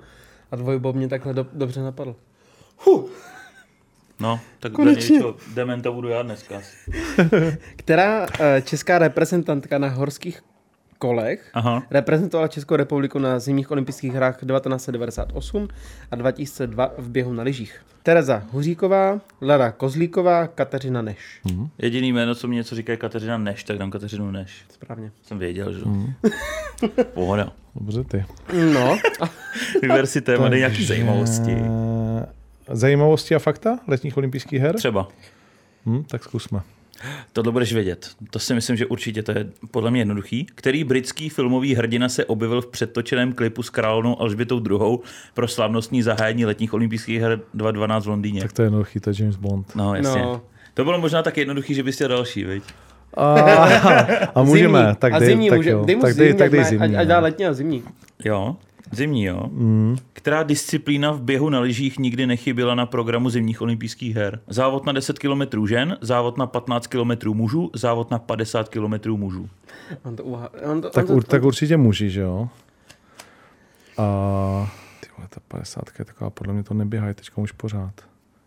a dvojbob mě takhle do, dobře napadl. Huh. No, tak Konečně. Dementa budu já dneska. asi. Která eh, česká reprezentantka na horských kolech Aha. reprezentovala Českou republiku na zimních olympijských hrách 1998 a 2002 v běhu na lyžích. Tereza Huříková, Lara Kozlíková, Kateřina Neš. Jediný jméno, co mi něco říká, je Kateřina Neš, tak dám Kateřinu Neš. Správně. Jsem věděl, že jo. Pohoda. Dobře ty. No, Vyber si téma, dej nějaký Takže, zajímavosti. Zajímavosti a fakta letních olympijských her? Třeba. Hm, tak zkusme. Tohle budeš vědět. To si myslím, že určitě to je podle mě jednoduchý. Který britský filmový hrdina se objevil v předtočeném klipu s královnou Alžbětou II. pro slavnostní zahájení letních olympijských her 2012 v Londýně? Tak to je jednoduchý, to je James Bond. No, jasně. No. To bylo možná tak jednoduchý, že bys chtěl další, viď? A, a můžeme, zimní. tak a dej, zimní tak může, jo. dej mu tak zimní, dej, tak dej zimní. Ať, ať dá no. letní a zimní. Jo, zimní, jo. Mm. Která disciplína v běhu na lyžích nikdy nechyběla na programu zimních olympijských her? Závod na 10 km žen, závod na 15 km mužů, závod na 50 km mužů. On to, uha, on to, Tak, on to, ur, tak určitě muži, že jo? A ty vole, ta 50 je taková, podle mě to neběhá teďka už pořád.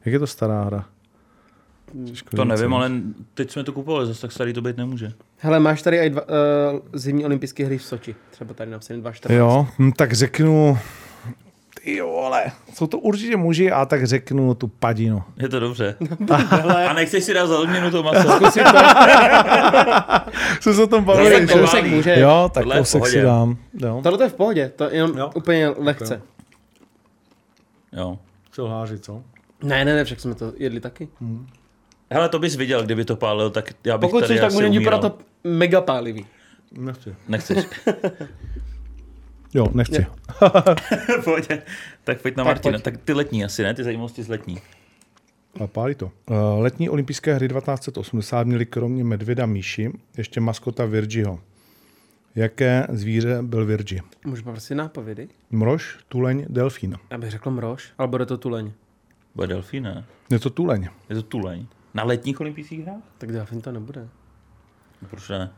Jak je to stará hra? Těžko To nevím, no. ale teď jsme to kupovali, zase tak starý to být nemůže. Hele, máš tady i dva, uh, zimní olympijské hry v Soči. Třeba tady napsaný 2.14. Jo, hm, tak řeknu... ty vole, jsou to určitě muži a tak řeknu tu padinu. Je to dobře. A nechceš si dát za odměnu to maso? Zkusit to. Jsem se o tom bavil. že- kousek může. Jo, tak Tohle kousek si dám. Jo. Tohle to je v pohodě, to je jenom Jo. úplně lehce. Jo. Celháři, co? Ne, ne, ne, však jsme to jedli taky. Hele, to bys viděl, kdyby to pálil, tak já bych Pokud tady chceš, tak asi můžeme podat to mega pálivý. Nechci. Nechceš. Jo, nechci. Pohodě. Tak pojď na Tak Martina. pojď. Tak ty letní asi, ne? Ty zajímavosti z letní. A pálí to. Uh, letní olympijské hry 1980 měly kromě medvěda Míši ještě maskota Virgiho. Jaké zvíře byl Virgi? Můžu poprosit nápovědy? Mrož, tuleň, delfín. Já bych řekl mrož, ale bude to tuleň. Bude delfín, ne? Je to tuleň. Je to tuleň. Na letních olympijských hrách? Tak delfín to nebude. Proč ne?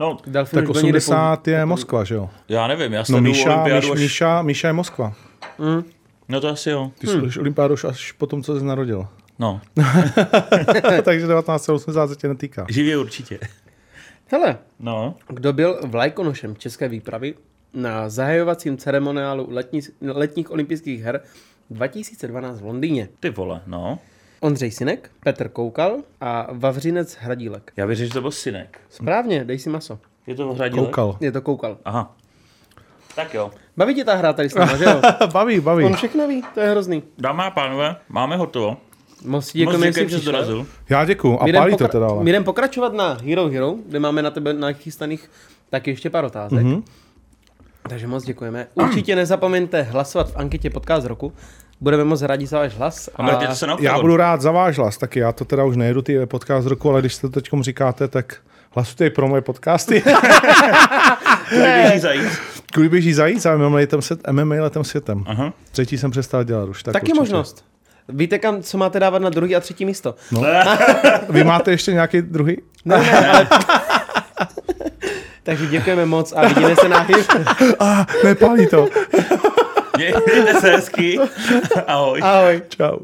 No, Delfín Tak už byl někdy 80 je Moskva, že jo? já nevím, já No sleduju Míša, olympiádu Míš, až... Míša, Míša je Moskva. Mm. No to asi jo. Ty hmm. jsi olympiádu už až po tom, co jsi narodil. No, Takže 1980 se tě netýká. živě určitě. Hele, No, kdo byl vlajkonošem české výpravy na zahajovacím ceremoniálu letní, letních olympijských her 2012 v Londýně? ty vole, no. Ondřej Sinek, Petr Koukal a Vavřinec Hradílek. Já řekl, že to byl synek. Správně, dej si maso. Je to hradilek? Koukal. Je to Koukal. Aha. Tak jo. Baví tě ta hra tady s náma, že jo? baví, baví. On všechno ví, to je hrozný. Dámy a pánové, máme hotovo. Moc děkujeme, děkuji, že jsi dorazil. Já děkuju. A pálí to teda, ale. My jdem pokračovat na Hero Hero, kde máme na tebe nachystaných taky ještě pár otázek. Mhm. Mm-hmm. Takže moc děkujeme. Určitě nezapomeňte hlasovat v anketě Podcast roku. Budeme moc rádi za váš hlas. A mrtěte se na Já budu rád za váš hlas, taky já to teda už nejedu ty podcast roku, ale když to teď říkáte, tak hlasujte i pro moje podcasty. Kudy běží zajíc. Kudy běží zajíc a MMA letem, svět, MMA letem světem. Aha. Třetí jsem přestal dělat už. Tak Taky určitě. možnost. Víte, kam, co máte dávat na druhý a třetí místo? No. Vy máte ještě nějaký druhý? Ne, ne, ale... Takže děkujeme moc a vidíme se na. A nepálí to. Mějte se hezky. Ahoj. Ahoj. Čau.